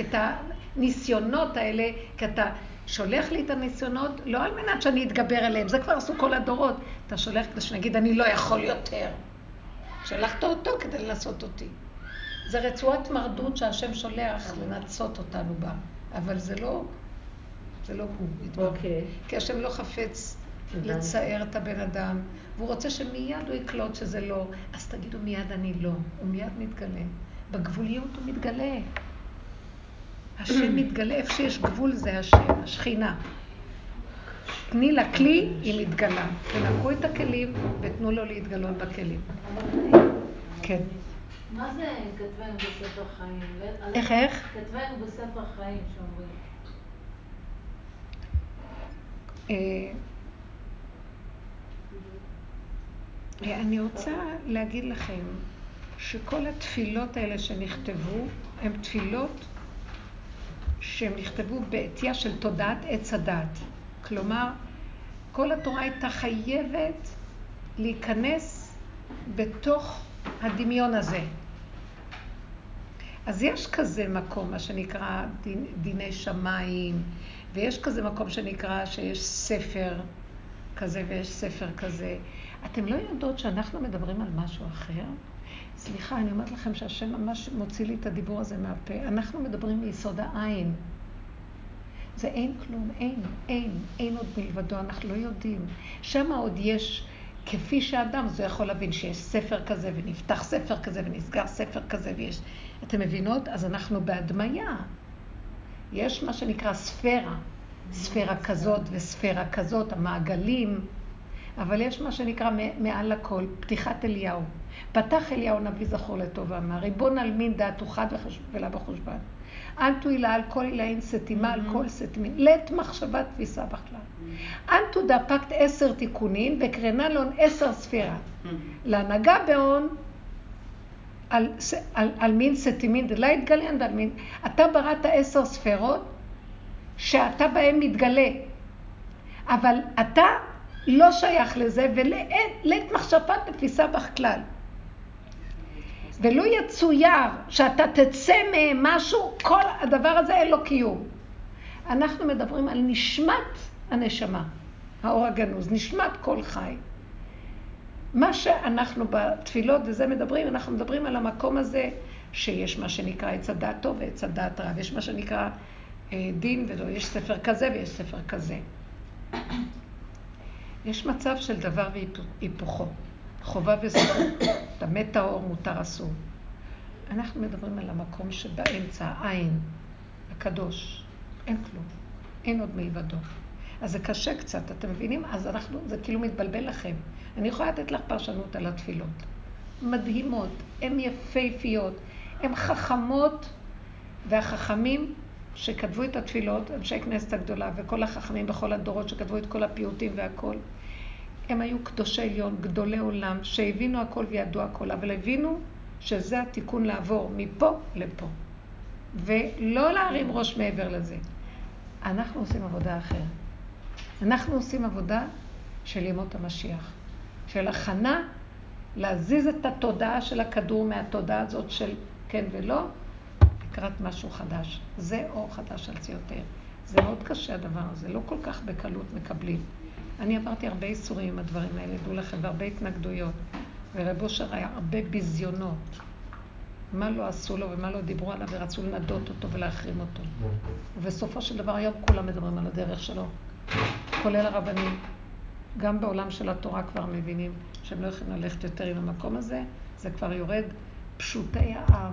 את הניסיונות האלה, כי אתה... שולח לי את הניסיונות, לא על מנת שאני אתגבר עליהם, זה כבר עשו כל הדורות. אתה שולח כדי שאני אגיד, אני לא יכול יותר. שלחת אותו כדי לנסות אותי. זה רצועת מרדות שהשם שולח לנצות אותנו בה, אבל זה לא, זה לא הוא. אוקיי. כי השם לא חפץ לצער את הבן אדם, והוא רוצה שמיד הוא יקלוט שזה לא, אז תגידו מיד אני לא, הוא מיד מתגלה. בגבוליות הוא מתגלה. השם מתגלה, איפה שיש גבול זה השם, השכינה. תני לה כלי, היא מתגלה. תנקו את הכלים ותנו לו להתגלות בכלים. כן. מה זה כתבנו בספר חיים? איך, איך? כתבנו בספר חיים שאומרים. אה, אני רוצה להגיד לכם שכל התפילות האלה שנכתבו הן תפילות שהן נכתבו בעטייה של תודעת עץ הדת. כלומר, כל התורה הייתה חייבת להיכנס בתוך הדמיון הזה. אז יש כזה מקום, מה שנקרא דיני שמיים, ויש כזה מקום שנקרא שיש ספר כזה ויש ספר כזה. אתם לא יודעות שאנחנו מדברים על משהו אחר? סליחה, אני אומרת לכם שהשם ממש מוציא לי את הדיבור הזה מהפה. אנחנו מדברים מיסוד העין. זה אין כלום, אין, אין, אין עוד מלבדו, אנחנו לא יודעים. שם עוד יש, כפי שאדם, זה יכול להבין שיש ספר כזה, ונפתח ספר כזה, ונסגר ספר כזה, ויש... אתם מבינות? אז אנחנו בהדמיה. יש מה שנקרא ספירה, ספירה כזאת וספירה כזאת, המעגלים, אבל יש מה שנקרא מעל הכל, פתיחת אליהו. פתח אליהו נביא זכור לטוב ואמר, ריבון על מין דעתו חד ולה בחושבן. אנטו הילה על כל הילאין סתימה על כל סתימין, לית מחשבה תפיסה בכלל. אנטו דפקת עשר תיקונים וקרנה לון עשר ספירה. להנהגה בהון על, על, על מין סתימין דלה יתגליין ועל מין... אתה בראת עשר ספרות שאתה בהן מתגלה, אבל אתה לא שייך לזה ולעת מחשבת תפיסה בך כלל. ולא יצויר שאתה תצא מהם משהו, כל הדבר הזה אין לו קיום. אנחנו מדברים על נשמת הנשמה, האור הגנוז, נשמת כל חי. מה שאנחנו בתפילות וזה מדברים, אנחנו מדברים על המקום הזה שיש מה שנקרא עץ הדעת טוב ועץ הדעת רע, ויש מה שנקרא אה, דין, ויש ספר כזה ויש ספר כזה. יש מצב של דבר והיפוכו, חובה וזכות, טמא טהור, מותר אסור. אנחנו מדברים על המקום שבאמצע, העין, הקדוש, אין כלום, אין עוד מלבדו. אז זה קשה קצת, אתם מבינים? אז אנחנו, זה כאילו מתבלבל לכם. אני יכולה לתת לך פרשנות על התפילות. מדהימות, הן יפהפיות, הן חכמות, והחכמים שכתבו את התפילות, אנשי כנסת הגדולה, וכל החכמים בכל הדורות שכתבו את כל הפיוטים והכל, הם היו קדושי עליון, גדולי עולם, שהבינו הכל וידעו הכל, אבל הבינו שזה התיקון לעבור מפה לפה. ולא להרים ראש מעבר לזה. אנחנו עושים עבודה אחרת. אנחנו עושים עבודה של ימות המשיח, של הכנה להזיז את התודעה של הכדור מהתודעה הזאת של כן ולא, לקראת משהו חדש. זה אור חדש על ציותיהם. זה מאוד קשה הדבר הזה, לא כל כך בקלות מקבלים. אני עברתי הרבה איסורים עם הדברים האלה, דעו לכם, והרבה התנגדויות. ורב אושר היה הרבה ביזיונות. מה לא עשו לו ומה לא דיברו עליו ורצו לנדות אותו ולהחרים אותו. ובסופו של דבר היום כולם מדברים על הדרך שלו, כולל הרבנים. גם בעולם של התורה כבר מבינים שהם לא יכולים ללכת יותר עם המקום הזה, זה כבר יורד. פשוטי העם,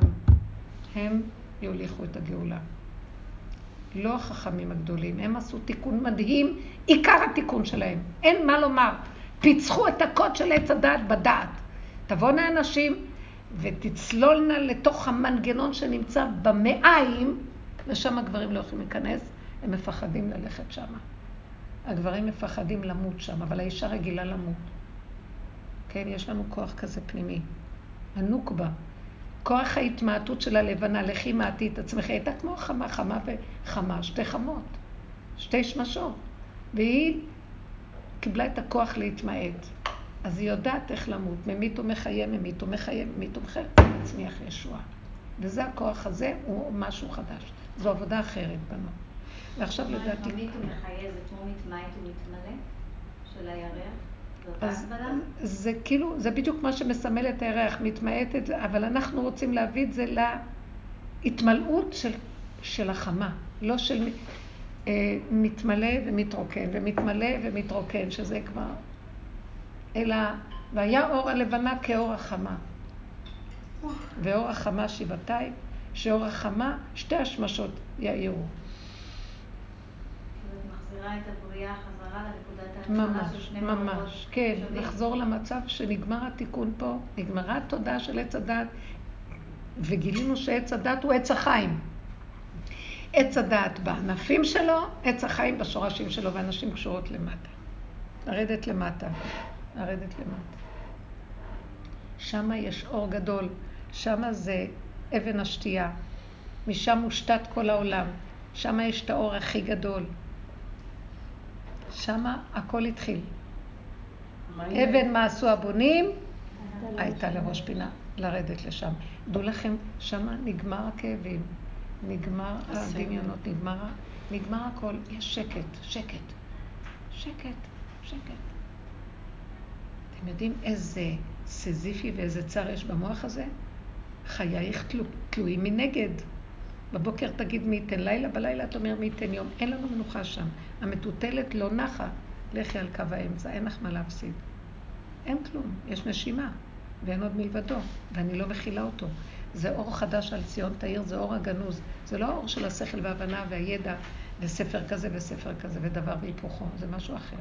הם יוליכו את הגאולה. לא החכמים הגדולים, הם עשו תיקון מדהים, עיקר התיקון שלהם. אין מה לומר. פיצחו את הקוד של עץ הדעת בדעת. תבואנה אנשים ותצלולנה לתוך המנגנון שנמצא במעיים, ושם הגברים לא יכולים להיכנס, הם מפחדים ללכת שם. הגברים מפחדים למות שם, אבל האישה רגילה למות. כן, יש לנו כוח כזה פנימי. הנוקבה. כוח ההתמעטות של הלבנה, לכי מעטי את עצמך, הייתה כמו חמה, חמה וחמה, שתי חמות, שתי שמשות. והיא קיבלה את הכוח להתמעט. אז היא יודעת איך למות, ממית ומחיה, ממית ומחיה, ממית ומחיה, מצמיח ישוע. וזה הכוח הזה, הוא משהו חדש. זו עבודה אחרת בנו. ועכשיו לדעתי... ממית ומחיה זה כמו מתמעט ומתמלא של הירח? אז זה כאילו, זה בדיוק מה שמסמל את הירח, מתמעטת, אבל אנחנו רוצים להביא את זה להתמלאות של, של החמה, לא של אה, מתמלא ומתרוקן, ומתמלא ומתרוקן, שזה כבר... אלא, והיה אור הלבנה כאור החמה. ואור החמה שבעתיים, שאור החמה, שתי השמשות יאירו. מחזירה את הבריאה חזרה לנקודת ההתחלה של שני ממש, ממש, כן, לחזור למצב שנגמר התיקון פה, נגמרה התודעה של עץ הדת, וגילינו שעץ הדת הוא עץ החיים. עץ הדעת בענפים שלו, עץ החיים בשורשים שלו, ואנשים קשורות למטה. לרדת למטה, לרדת למטה. שם יש אור גדול, שם זה אבן השתייה, משם מושתת כל העולם, שם יש את האור הכי גדול. שם הכל התחיל. אבן מה עשו הבונים? הייתה לראש פינה, לרדת לשם. דעו לכם, שם נגמר הכאבים. נגמר הדמיונות, נגמר, נגמר הכל, יש שקט, שקט, שקט, שקט. אתם יודעים איזה סזיפי ואיזה צער יש במוח הזה? חייך תלו, תלויים מנגד. בבוקר תגיד מי ייתן לילה, בלילה אתה אומר מי ייתן יום. אין לנו מנוחה שם. המטוטלת לא נחה. לכי על קו האמצע, אין לך מה להפסיד. אין כלום, יש נשימה, ואין עוד מלבדו, ואני לא מכילה אותו. זה אור חדש על ציון תאיר, זה אור הגנוז. זה לא האור של השכל וההבנה והידע וספר כזה וספר כזה ודבר והיפוכו, זה משהו אחר.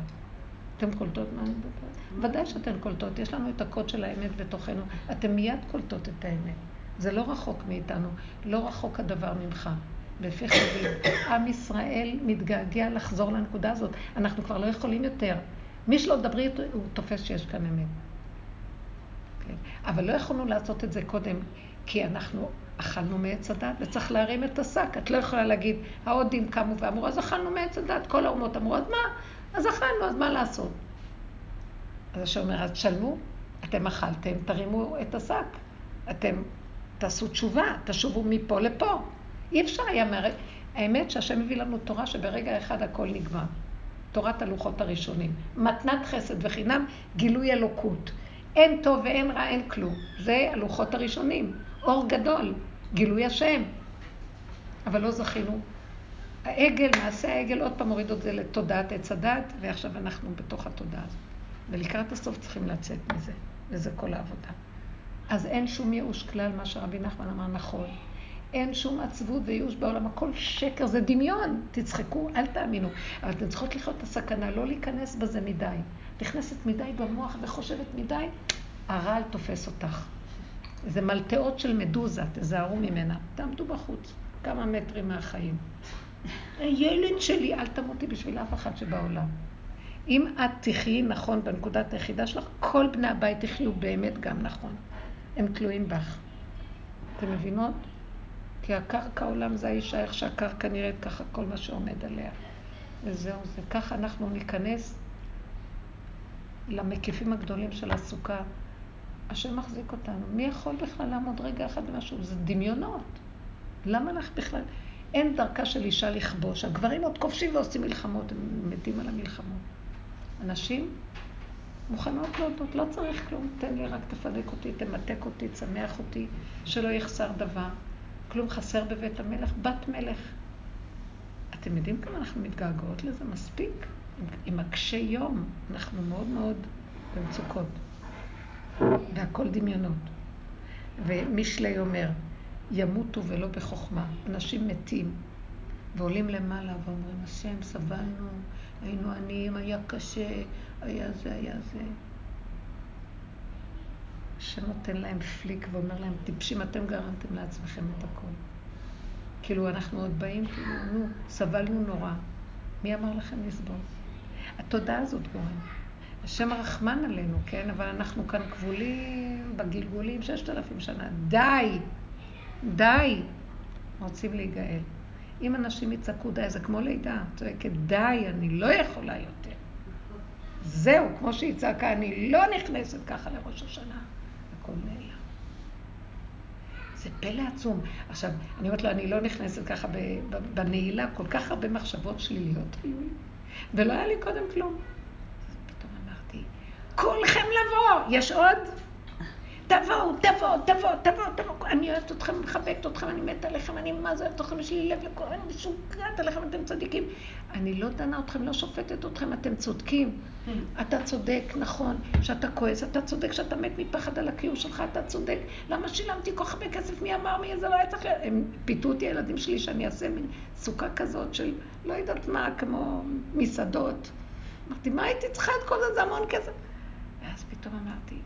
אתן קולטות מה אני מדברת? ודאי שאתן קולטות, יש לנו את הקוד של האמת בתוכנו. אתן מיד קולטות את האמת. זה לא רחוק מאיתנו, לא רחוק הדבר ממך. לפי חברים, עם ישראל מתגעגע לחזור לנקודה הזאת. אנחנו כבר לא יכולים יותר. מי שלא תדברי, הוא תופס שיש כאן אמת. כן. אבל לא יכולנו לעשות את זה קודם, כי אנחנו אכלנו מעץ הדת, וצריך להרים את השק. את לא יכולה להגיד, ההודים קמו ואמרו, אז אכלנו מעץ הדת, כל האומות אמרו, אז מה? אז אכלנו, אז מה לעשות? אז השם אומר, אז תשלמו, אתם אכלתם, תרימו את השק. אתם תעשו תשובה, תשובו מפה לפה. אי אפשר היה מהר... האמת שהשם מביא לנו תורה שברגע אחד הכל נגמר. תורת הלוחות הראשונים. מתנת חסד וחינם, גילוי אלוקות. אין טוב ואין רע, אין כלום. זה הלוחות הראשונים. אור גדול, גילוי השם. אבל לא זכינו. העגל, מעשה העגל, עוד פעם הורידו את זה לתודעת עץ הדת, ועכשיו אנחנו בתוך התודעה הזאת. ולקראת הסוף צריכים לצאת מזה, וזה כל העבודה. אז אין שום ייאוש כלל, מה שרבי נחמן אמר נכון. אין שום עצבות וייאוש בעולם, הכל שקר, זה דמיון. תצחקו, אל תאמינו. אבל אתן צריכות לחיות את הסכנה, לא להיכנס בזה מדי. נכנסת מדי במוח וחושבת מדי, הרעל תופס אותך. זה מלטאות של מדוזה, תזהרו ממנה. תעמדו בחוץ, כמה מטרים מהחיים. הילד שלי, אל תמותי בשביל אף אחד שבעולם. אם את תחיי נכון בנקודת היחידה שלך, כל בני הבית יחיו באמת גם נכון. הם תלויים בך. אתם מבינות? כי הקרקע עולם זה האישה, איך שהקרקע נראית, ככה כל מה שעומד עליה. וזהו זה. ככה אנחנו ניכנס למקיפים הגדולים של הסוכה. השם מחזיק אותנו. מי יכול בכלל לעמוד רגע אחד במשהו? זה דמיונות. למה לך בכלל? אין דרכה של אישה לכבוש. הגברים עוד כובשים ועושים מלחמות, הם מתים על המלחמות. הנשים מוכנות להודות, לא צריך כלום, תן לי רק תפרק אותי, תמתק אותי, תשמח אותי, שלא יחסר דבר. כלום חסר בבית המלך, בת מלך. אתם יודעים כמה אנחנו מתגעגעות לזה? מספיק. עם, עם הקשי יום, אנחנו מאוד מאוד במצוקות. והכל דמיונות. ומישלי אומר, ימותו ולא בחוכמה. אנשים מתים ועולים למעלה ואומרים, השם, סבלנו, היינו עניים, היה קשה, היה זה, היה זה. השם נותן להם פליק ואומר להם, טיפשים, אתם גרמתם לעצמכם את הכל. כאילו, אנחנו עוד באים, כאילו, נו, סבלנו נורא. מי אמר לכם לסבול? התודעה הזאת גורם. השם הרחמן עלינו, כן? אבל אנחנו כאן כבולים בגלגולים ששת אלפים שנה. די! די! רוצים להיגאל. אם אנשים יצעקו די, זה כמו לידה. צועקת, די, אני לא יכולה יותר. זהו, כמו שהיא צעקה, אני לא נכנסת ככה לראש השנה. הכל נעלם. זה פלא עצום. עכשיו, אני אומרת לו, אני לא נכנסת ככה בנעילה, כל כך הרבה מחשבות שליליות היו לי, ולא היה לי קודם כלום. אז פתאום אמרתי, כולכם לבוא, יש עוד? תבואו, תבואו, תבואו, תבואו, תבואו, אני אוהבת אתכם, מחבקת אתכם, אני מתה עליכם, אני מה זה אוהבת אתכם, יש לי לב לכל, אני משוגעת עליכם, אתם צדיקים. אני לא דנה אתכם, לא שופטת אתכם, אתם צודקים. אתה צודק, נכון, שאתה כועס, אתה צודק, שאתה מת מפחד על הקיום שלך, אתה צודק. למה שילמתי כל כך הרבה כסף, מי אמר, מי זה לא היה צריך... הם פיתו אותי הילדים שלי שאני אעשה מין סוכה כזאת של לא יודעת מה, כמו מסעדות. אמרתי, מה הייתי צריכה את כל זה, זה המון כסף. ואז פתאום אמרתי,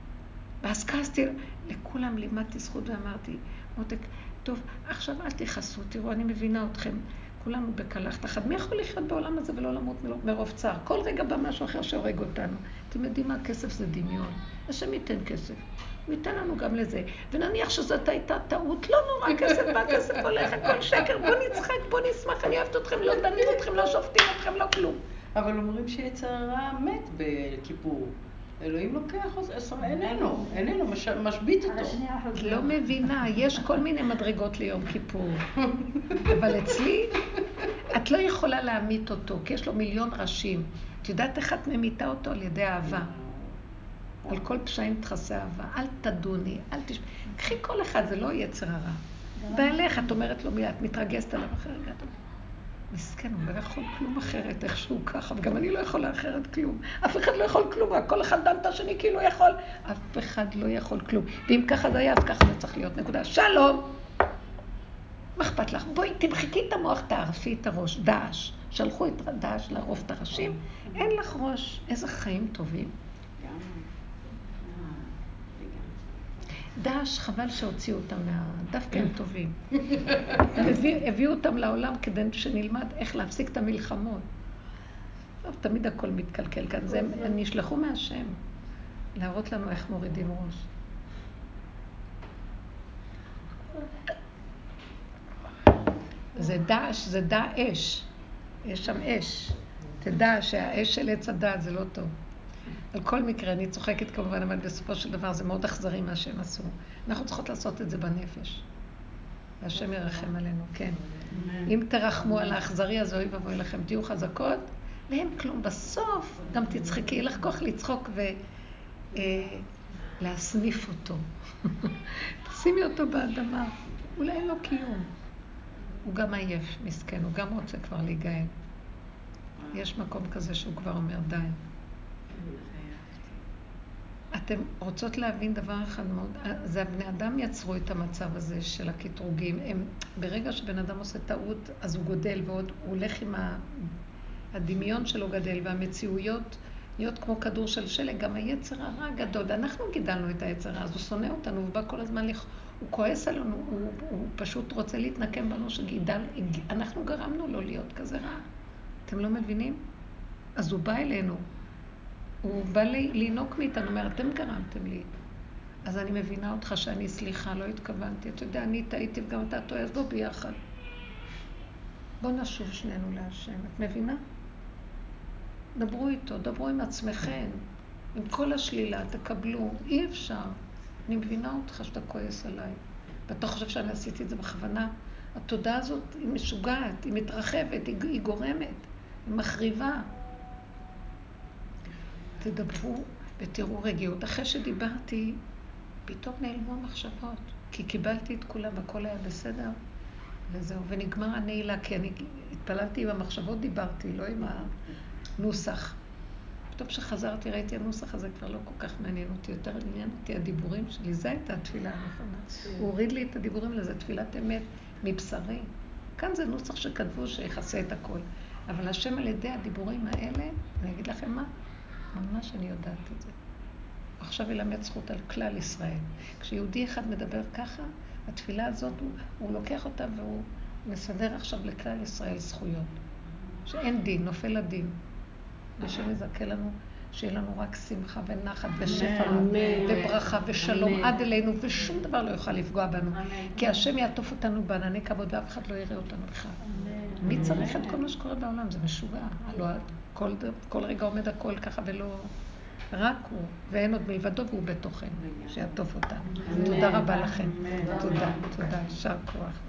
ואז כעסתי, לכולם לימדתי זכות ואמרתי, מותק, טוב, עכשיו אל תכעסו, תראו, אני מבינה אתכם. כולנו בקלחת אחת. מי יכול לחיות בעולם הזה ולא למות מרוב צער? כל רגע בא משהו אחר שהורג אותנו. אתם יודעים מה? כסף זה דמיון. השם ייתן כסף. הוא ייתן לנו גם לזה. ונניח שזאת הייתה טעות, לא נורא, כסף בא, כסף הולך, הכל שקר, בוא נצחק, בוא נשמח, אני אוהבת אתכם, לא דנים אתכם, לא שופטים אתכם, לא כלום. אבל אומרים שיצר הרע מת בכיפור. אלוהים לוקח, איננו, איננו, משבית אותו. לא מבינה, יש כל מיני מדרגות ליום כיפור. אבל אצלי, את לא יכולה להמית אותו, כי יש לו מיליון ראשים. את יודעת איך את ממיתה אותו? על ידי אהבה. על כל פשעים תכסה אהבה. אל תדוני, אל תשמעי. קחי כל אחד, זה לא יצר הרע. בעלך, את אומרת לו מילה, את מתרגזת עליו אחרי רגע. מסכן, הוא לא יכול כלום אחרת, איכשהו ככה, וגם אני לא יכולה אחרת כלום. אף אחד לא יכול כלום, כל אחד דן את השני כאילו יכול. אף אחד לא יכול כלום. ואם ככה זה היה, אז ככה זה צריך להיות. נקודה. שלום! מה אכפת לך? בואי, תמחקי את המוח, תערפי את הראש. דאעש. שלחו את דאעש לערוף את הראשים, אין לך ראש. איזה חיים טובים. דש, חבל שהוציאו אותם מה... דווקא הם כן. טובים. הביאו אותם לעולם כדי שנלמד איך להפסיק את המלחמות. טוב, תמיד הכל מתקלקל כאן. הם נשלחו מהשם להראות לנו איך מורידים ראש. זה דש, זה דאש. יש שם אש. תדע שהאש של עץ הדעת זה לא טוב. על כל מקרה, אני צוחקת כמובן, אבל בסופו של דבר זה מאוד אכזרי מה שהם עשו. אנחנו צריכות לעשות את זה בנפש. והשם ירחם עלינו, כן. אם תרחמו על האכזרי, אז אוי ואבוי לכם, תהיו חזקות, ואין כלום. בסוף גם תצחקי, יהיה לך כוח לצחוק ולהסניף אותו. שימי אותו באדמה, אולי אין לו קיום. הוא גם עייף, מסכן, הוא גם רוצה כבר להיגאל. יש מקום כזה שהוא כבר אומר די. אתם רוצות להבין דבר אחד מאוד, זה הבני אדם יצרו את המצב הזה של הקטרוגים. הם, ברגע שבן אדם עושה טעות, אז הוא גודל ועוד הוא הולך עם ה, הדמיון שלו גדל, והמציאויות נהיות כמו כדור של שלג. גם היצר הרע גדול, אנחנו גידלנו את היצר הרע, אז הוא שונא אותנו, הוא בא כל הזמן, לכ... הוא כועס עלינו, הוא, הוא פשוט רוצה להתנקם בנו שגידל, אנחנו גרמנו לו להיות כזה רע. אתם לא מבינים? אז הוא בא אלינו, הוא בא לינוק מאיתנו, אומר, אתם גרמתם לי. אז אני מבינה אותך שאני, סליחה, לא התכוונתי. אתה יודע, אני טעיתי וגם אתה טועה, אז בוא ביחד. בוא נשוב שנינו להשם. את מבינה? דברו איתו, דברו עם עצמכם. עם כל השלילה, תקבלו. אי אפשר. אני מבינה אותך שאתה כועס עליי. ואתה חושב שאני עשיתי את זה בכוונה. התודעה הזאת היא משוגעת, היא מתרחבת, היא, היא גורמת, היא מחריבה. תדברו ותראו רגיעות. אחרי שדיברתי, פתאום נעלמו המחשבות, כי קיבלתי את כולם והכל היה בסדר, וזהו, ונגמר הנעילה, כי אני התפללתי עם המחשבות, דיברתי, לא עם הנוסח. פתאום כשחזרתי ראיתי הנוסח הזה כבר לא כל כך מעניין אותי, יותר עניין אותי הדיבורים שלי, זו הייתה התפילה הנכונה. הוא הוריד לי את הדיבורים לזה, תפילת אמת מבשרי. כאן זה נוסח שכתבו שיכסה את הכל. אבל השם על ידי הדיבורים האלה, אני אגיד לכם מה, ממש אני יודעת את זה. עכשיו ילמד זכות על כלל ישראל. כשיהודי אחד מדבר ככה, התפילה הזאת, הוא, הוא לוקח אותה והוא מסדר עכשיו לכלל ישראל זכויות. שאין דין, נופל הדין. ושם יזכה לנו, שיהיה לנו רק שמחה ונחת ושפע וברכה ושלום עד אלינו, ושום דבר לא יוכל לפגוע בנו. כי השם יעטוף אותנו בענני כבוד ואף אחד לא יראה אותנו בכלל. מי צריך את כל מה שקורה בעולם? זה משוגע. הלוא כל, כל רגע עומד הכל ככה ולא... רק הוא, ואין עוד מלבדו והוא בתוכנו, שיעטוף אותנו. תודה רבה לכם. תודה, תודה, יישר כוח.